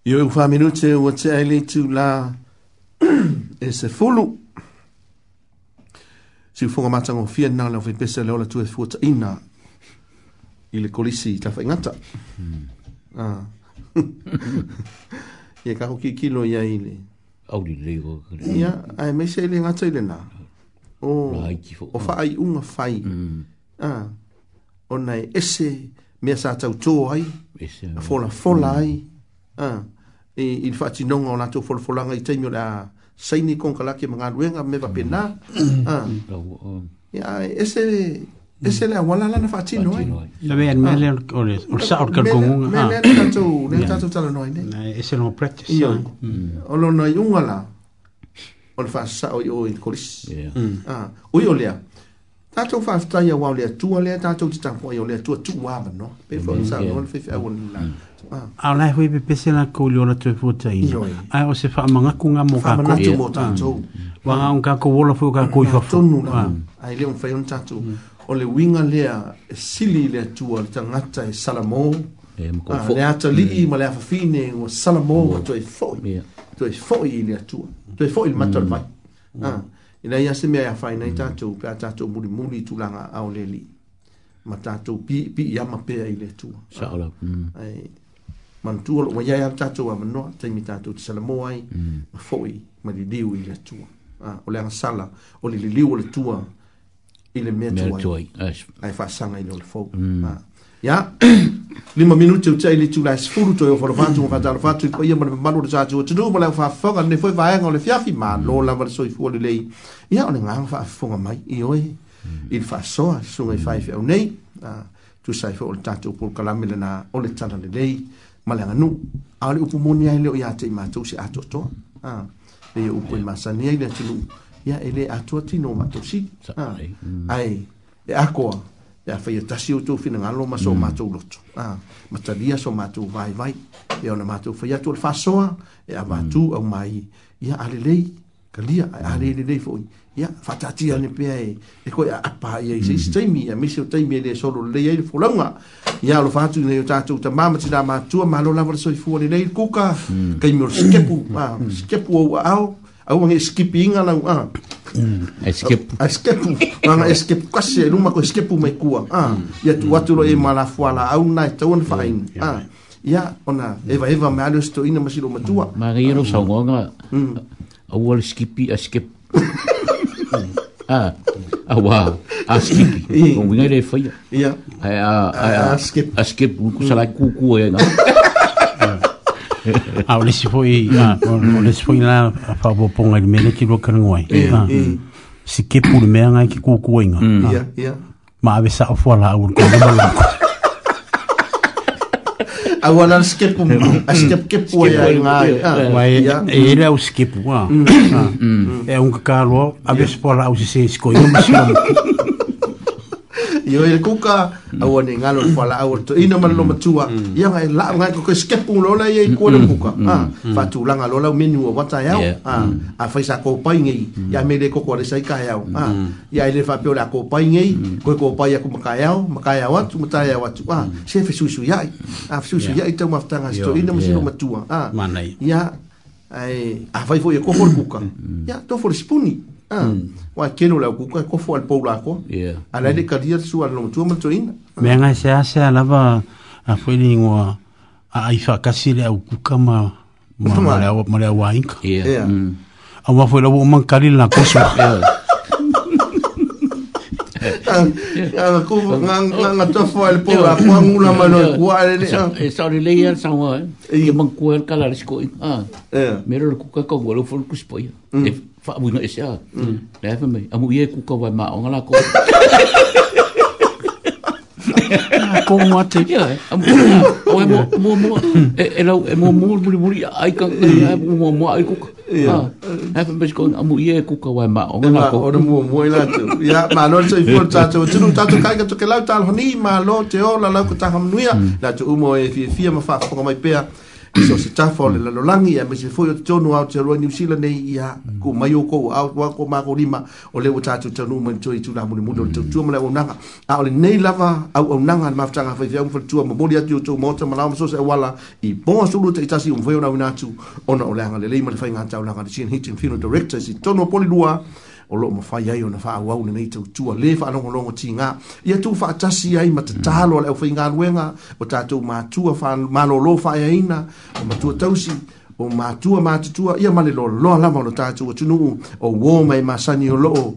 Speaker 13: Io u fa minute u te ai tu la [clears throat] e se fulu. Si u fonga matanga o fia na la fe pesa le ola tu e fuata ina. I kolisi ta fa ingata. Hmm. Ah. [laughs] Ie kako ki kilo ia i le.
Speaker 14: lego. li
Speaker 13: le Ia, ai me se ele ngata i na. O, o fa ai unga fai. Hmm. Ah. O nei ese mea sa tau tō ai. Ese. Fola fola ai. Hmm. Ah. E, i fati non on atu fol fol nga itai mo la sai ni kon kala ki mga luenga me va pena mm. ah ya mm. um, ese ese la wala la na fati no eh? eh.
Speaker 14: la ve en mele ah. or or sa or kalgo
Speaker 13: nga ah mele ka tu le ta tu tala no
Speaker 14: ne ese no practice ya ah. mm. o lo
Speaker 13: ah, no yung wala on fa sa o yo in kolis ah o yo le ta tu fa sta ya wa le tu le ta tu ti ta po yo le
Speaker 14: tu
Speaker 13: tu wa no pe fo sa no fe fe wala a ah. o lai hui pe pese na kou liona tue fuuta ina. A o se fa amanga ku ngā mō kā kou. Whamanatu mō tātou. Ah. Wa ngā unka kou wola fuu kā kou i fafu. Tonu la. A ah. i leo mwhai on tātou. Mm. O le winga lea e sili lea tua le ta ngata e salamō. E, le ata li i mm. ma lea fafine o salamō wa tu e fo Tu e fōi i lea tua. Tu e fōi le matal mm. mai. Ina ia se mea ia whai nei tātou. Pea tātou muri muri tu langa a o le li. Ma tātou pi i ama pēa i lea Ai mantua lo waya ya tatu wa no tai mi tatu te sala moai mm. ma foi ma di diu ile tu ah ole ang sala ole li liu le tua ile me tu ai ai fa sanga ile le fo ma mm. ah. ya [clears throat] lima minute te ile tu la sfuru to yo for vantu ka dar fatu ko ye mal malu de sajo tu mo la fa foga ne foi vaeng ole fiafi ma mm. lo la va soi fu ole lei ya ole ngang fa foga mai i oi il fa so so ngai fa fi o nei ah tu sai fo tatu pul kalamilena ole tsana le lei malanga nu ale upu moni ai e le e o ya te ma to si ato to ah le yo upu ma sa nei le tilu ya ele ato ti no ma to si ah ai e ako ya fa ye tasi o to fina ngalo ma so mm. ma to lo to ah ma ta dia so ma to vai vai e ona ma to fa ya to fa so e a ma tu au mai ya ale lei ka lia mm. e, e ai ale le le foi ya fatati ane pe ai e ko a pa ye se stay me a miso stay me le solo le ye fo longa ya lo fatu ne ta tu ta mama tina ma tu ma lo lava so fo le le kuka mm. ka i mor skepu ma mm. skepu o ao a un skipping ala
Speaker 14: a skepu a
Speaker 13: skepu ma ma e skepu kasi lu ma ko skepu me ku a ya tu atu lo e mala fo ala au na ta un fain a ya ona eva eva ma lo sto ina ma si lo ma tu
Speaker 14: ma ga ye lo sa ngonga awal skipi skip ah a skipi ko winga le fai ia a a askep ku sala ku ku e na ah o lesi foi ah o lesi foi lá a favor bo ele i que ki ro kan ngoi si ke pur me nga ki ku ku inga ia ia ma ave sa fo la ur awana le skepo a skepo ke po ia nga mai e é, é, le é o skip a e un kalo a vez por au se se skoio mas [laughs]
Speaker 13: Yo ele kuka au ne ngalo fala au to ina man lo matua. Ia ngai la ngai ko lo la ye ko le Ah mm. fa tu langa lo la menu wa ta Ah mm. a fa sa ko pai Ya me le ko ko sai ka Ah ya ele eh, fa pe la ko pai ngai. Ko ko pai ko maka maka Ah se fe susu ya. Ah susu ya ita maftanga sto ina mo sino matua. Ah. Ya ai a fo ye ko ko kuka. Ya to for spuni. Ah, hmm. Wa keno la ku ko fo al pou la ko. Yeah. Ala de hmm. kadia su al no tu mo tuin.
Speaker 14: Me nga se a ala ba a fo ni ngo a ai fa kasi le ku ka ma
Speaker 13: ma le a ma le hmm.
Speaker 14: wa in. [laughs] Yeah. Ah, ah, a ma fo la wo man kali la ko so.
Speaker 13: Ya ku nga nga to fo al pou la
Speaker 14: ko ngu ma no ku a le. Sa eh, ri le ya sa man ku el Ah. Yeah. Mero ku ka ko wo lo ku spoya fa mu no esa le fa me amu ye ku ka wa ma ngala ko ko mo te ya amu o mo mo mo e lo e mo mo mo mo ai ka mo mo ai ku ha fa me ko amu ye ku ka wa
Speaker 13: ma
Speaker 14: ngala ko o
Speaker 13: mo mo ila tu ya ma no so forza cha cha tu ta tu ka ka tu ke la ta ni ma lo te o la la ku ta ha mu ya la tu mo e fi fi ma fa ko mai pea so se tafo le lalo langi ya mese foyo te tonu au te roa New Zealand e ia ku mai o kou au kua kua mako lima o lewa tatu tanu mwen tue i tula mwuri mwuri o te tua mwuri au nanga a ole nei lava au au nanga na mafutanga fai fia mwuri tua mwuri atu o tau mota ma lao masose e wala i bonga sulu te itasi umfeo na winatu ona o leanga le leima le fai ngantau langa le sien hitin fino director si tono poli lua o loo mafai ai ona faauau lenei tautua lē faalogologo tigā ia tu faatasi ai ma tatalo mm. a le aufaigaluega o tatou matua malōlō faaeaina o matua tausi o matua matutua ia ma lo loaloa lava ona tatou atunuu o uō mai masani o loo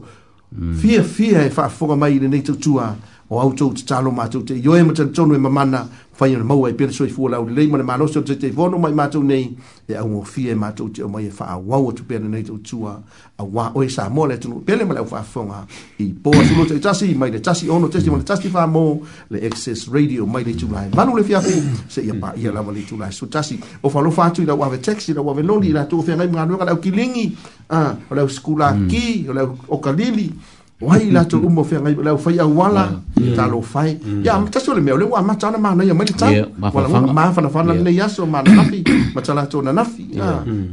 Speaker 13: fiafia mm. e faafoga mai i lenei tautua o auto te talo ma tu te yo e mata tonu e mamana fai na mau e pere soi fu la le mana ma losu te te vono mai ma tu nei e au mo fie ma tu te o mai fa e wa o tu pere nei tu tua a wa o sa mo le tu pele ma le fa fonga i po su lo te tasi mai le tasi ono tasi mo le tasi fa mo le excess radio mai le tu lai ma le fia fu se ia pa ia la mo le tu lai su tasi o fa lo fa tu la wa ve taxi la wa ve noli la tu fe nga mo nga la kilingi a o la skula ki o la o kalili wai la to [laughs] umo fe ngai la fai a wala mm. ta lo fai mm. ya ta so le mele wa ma ta na ma na ya ma ta wala ma fa na fa ah, mm. na le ya so ma na fi ma ta la to na na fi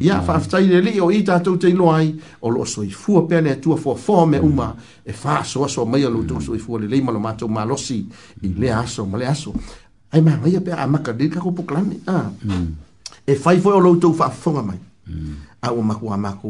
Speaker 13: ya fa fa tai le li o ita to te lo ai o lo so i fu pe le tu fo fo me uma e fa so so ma ya lo to so i fu le le ma lo ma to ma lo si i le aso ma le aso ai ma ngai pe a ma ka dil ka ko poklami a e fai fo lo to fa fo ma mai a ah. e o ma ko ma ko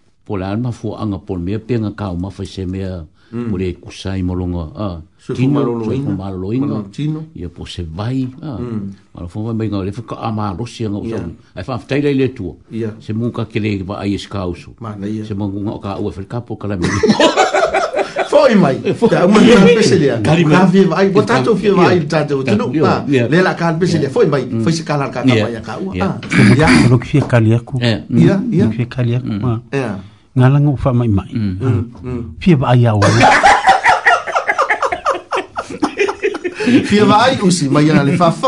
Speaker 14: po le alma fu anga po me pe nga ka ma fa se me po le kusai mo longa a tino lo lo
Speaker 13: ina lo ina tino
Speaker 14: ye po se vai a ma fu va me nga le fa e ka ma ro si nga o so ai fa tai le tu se mu ka kele va
Speaker 13: ai
Speaker 14: es ka so se mo nga ka u fa ka po ka me
Speaker 13: [laughs] foi mai da uma na pesilia ka vi vai botato fi vai tato tu no le la ka pesilia foi mai mm. foi se calar ka ka vai ka u a ya lo
Speaker 14: que fi ka lia ku ya ya lo que fi ka lia ku ma ya ngala ngau fa mai mai mm, mm, mm. fia ba ia wa
Speaker 13: fia ba ai usi mai ana le fa [laughs]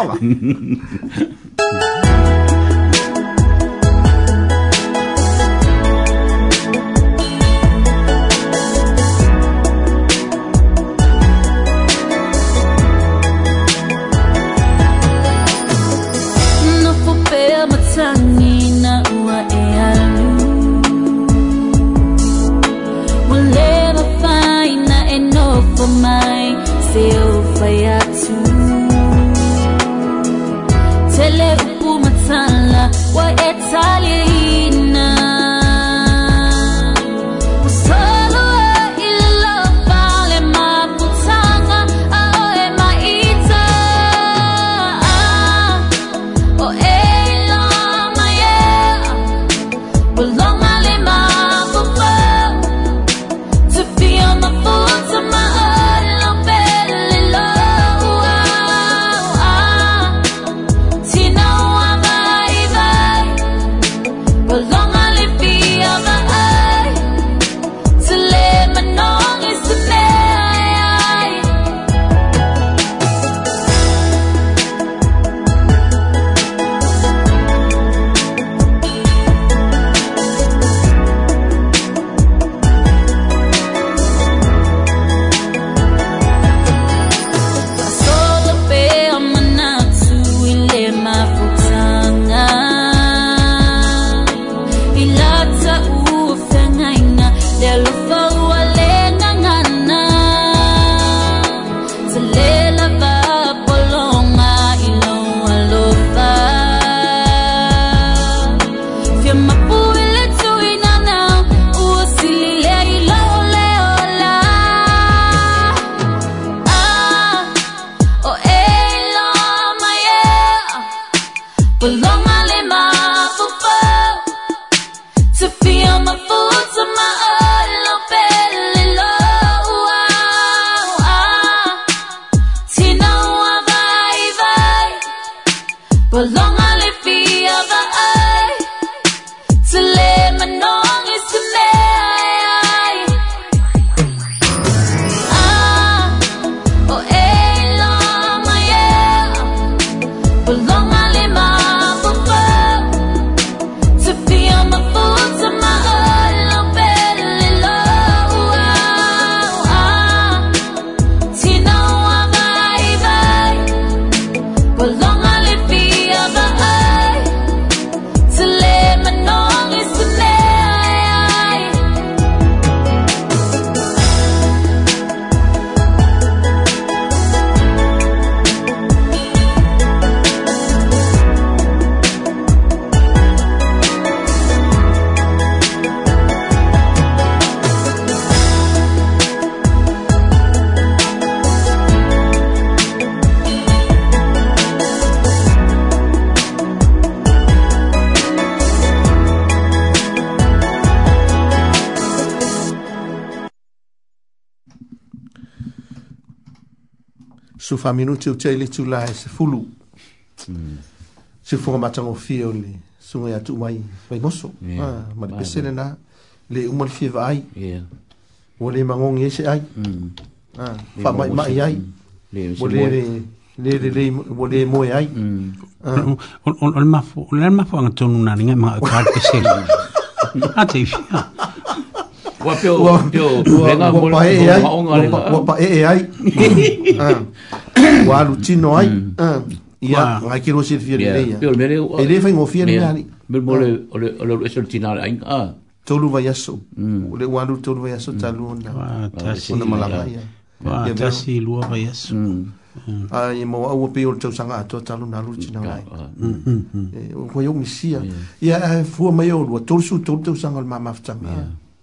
Speaker 13: su faminuti o tele tu la e se fulu hmm. se fonga matango fio le sunga ya tu mai fai moso ah, ma le pesene na le umal fie va ai o le mangong yese ai hmm. ah, fa mai mai ai hmm. o le le le le o le moe ai ah.
Speaker 14: o le mafo o le mafo anga tonu na ringa mga akar pesene a [laughs] te fia Wa pio, pio, venga,
Speaker 13: wa pa e ai, wa pa ai. wa lu tino ai ya ra kilo se fi le ya pe mere e le fai ngofia ni ani
Speaker 14: me mo le le le le sol tino ai a tolu
Speaker 13: va yaso o le wa lu tolu va yaso talu na ta si na mala ya ya ta si
Speaker 14: lu va yaso
Speaker 13: ai mo au pe o tsa sanga to talu na lu tino ai mm mm e ko yo misia ya fu mai o lu tolu su tolu tsa sanga ma ma tsa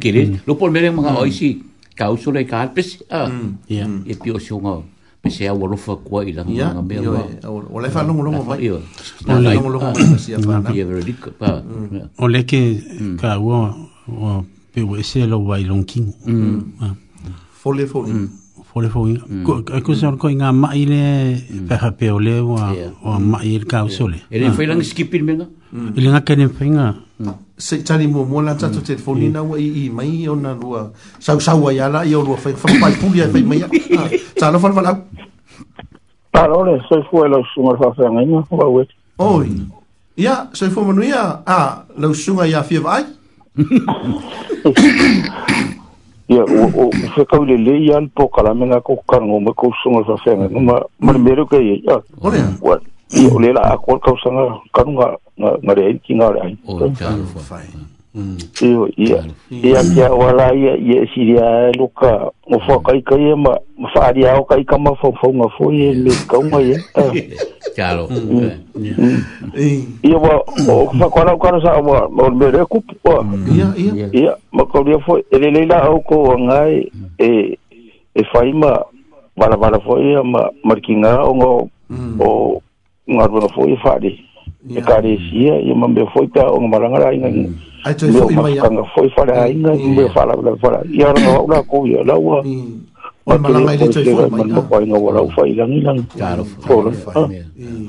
Speaker 14: kere, lo pol mere mga mm. oi si kauso le kaal pesi. Mm. Mm. E pio si unga pesi a warofa kua i langa mga mea. Eh, o le fa longo longo mai. O le longo longo mai pesi a fa O le ke ka ua o pe ue se lo wai long king.
Speaker 13: Fole fole.
Speaker 14: Fole fole. Ko se orko inga mai le peha peo le o mai le kauso le. E le fai ah. langa skipil mea? E le nga kene fai
Speaker 13: se tani mo mo la tato mm. telefoni mm. na wa i mai ona rua sau sau ya la yo rua
Speaker 15: fa fa pai
Speaker 13: puli fa mai ya sa lo fa fa la
Speaker 15: parole
Speaker 13: se
Speaker 15: fue lo sumar fa fa ngai wa we
Speaker 13: oi ya se fue mo nuia a lo sunga
Speaker 15: ya fi vai ya [coughs] o se ka le le ya po kala me na ko ka ngo me ko sunga fa fa ngai ma me ro ke ya ole ya o le la ko ka sa nga ka nga nga re ki nga re o ja fai mm i ya ya ya wala ya ya si ya lu ka mo fo ka ka ye ma ma fa ri ao ka ka ma fo fo nga fo ye le ka nga ye ja lo i ya wa o fa ka ra ka sa wa mo me re ku ya ya ya ma ka ri fo le le la o ko nga e e fa ma wala wala fo ye ma ma ki nga o mm. o nga rona foi fadi e ka re sia e ma me foi ta o maranga ra inga ai to foi mai nga foi fadi ai nga me fala la fala ia rona ora ko ia la wa ma maranga ile to foi mai nga ko ina ora foi la ngi lang
Speaker 14: ka ro foi ah. mai mm.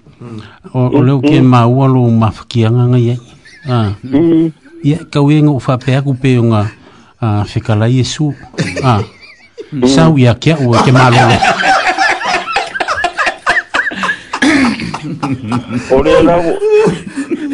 Speaker 14: Mm. O, o leo mm. ke mm-hmm. maua lo mafakianga ngai ai. Ah. Mm. Ia, kau e ngau whapea ku pe o ngā uh, whekalai e su. Ah. Mm. Sau ia kia ua ke
Speaker 15: maalele. o leo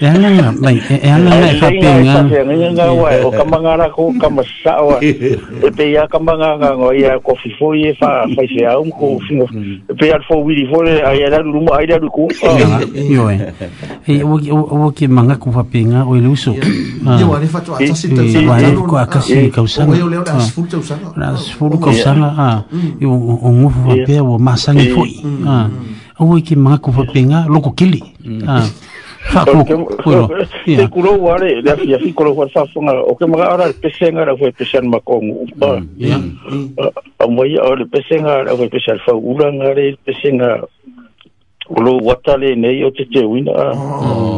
Speaker 14: e ana nga mai e, e ana nga ka pe nga
Speaker 15: nga wa o kamanga manga ra ko ka wa e pe ya ka manga nga ya ko fi ye fa fa se e a un ko fi e pe al fo wi di fo a ya la lu mo a ya lu ko yo
Speaker 14: e e o o ki manga ku fa nga
Speaker 13: o le uso yo wa le fa to a sa si
Speaker 14: ko a ka si ka usa
Speaker 13: o le o le as fu ta usa
Speaker 14: as fu ka usa a yo o mo fa pe o ma sa ni mm. fo mm. a ah. o e ki manga ku fa pe nga lo ko kili mm. ah
Speaker 15: Te kuro ware, le afi afi kuro ware sa funga, o ke maga ara pesenga ra fue pesan ma kongu. Mm, a mwai a ole pesenga ra fue pesan fa uranga re, pesenga kuro watale nei o te te wina,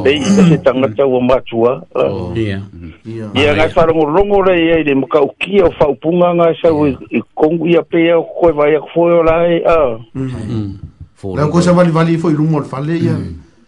Speaker 15: pei oh. ka se tangata ua matua. Oh. Ia ngai farongo rongo re ia i le muka ukia o faupunga ngai sa ui i kongu ia pea o koe
Speaker 13: vai
Speaker 15: a kufoe o lai. Mm. Mm. Lai o kosa vali vali i fo i rungo al
Speaker 13: fale ia. Ia.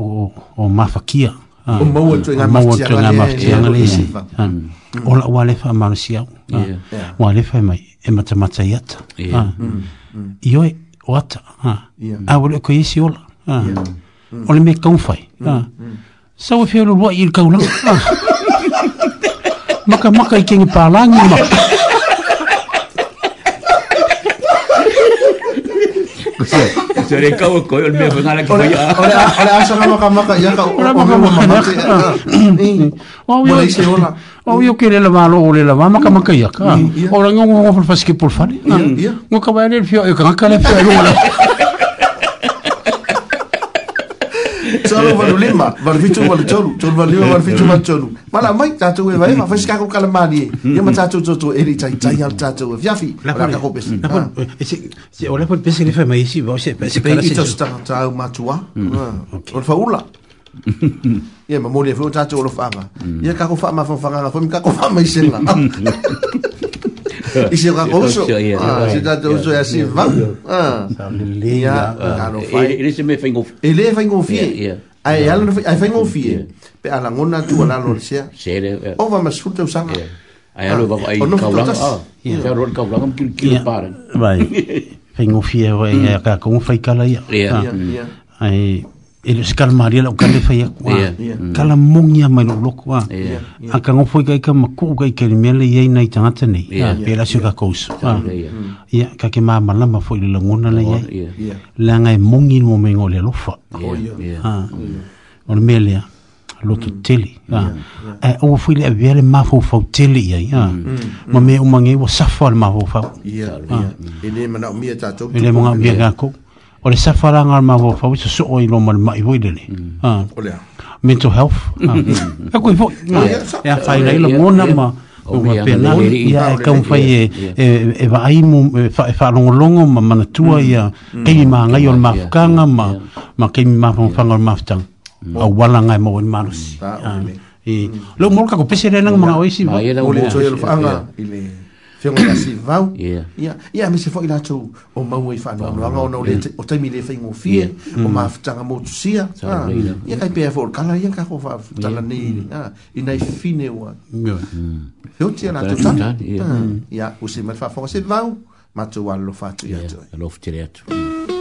Speaker 14: o o mafakia ah. o maua tu nga mafakia nga mafakia nga le si o la wale fa marsia wale fa mai e mata mata yata i oi ah. mm, mm. o ata a wale ko yesi o o le ah. mm. me kaunfai sa o feo lua i il kaunang maka maka i kengi pālangi maka Yeah. Se re kau e ko el me fanga la kwa ya. Ora ora asa
Speaker 13: no ka maka ya ka. Ora
Speaker 14: maka maka. O wi o se ora. O wi o kere la malo o le la mama ka maka ya ka. Ora ngo ngo fa fa ski por fa. Ngo ka ba le fio e ka ka le fio e ngo la.
Speaker 13: tolu [laughs] valu lima valu vitu valu tolu tolu valu lima valu vitu valu tolu mala
Speaker 14: mai
Speaker 13: tatou e vai ma fes kako kala mali e mm. ia ah. eh, ma tatou toto e ri tai tai al tatou e fiafi la ka ko pesi
Speaker 14: e se se ole po pesi le fa mai si va se pesi
Speaker 13: kala se tos ta ta matua ol fa ula ia ma mo le fa tatou lo fa ia kako mm. fa ma fa fa nga fa mi kako fa ma sela i se ka kouso si ta te uso ya si va
Speaker 14: ya ele se me fengo
Speaker 13: ele e fengo fie ai ala no ai fengo fie pe ala ngona tu ala lo se se ele o va ma sulte
Speaker 14: usanga ai ala va ai ka ula ah ya ro ka ula ngam kil kil par vai fengo fie va ka ka fai kala ya ya ai e le sikala mahalia lao kalefa ia kua mm. kala mogi a mai lookoloko a a kagofo i kaika makuu kaikali mea le iai nai tagata nei ah, pe lasi o kakouso ah. mm. ia ka ke mamalama foi le la ngai le agae e me lua maiga o le alofa o le mea lea loto mm. tele e ua foi le avea le mafaufau tele iai ah. ma mea umagei ua safa o le mafaufau e
Speaker 13: lē manaʻomia tatou
Speaker 14: e lē mogaʻomia gakou o le safaraga le mafoafa isa soo i loma le maʻi foi lele mm. ah. mental health a ah. [laughs] e koe foʻi e afailai mona ma ua pena ia e kaumafai e vaai e- e- mo faalogologo ma manatua mm. ia mm. keimi magai o le mafukaga ma ma keimi mafagafaga ah. o le mafutaga aualaga e mau i le malosi lau mo lakako pese lenaga magaoisi
Speaker 13: fio ngā si [coughs] vau. Ia, ia, me se fo i o mau e whanau, no anga ono le mm. o taimi le whaingo fie, o mā mm. whitanga mōtu sia. Ah, ia, kai pēr fōr, kala ia kā kōwha whitanga nei, mm. ah, i nei fine ua. Fio tia nā tō tā. Ia, o se mā whanau se vau, mā tō wā lo fātu i atu. Lo
Speaker 14: fātu i atu. Ia,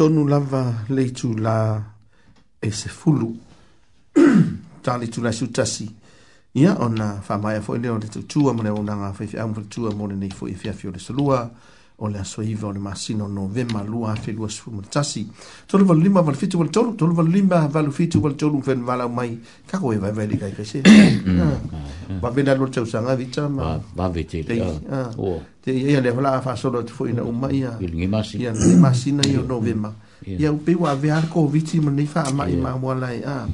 Speaker 16: tonu lava le tu la e se fulu tali tu la sutasi ia ona fa mai fo le o le tu tu amone ona fa fa amfo tu amone nei fo i fa fio le solua o le aso iva o le masino novema lua afelua sifuma le tasi tolualulima valufitu valetolu tolualulima valufitu valetolu fenavalau mai kako e vaevae le ikaikai se vavena mm. ah. lua le tausaga ah. ah. vita maia le valaa faasolo atu foʻi na uma ia ia le masina ia novema [clears throat] ia upei ua avea le koviti manei faamaʻi mamuala e a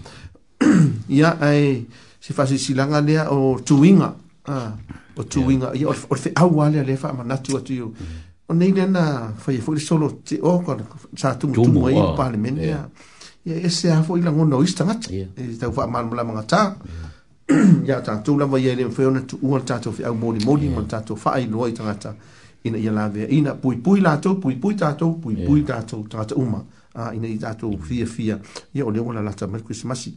Speaker 16: ia ae se faasilasilaga lea o tuiga o tuiga ia o le feʻau a lea lea faamanatu atu iu o nei le na fai fo solo te o ko sa tu
Speaker 17: tu
Speaker 16: mo i ah, parlamento ya ya ese ha fo i lango no istanga e tau fa mal mala manga ta ya ta tu la vai le fo na tu un tato fi au moli modi mo tato fa ai loi tanga ta ina ia lave ina pui pui la tu pui pui ta tu pui pui ta tu ta tu uma a ina i ta tu fi fi ya o le ona la ta mer christmas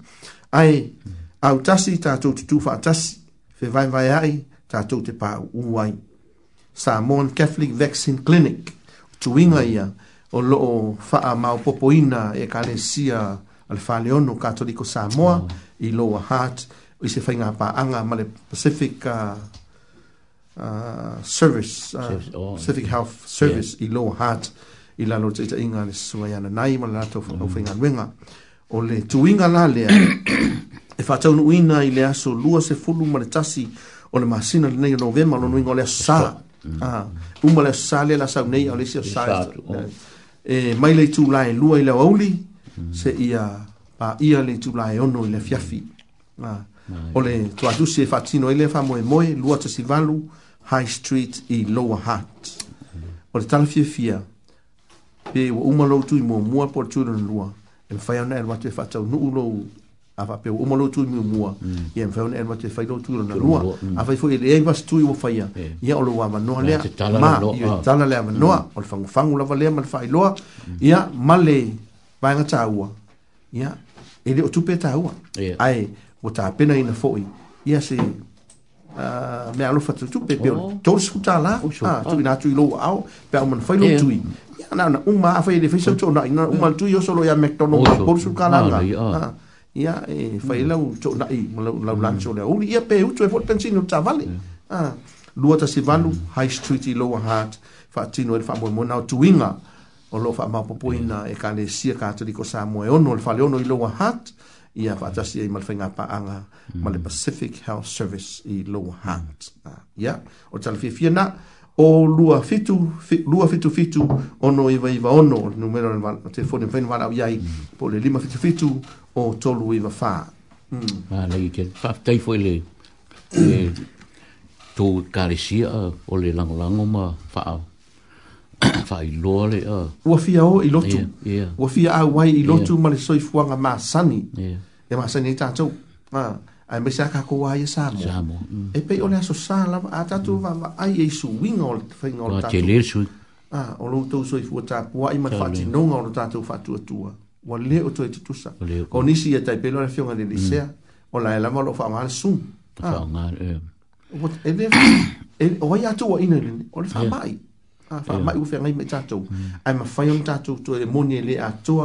Speaker 16: ai mm. au tasi ta tu tu fa tasi fe vai vai ai ta tu te pa uai Samoan Catholic Vaccine Clinic tuinga ia o loo faa maopopoina e kalesia alfaleono katoliko Samoa mm. i loa heart i se whainga paanga male Pacific uh, uh, Service uh, oh, Pacific Health Service yeah. i loa heart i lalo te ita inga le suayana nai male lato o mm. whainga nuinga o le tuinga la lea [coughs] e whatau nuina i le aso lua se fulu male tasi o le masina le nei o novema lo nuinga o le aso saa Ah. Ah. uma le sale la sau nei ole sio sai oh. e eh, mai le tu lai lua i le auli hmm. se ia pa ia le tu lai ono le fiafi a ah. ole tu atu se fatino ile fa moe moe lua te sivalu high street i lower hat ole tala fia fia pe uma lo tu mo mo por tu lua e fa ia na e watu e fatau nu ulo a fa pe o mo lotu mi mua ia me fauna elma te fai lotu lona lua mm. a fai foi ele va e stui eh. o faia ia o loa manoa lea ma ia mm. tala lea manoa o le fangufangu lava lea ma le failoa mm. ia ma le vaega tāua ia e le o tupe tāua ae ua tapena ina foʻi ia se ah, me alofa tutupe pe o oh. tolu sukutālā oh, ah, tuina atu i lou aao pe au mana fai lotui ia na ona uma a fai le faisautoʻonaʻi na uma le tui oso lo ia mcdonald ma polu sukalaga ia e fai mm. lau to na i lau lau lan mm. le uli ia pe utu e fo pensin no tavale mm. ah lua ta si valu high street i lower heart fa tino e fa mo mo na tuinga o lo fa ma popoina e ka le sia katoliko sa mo e ono le fa le ono i lower heart ia fa ta si e mal fenga pa anga ma le pacific health service i lower heart ia o tal fi fi na o lua fitu fi, lua fitu fitu ono iva iva ono numero e te fone pen wala iai po le lima fitu fitu o tolu i wa faa.
Speaker 17: Mm. Ah, lagi ke. Tai foi le e, tō karesia o le
Speaker 16: langolango
Speaker 17: ma faa. Whai loa le. Uh. Ua
Speaker 16: fia o i lotu. Yeah, yeah. Ua fia a wai i lotu yeah. ma le soifuanga e e mā sani. Yeah. E mā sani i tātou. Ah, ai mesa ka kua ia sa mo. Sa mo. Mm. E pe ole aso sa la ata tu va mm. va ai e su wing ol te fing ol ta. Ah, o lo tu so i fu ta po ai ma fa ti no ngol ta tu fa tu tu wa le o to itu sa o ni si ya e tai pelo na fiona de lisea mm. o la la malo fa mal sum fa ngal ah. eh. e what [coughs] e de o wa ya to wa ina le o fa mai ah, a fa mai u fa mai tato mm. ai ma fa yon tato to le moni e le a to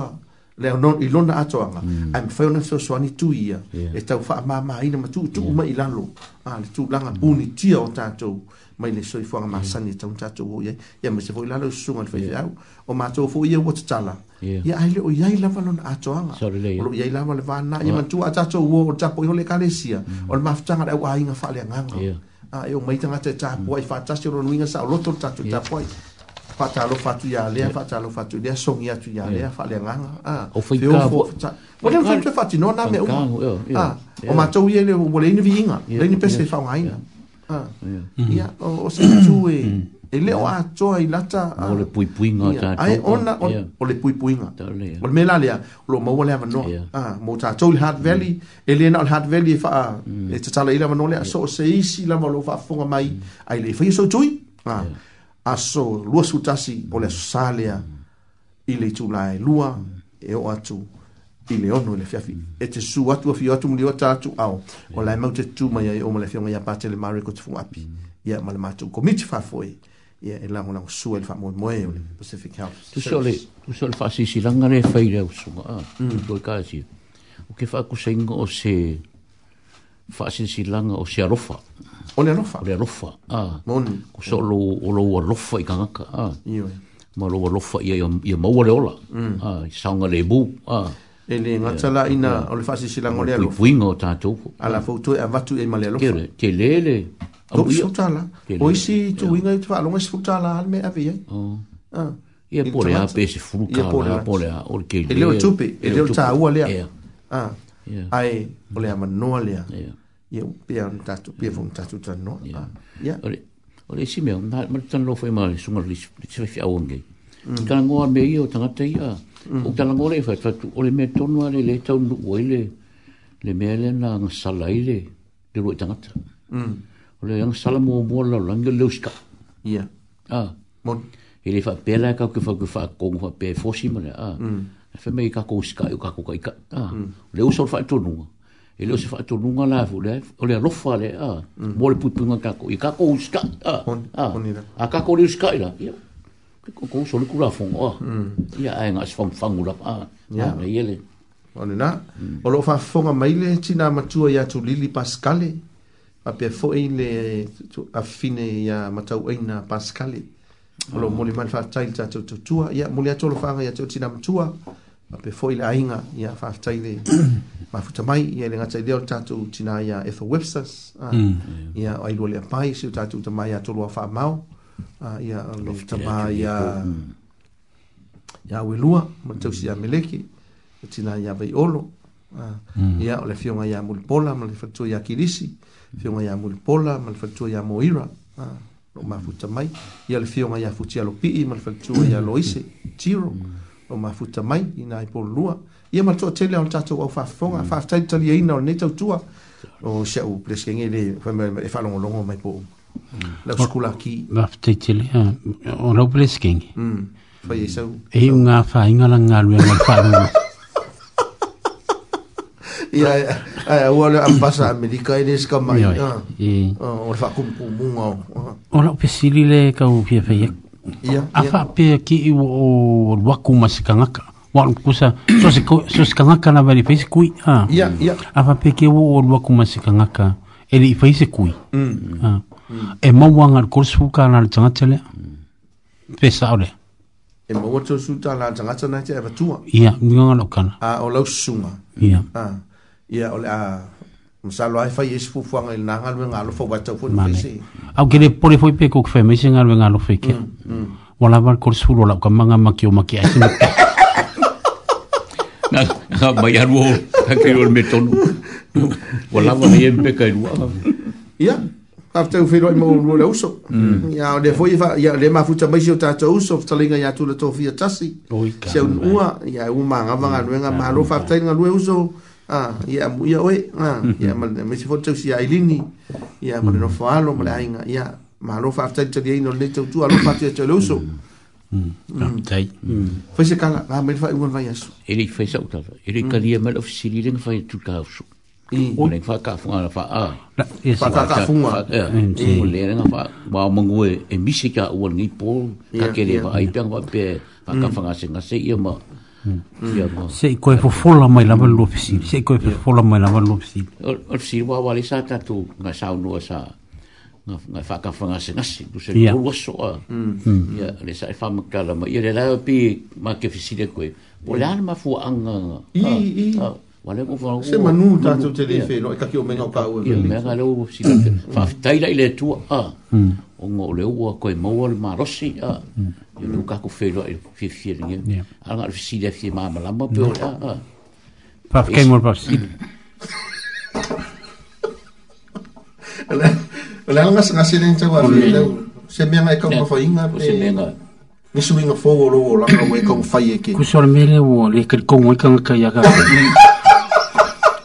Speaker 16: le no i lo na ato nga mm. ai ma fa yon so so ni tu ia e tau fa ma ma ina ma tu tu ma ilalo a ah, le tu langa puni tia o tato mai le soi fo ma mm. sani tau ta tu ye ye me se fo la lo su ngal fe ya o ma tu fo ye wot tala ye ai le o ye la va lon a to anga e o ye la va le va na ye ma tu a ta tu wo o ta po ho le ka le sia o ma fta ngal e wa inga fa le nga nga a yo mai tanga te ta po ai fa ta si ro lu inga sa o lo to ta tu ta po ai fa ta lo fa tu ya le fa ta lo fa tu le so ngi a tu ya le fa le nga nga a o fo ka fo o le fa tu fa ti no na me o ma tu ye le bo le ni vi inga le ni pe se fa nga inga Ah. ia mm. o o se tu mm. e e le wa to ai lata
Speaker 17: a o le pui pui nga
Speaker 16: ta ai ona o le pui pui nga o le mela le lo mo ah, le ava no a mo ta to le hard valley e le na le hard valley fa e te tala ila no le so se isi la mo lo fa funga mai mm. ai le fa so tui ah, a a so lu su tasi o le sale ile tu la lua e o atu i le ono le fiafi e te su atu afi atu muli o au o lai mau te tū mai ai o male fianga ia pātele mare ko te funga api ia male mātou komiti whafoe ia e lango lango sua le whamoe moe o le Pacific Health
Speaker 17: Tu so le tu so le si langa re whai reo su ma mm. tu e kasi o ke whaakusenga o se si langa o se arofa
Speaker 16: o le arofa o
Speaker 17: le arofa a ko so lo o lo arofa i kangaka a ma lo arofa ia ia maua le ola mm. a saunga le bu a
Speaker 16: e le ngata la ina o le fasi silango le alo
Speaker 17: fui ngo ta tu
Speaker 16: ala fo tu a vatu e male alo kere
Speaker 17: te lele
Speaker 16: o i o tala o i si tu winga i tfa longa si fo tala al me ave ye o
Speaker 17: ia pole a pe se fu ka ia pole a
Speaker 16: o ke le le o tupe e le o ta u ale a a e o le ama no ale a ia pe an ta tu pe fo ta tu ta no
Speaker 17: ia o le si me o ma tan lo fo e ma le sunga li si fi a wonge Mm. Kana ngoa me i o tangata i a. Uh, o tala ngore fa fa o le meto no le le tau no o le le mele na ng sala ile de ro tanga mm o le ng sala mo mo la lang le uska ya a mo ele fa pela ka ke fa ke fa ko fa pe fo si mo a mm fa me ka ko uska ka ko ka ka a mm. le uso fa to no ele uso fa to no nga la fo le o le rofa le a mo mm. le putu nga ka ko ka ko uska a a ka ko le uska ile ya ko so ku la fong o oh. hmm. ia ai nga fong fong la pa ah. ia
Speaker 16: le ele ona na o lo fa fonga mai le tina matua ia tu lili pascale a pe fo ile a fine ya matau ina pascale o lo ah. moli mal fa tail ta tu tu tua ia moli ato lo fa ia tu tina matua a pe fo ile ainga ia fa taile [coughs] ma futa mai ia le ngata leo tatu tina ya etho websas ah. hmm. ia ai lo le pai si tatu tamai ato lo fa mau Ah, ia lofitama ia mm. ia auelua ma tausi ia meleki e tina ia vaiolo ah, mm. ia o le afioga ia mulipola ma le fatua ia kilisi fioga ia mulipola ma le fatua ia moira ah, loo mafuta mai ia le fioga ia futialopii ma le fatua ia loise tiro mm. loo mafuta mai ina e pololua ia ma le toʻatele ona tatou au faafofoga faafetali taliaina e o lenei tautua o seʻu pleskegele e faalogologo mai po uma Mm. Lau skula ki. Ma
Speaker 17: fitei te lea. Ah, o rau pres kengi. Fai mm. e sau. E hiu ngā wha inga lang ngā lua ngai wha rungu. [laughs]
Speaker 16: Ia, ai, ua leo ambasa Amerika e desu ka mai. Ioi, ah. i. Ah, o rau wha kumpu munga
Speaker 17: o. O rau pesili le kau pia fai Ia, e. ia. A wha pia ki i o waku masika ngaka. Wan kusa so se kangaka na bari face kui ha. Ya ya. Apa peke o lu aku masih kangaka. Eli face kui. Mm. Ha e mauanga le kore suka na le tangata lea. Mm. Pesa ole. E mau
Speaker 16: atu suta na le tangata na te e vatua.
Speaker 17: Ia, mwinga lo kana.
Speaker 16: A o lau sunga. Ia. Ia ole a... Masalo ai fai esi fufuanga ili nanga lwe ngalo fau watau fuu nifese.
Speaker 17: Au kere pole fai peko kifai maise ngalo lwe ngalo fai kia. Mm, mm. Wala wala kore suru ala uka manga maki o maki aise [laughs] na kia. Nga mai aru o kakiru al metonu. Wala [laughs] wala yempe kai lwa. Ia. Ia
Speaker 16: after we feel more more also mm. ya de foi ya de ma futa mai sio tata uso talinga ya tula to via tasi se un ua ya un man ava nga nga ma lo fa tainga lo uso ah ya mu ya we ah mm-hmm. ya mal me si foto si ai lini ya mal mm. no fa lo mal ainga ya ma lo fa tain to dia no le to tu alo fa tia to lo uso mm, mm. Ah, tai mm foi se kanga ah, ma me fa un vai aso
Speaker 17: ele fez outra ele queria mal oficiar ele não vai tu causa Mm. Mm. Mm. Mm. Mm.
Speaker 16: Mm. Pakakafunga.
Speaker 17: e misi ka ua ngi pol, ka kere wha ai pianga wape, pakafunga se nga se ia ma. Mm. Se i koe fofola mai lama lua pisi, mm. se i koe fofola mai lama lua pisi. Or si wa wale sa tatu nga sao nua sa, nga pakafunga se nga se, du se kuru asoa. Mm. Ia, le sa e fama kala ma, ia le lai wapi ma ke fisi le koe. O le ana mafua anga.
Speaker 16: Ii, ah, ii. Wale ko fa. Se manu ta to te le fe, no e ka ki o menga ka o. Ye menga le
Speaker 17: o si ka. Fa tai la ile tu a. Hmm. O ngo le o ko e mo le marosi a. Yo lu ka ko fe lo e fi fi ni. Ala ngal si le fi ma ma la mo pe o la. Pa ke mo pa si.
Speaker 16: Ala ala ngas ngas ni tsa wa le. Se menga e ka ko fo inga pe. Se menga. Nisu inga fo o lo o la ka we ka fa ye ke.
Speaker 17: Ku so le mele o le ka ko mo e ka ka ya ka.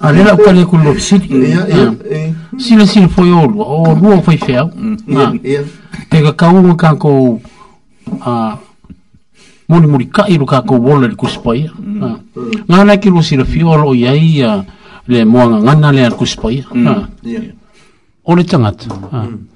Speaker 17: a [laughs] rera u kale kulo fisiti ah. sila sila foi o lua o lua foi feo mm, ah. te ka kaunga kako a ah, muri muri ka iru kako wola li kusipaia mm. nga nai kilo sila fiolo i ai le moanga ngana le al kusipaia mm, o le tangata a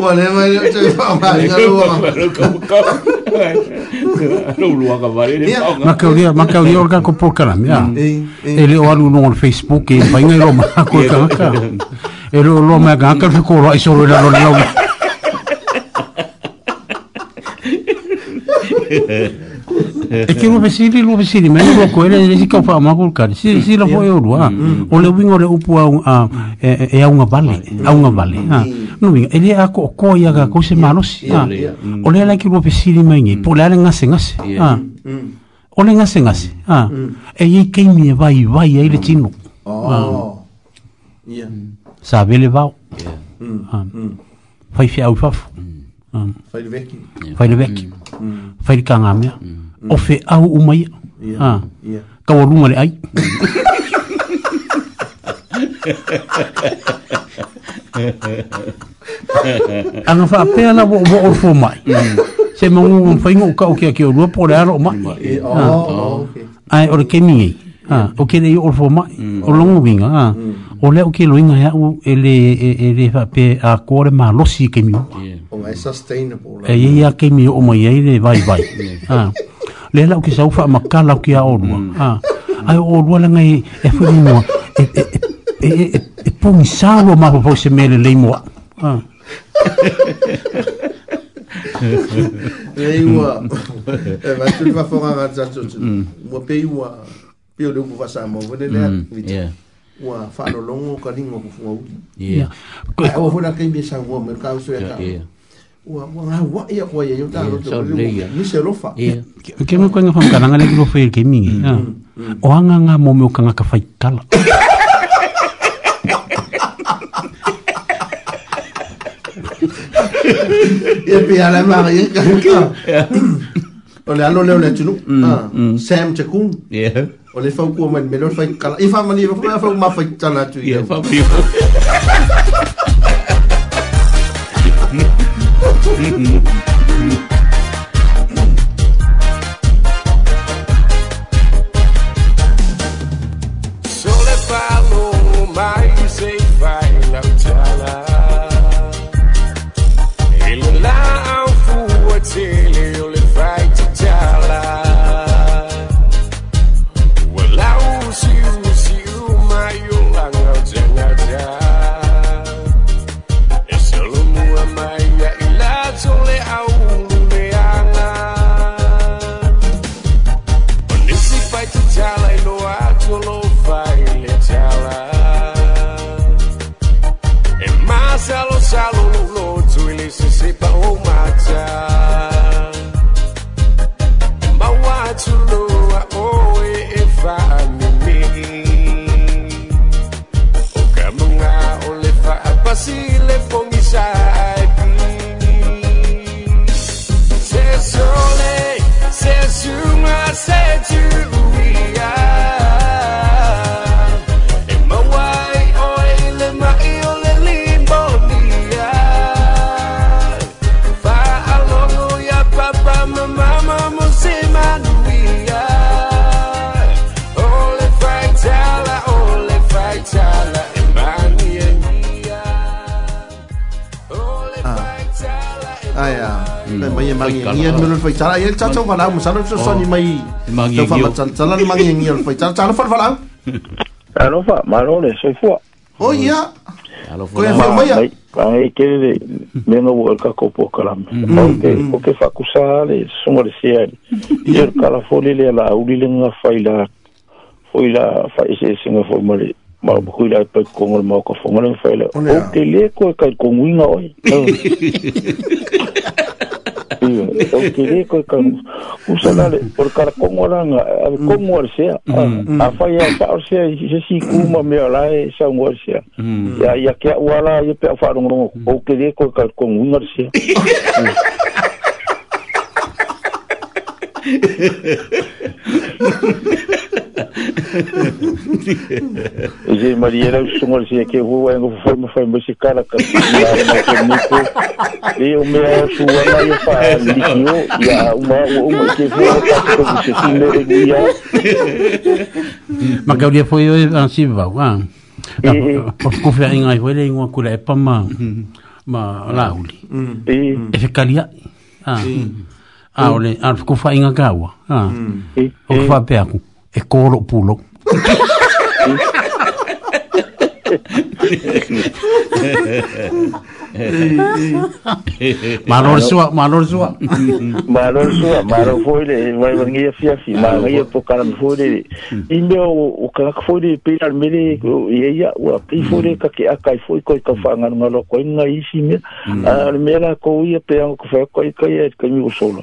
Speaker 16: Wale mai le tu pa mai na lua.
Speaker 17: Lu lua ka vale. Ma ka ulia, ma ka ulia ka ko por kana, ya. E le wa lu no on Facebook e pa ngai ro ma ko ka. E lo lo ma ka ka ko ro i so ro la lo lo. E ke lo vesili lo vesili, ma lo ko ele si ka fa ma ko ka. Si si lo fo e lo wa. O le wingo le upu a e a unha vale, a unha vale. Ha nuinga ele a ko ko ya ga ko se manos ha ah. mm. ole la ki ro pe sili mai ngi mm. po la nga senga se ha ah. mm. ole nga senga se ha ah. e ye ke mi va i va i ele tino oh ya sa ve le va ha fai fi au fa fai le vec fai le veki fai ka o fe au u mai ha ya ka wo lu ai [laughs] [laughs] Anga fa pena na wo wo fo mai. Se mo ngum fa ngo ka o e, ke ke lu po ra ro ma. Ai o re ke mi. Ha, o ke nei mm. o fo mai. O lo ngum winga. Mm. O le o ke lu winga ya e ele ele e fa pe a core ma lo si ke mi. O mai sustainable. E ia ke mi o mai ai le vai vai. [laughs] Ha. Le la o ke sa u fa ma ka la o ke a o lu. Mm. Ha. Ai o lu la ngai e fo ni mo e, e, e, e pungi sālo ma pa pose mele lei moa. Ah. Lei moa. E ma tu
Speaker 16: va fora ra za tu. Mo pei moa. Pei o lupo va sa mo. Vene lea. Mm, ua whaaro longo ka ringo ku fua uri. Ia. Ai awa e hula kei mea sa ua mea kau sui e a kau. Ia. Ua ngā hua ia kua ia yuta aro te uri. Ia. Nise lofa. Ia.
Speaker 17: Kei mea kua ngā whaaro ka nangale ki lofa ke mingi. Ia. Mm, ah. mm. Oanga ngā mō meo ka ngā ka whaikala. Ia. [laughs]
Speaker 16: et puis elle est mariée quelqu'un. Og le alo leo le tunu. Sam te kun. Yeah. Og le fau kua men melon fai kala. I fa mani fa fau ma fai tala tu. Mm-hmm. mm-hmm.
Speaker 18: tara ia tata wala mo sala so ni mai to fa matal tala ni mangi ngi al faita tala fa wala alo fa marole so fo o oh,
Speaker 16: ia alo fo
Speaker 18: ko mai ai e ke de me no vol ka ko po kala porque mm. porque fa mm, mm. kusale somo de siari ia [laughs] kala fo le la uli le nga faila foila fa ese e singa formale ma o hui lai mo kongol ma o ka whongare whaile. Oh, o te le koe kai konguinga oi. [laughs] [laughs] okiri ko kan usanale por kar kongoranga ko morsia a faya ta orsia je si kuma me ala e sa morsia mm. ya ya ke wala ye pe fa rongo mm. okiri ko kan kongorsia [laughs] 이제 eu 숨을 쉬게 후에는 후에 foi musical a cantar e o meu sua lá eu falei e a uma uma que foi a que se me dia
Speaker 17: mas que foi eu assim ah por conferência aí foi uma cura hum. é para ma ma lauli e ficaria ah Ah, mm. ah, a o le a ko fa inga kawa ah o fa pe aku e koro pulo Malor sua, malor sua.
Speaker 18: Malor sua, malor foi de, vai vangi a fia fi, ma ngai po karan foi de. Mm. Inde o o kala foi de pelar mere, e ia o pi foi de mm. ka ke akai foi koi ka fanga no lo ah, koi ngai si me. Al mera ko ia pe ang ko foi koi ka ia ka mi o solo.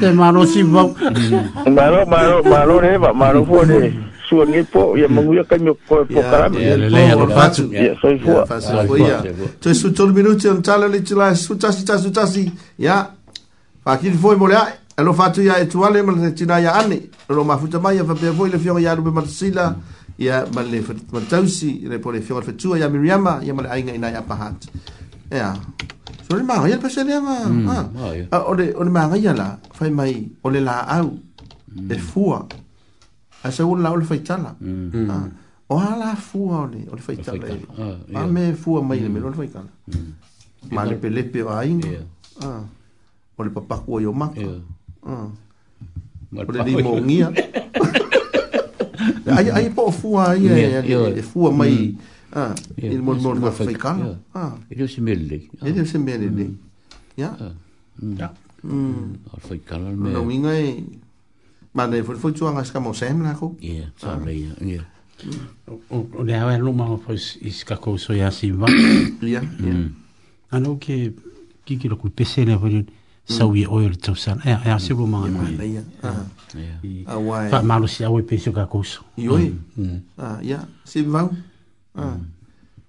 Speaker 17: Te maro si pau.
Speaker 18: Maro, maro, maro re, maro fua re. Sua ni po, ia mungu mm. ia kai mio koe po karami. Ia le lea, le fatu. Ia, soi fua.
Speaker 16: Toi su tolu minuti, on um, tala li tila, su tasi, tasi, tasi. Ia, pakiri foi mole ai. Elo fatu ia etuale, ma le tina ia ane. Elo mafuta mai, ia fapea foi, le fionga ia rupe matasila. Ia, ma le fatausi, le po le fionga fatua, ia miriama, ia ma le ainga ina ia pahati ya so le mang ya pas le mang ah ah ole ole mang ya la fai mai ole la au e mm. fua a se un la ole fai tala mm. o ala fua ole ole fai tala e. ah, ma me fua mai le mm. melo fai tala ma le pele pe va ing ah ole papa ku yo ma ah ole di mo ngia [laughs] ai ai po fua ai ai e fua mai mm. Ah, il mon mon africain. Ah,
Speaker 17: il est semelé.
Speaker 16: Il est semelé. Ah. Ya. Ya.
Speaker 17: Mm. Alfa ikala
Speaker 16: me. No minga e. Ma de foi foi tuanga ska mo semla
Speaker 17: ko. Ya, sa le ya. Ya. O le ave lu ma foi iska ko so ya si va. Ya. [coughs] Ya. Mm. Ano ke ki ki lo ku pese le foi sa wi oil to san. Ya, ya se lu ma
Speaker 16: ma.
Speaker 17: Ya. Ya. Ah, wa. Fa malu si awe
Speaker 16: pese ka ko so. Yo. Mm. Mm. Ah, ya. Si va. Ah. Mm.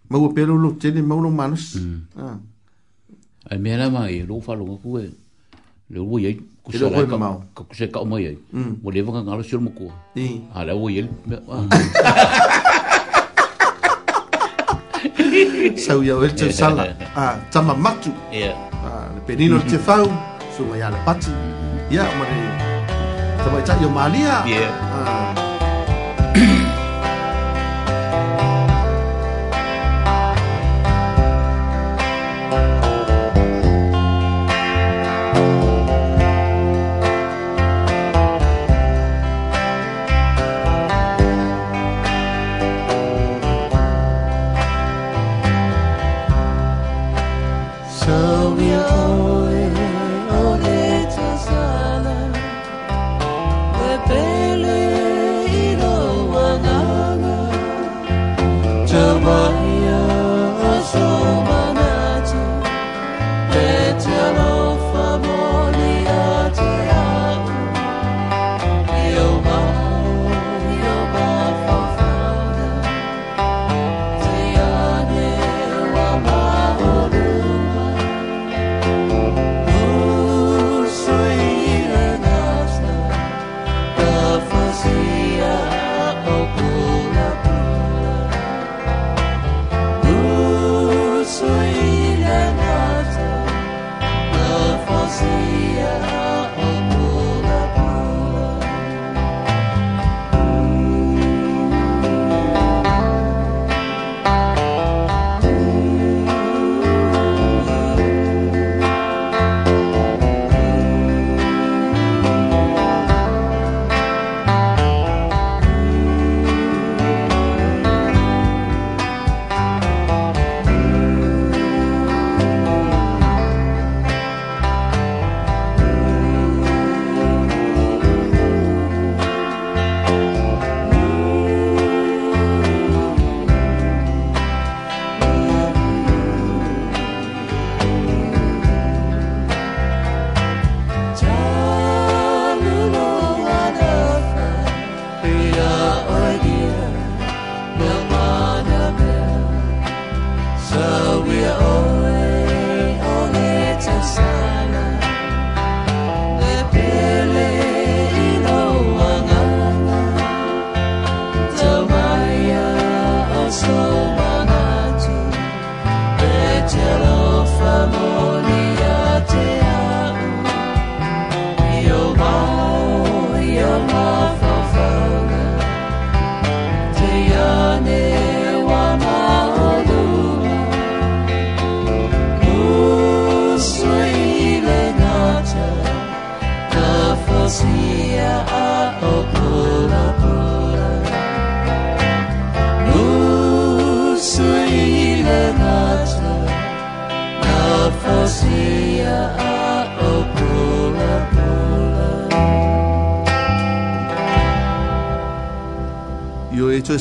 Speaker 16: Mau pelo lo tene mau lo manus. Mm. Ah. Ai
Speaker 17: mena mai lo fa lo ku e. Le wo ye
Speaker 16: ku sa ka mau.
Speaker 17: Ka ku se ka
Speaker 16: mo ye.
Speaker 17: Mm. Mo le vanga ngalo sur mo ku. Ah le wo ye.
Speaker 16: Sau ya wel tsa sala. [laughs] Ah, tama matu. Ya. Ah, le penino te fau so ya le pati. Ya mo le. Tama tsa yo malia. Ya. Ah.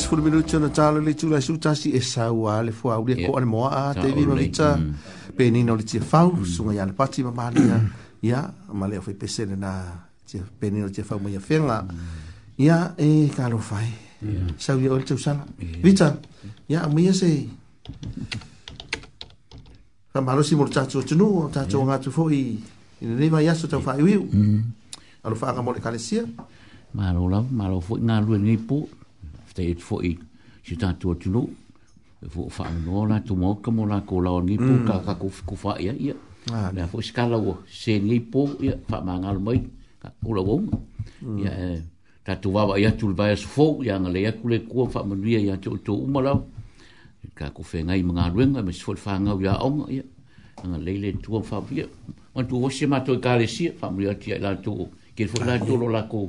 Speaker 16: sifulu minuta na talo le tula su tasi e sau a le fua ule ko ale moa a te lima vita pe nina le tia fau sunga ya le pati ma malia ya. ia mm. ya, ma leo ya, eh, fai na pe nina tia fau mai a whenga ya e kalo fai sau ia o le tausala vita ya a mia se ka malosi mo le tatou tunu o ngatu fo i ina lima iaso tau fai wiu mm. alo faa ka mo kalesia
Speaker 17: Malo lau, malo fo te et fo i si tātua tunu e fo wha anō la tu mōka mō la ko lao ngi pō ka ka ko wha ia ia na fo skala o se ngi pō ia wha mangal mai ka ko la wong ia e tātu wawa ia tu vai as fo ia ngale ia kule kua wha manuia ia tu tu umalau ka ko whengai mga ruenga me sifo whangau ia onga ia anga leile tua wha pia man tu hose mātou kāle sia wha manuia tia la tu o fo la tolo la kou.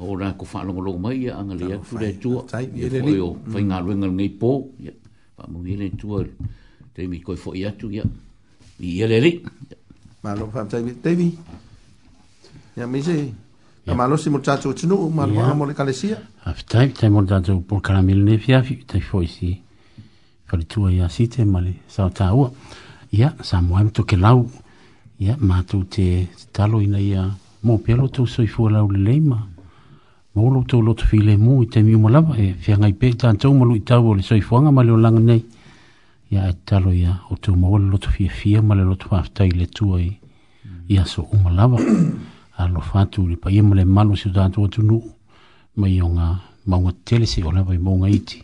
Speaker 17: o rā ko whālongolongo mai a angale a kure tua. Tai, o mm. whai ngā ruenga ngai pō, ia. Pā mungi hele tua, te mi koi fo i atu, ia. I ele li.
Speaker 16: Mālo, whām tai, Davi. Ia, mi se. Ia, mālo, si mūr tātou tunu, mālo, ha mōle kalesia. A
Speaker 17: whitai, tai mōr tātou pōr karamele ne fia, tai fo i si. Whare tua i a site, mālo, sāo tāua. Ia, sā mōhem toke lau. Ia, mātou te talo ina ia. Mō pēlo tō soifua lau le leima. Ia, ma ulu tau lotu fi le mu i te miu malawa e fia ngai pe tā tau malu i tau o le soifuanga ma leo langa nei ia e talo ia o tau ma ulu lotu fi e fia ma le lotu whaftai le tua i ia so u malawa a lo fatu li pa ia ma le malu si o tātu o tunu ma i o ngā maunga tele se o lawa i maunga iti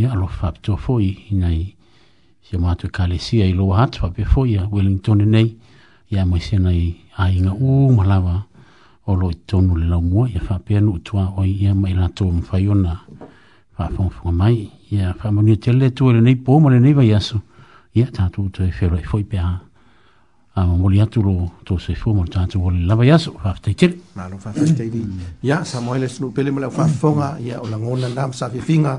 Speaker 17: ia a lo fatu a fōi i nei si o mātu e kālesia i loa hatu a pe fōi a Wellington e nei ia mo i sena i a inga u malawa ia o lo i tonu le lau mua, ia whapea nu utua o ia mai la tō mwhai o na whafongfonga mai, ia whamonia te le tō le nei pōma le nei vai aso, ia tātou tō e whero e whoi pēha, a mo moli atu lo tō se fōma le tātou o le lava iaso, whafetai tere. Mālo, whafetai tere. Ia, Samuel, esu pele mo le whafonga, ia o la ngona nam sa whiwhinga,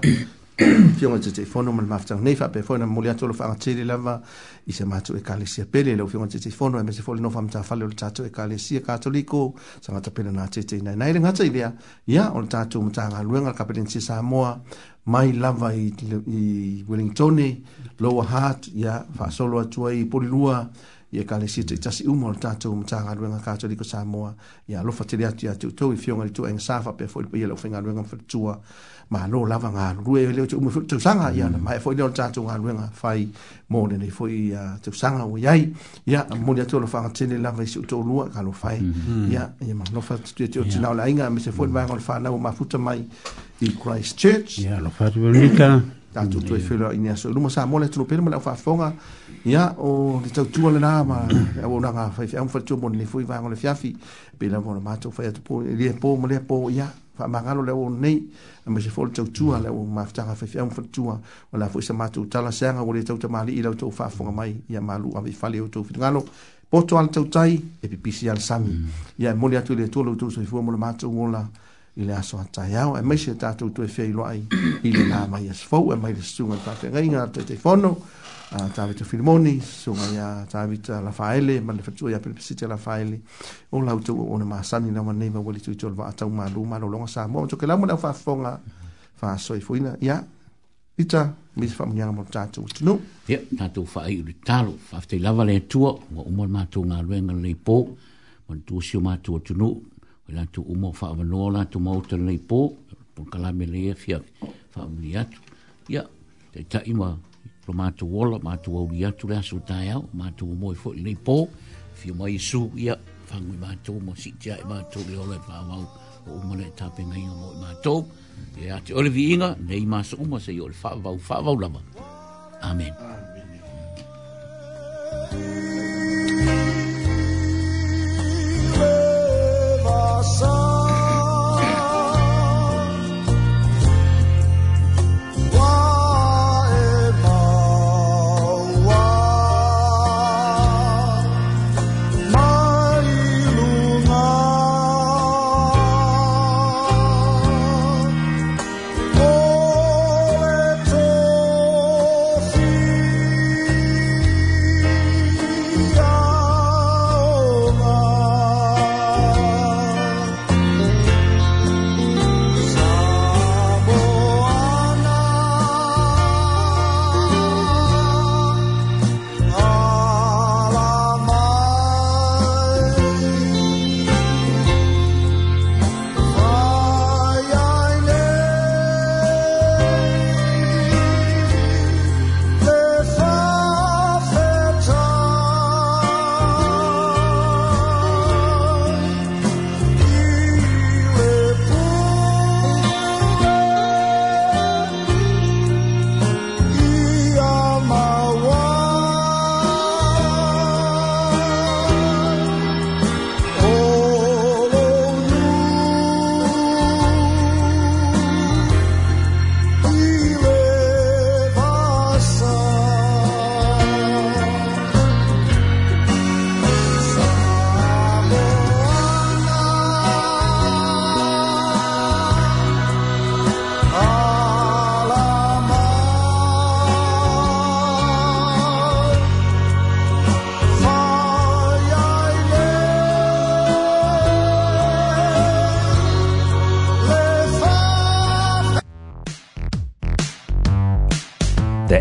Speaker 17: fiona [coughs] te te fono mal mafta nei fa pe fona e moliato lo fa tiri lava i se matu e kalesia pele lo fiona te e te fono e mese fole no famta fa le tatu e kalesia katoliko sa mata pele na te te nei nei nga tsi dia ya on tatu mata nga luenga kapiten si sa moa mai lava i, i wellington lower heart ya fa solo atua i polilua ia kalesia te tasi uma o tatou matagaluega katoliko samoa ia alofa tele atu iā toutou i fioga le tuaiga sa faapea foi le paia lau faigaluega mafalatua ma lo lava nga lue le tu tu sanga ya na mai foi le tatu nga lue nga fai mo le ni foi ya tu sanga o yai ya mo le tu lo fanga tini lava si tu lua ka lo fai ya ya ma lo fa tu tu tina la inga me se foi mai ngol fa na o ma futa mai i Christ Church ya lo fa tu velika ta tu tu fe lo ini aso lu mo sa mo le tu pe mo la fa fonga ya o le tu tu le na ma ya o na nga fai fa mo le foi va ngol fiafi pe la mo ma tu fa ya tu po le po mo le po ya fa mangalo le won nei ma se fol tau tua le won ma fta fa fiam fol tua wala fo se matu tala sanga wole tau tama li lau tau fa fo mai ya malu a vi fale tau fit ngalo poto al tau tai e pi pisi al sam mm. ya e moli atu le tolo tau se fo mo le matu wola i le aso ata ia e mai se tatu tu e fe lo ai i le na mai as fo e mai le sunga ta te ngai ngata te fono a ah, tavita filmoni so ma ya tavita la faile ma le fatu ya pel pisite la faile o la uto o na masani na ma neva wali tu tolva ata ma lu ma lo longa sa mo to ke la mo na fa fonga fa so i fuina ya ita mi fa mo nyanga mo tatu tu no ya na tu fa i ri talo fa te lava le tu o mo ma tu nga lu nga le po mo tu si ma tu tu no la tu umo fa va no la tu mo tu le po pon kala me le fia fa mo ya ya te ta ima lo mātou ola, mātou au liatu le aso tai au, mātou moe fo i leipo, fio mai su ia, whangui mātou mo si tia e mātou le ola e whawau, o umana e tape ngai o mo i mātou, e a te ole vi inga, nei māsa uma se i ole whawau, whawau lava. Amen. Amen. Amen.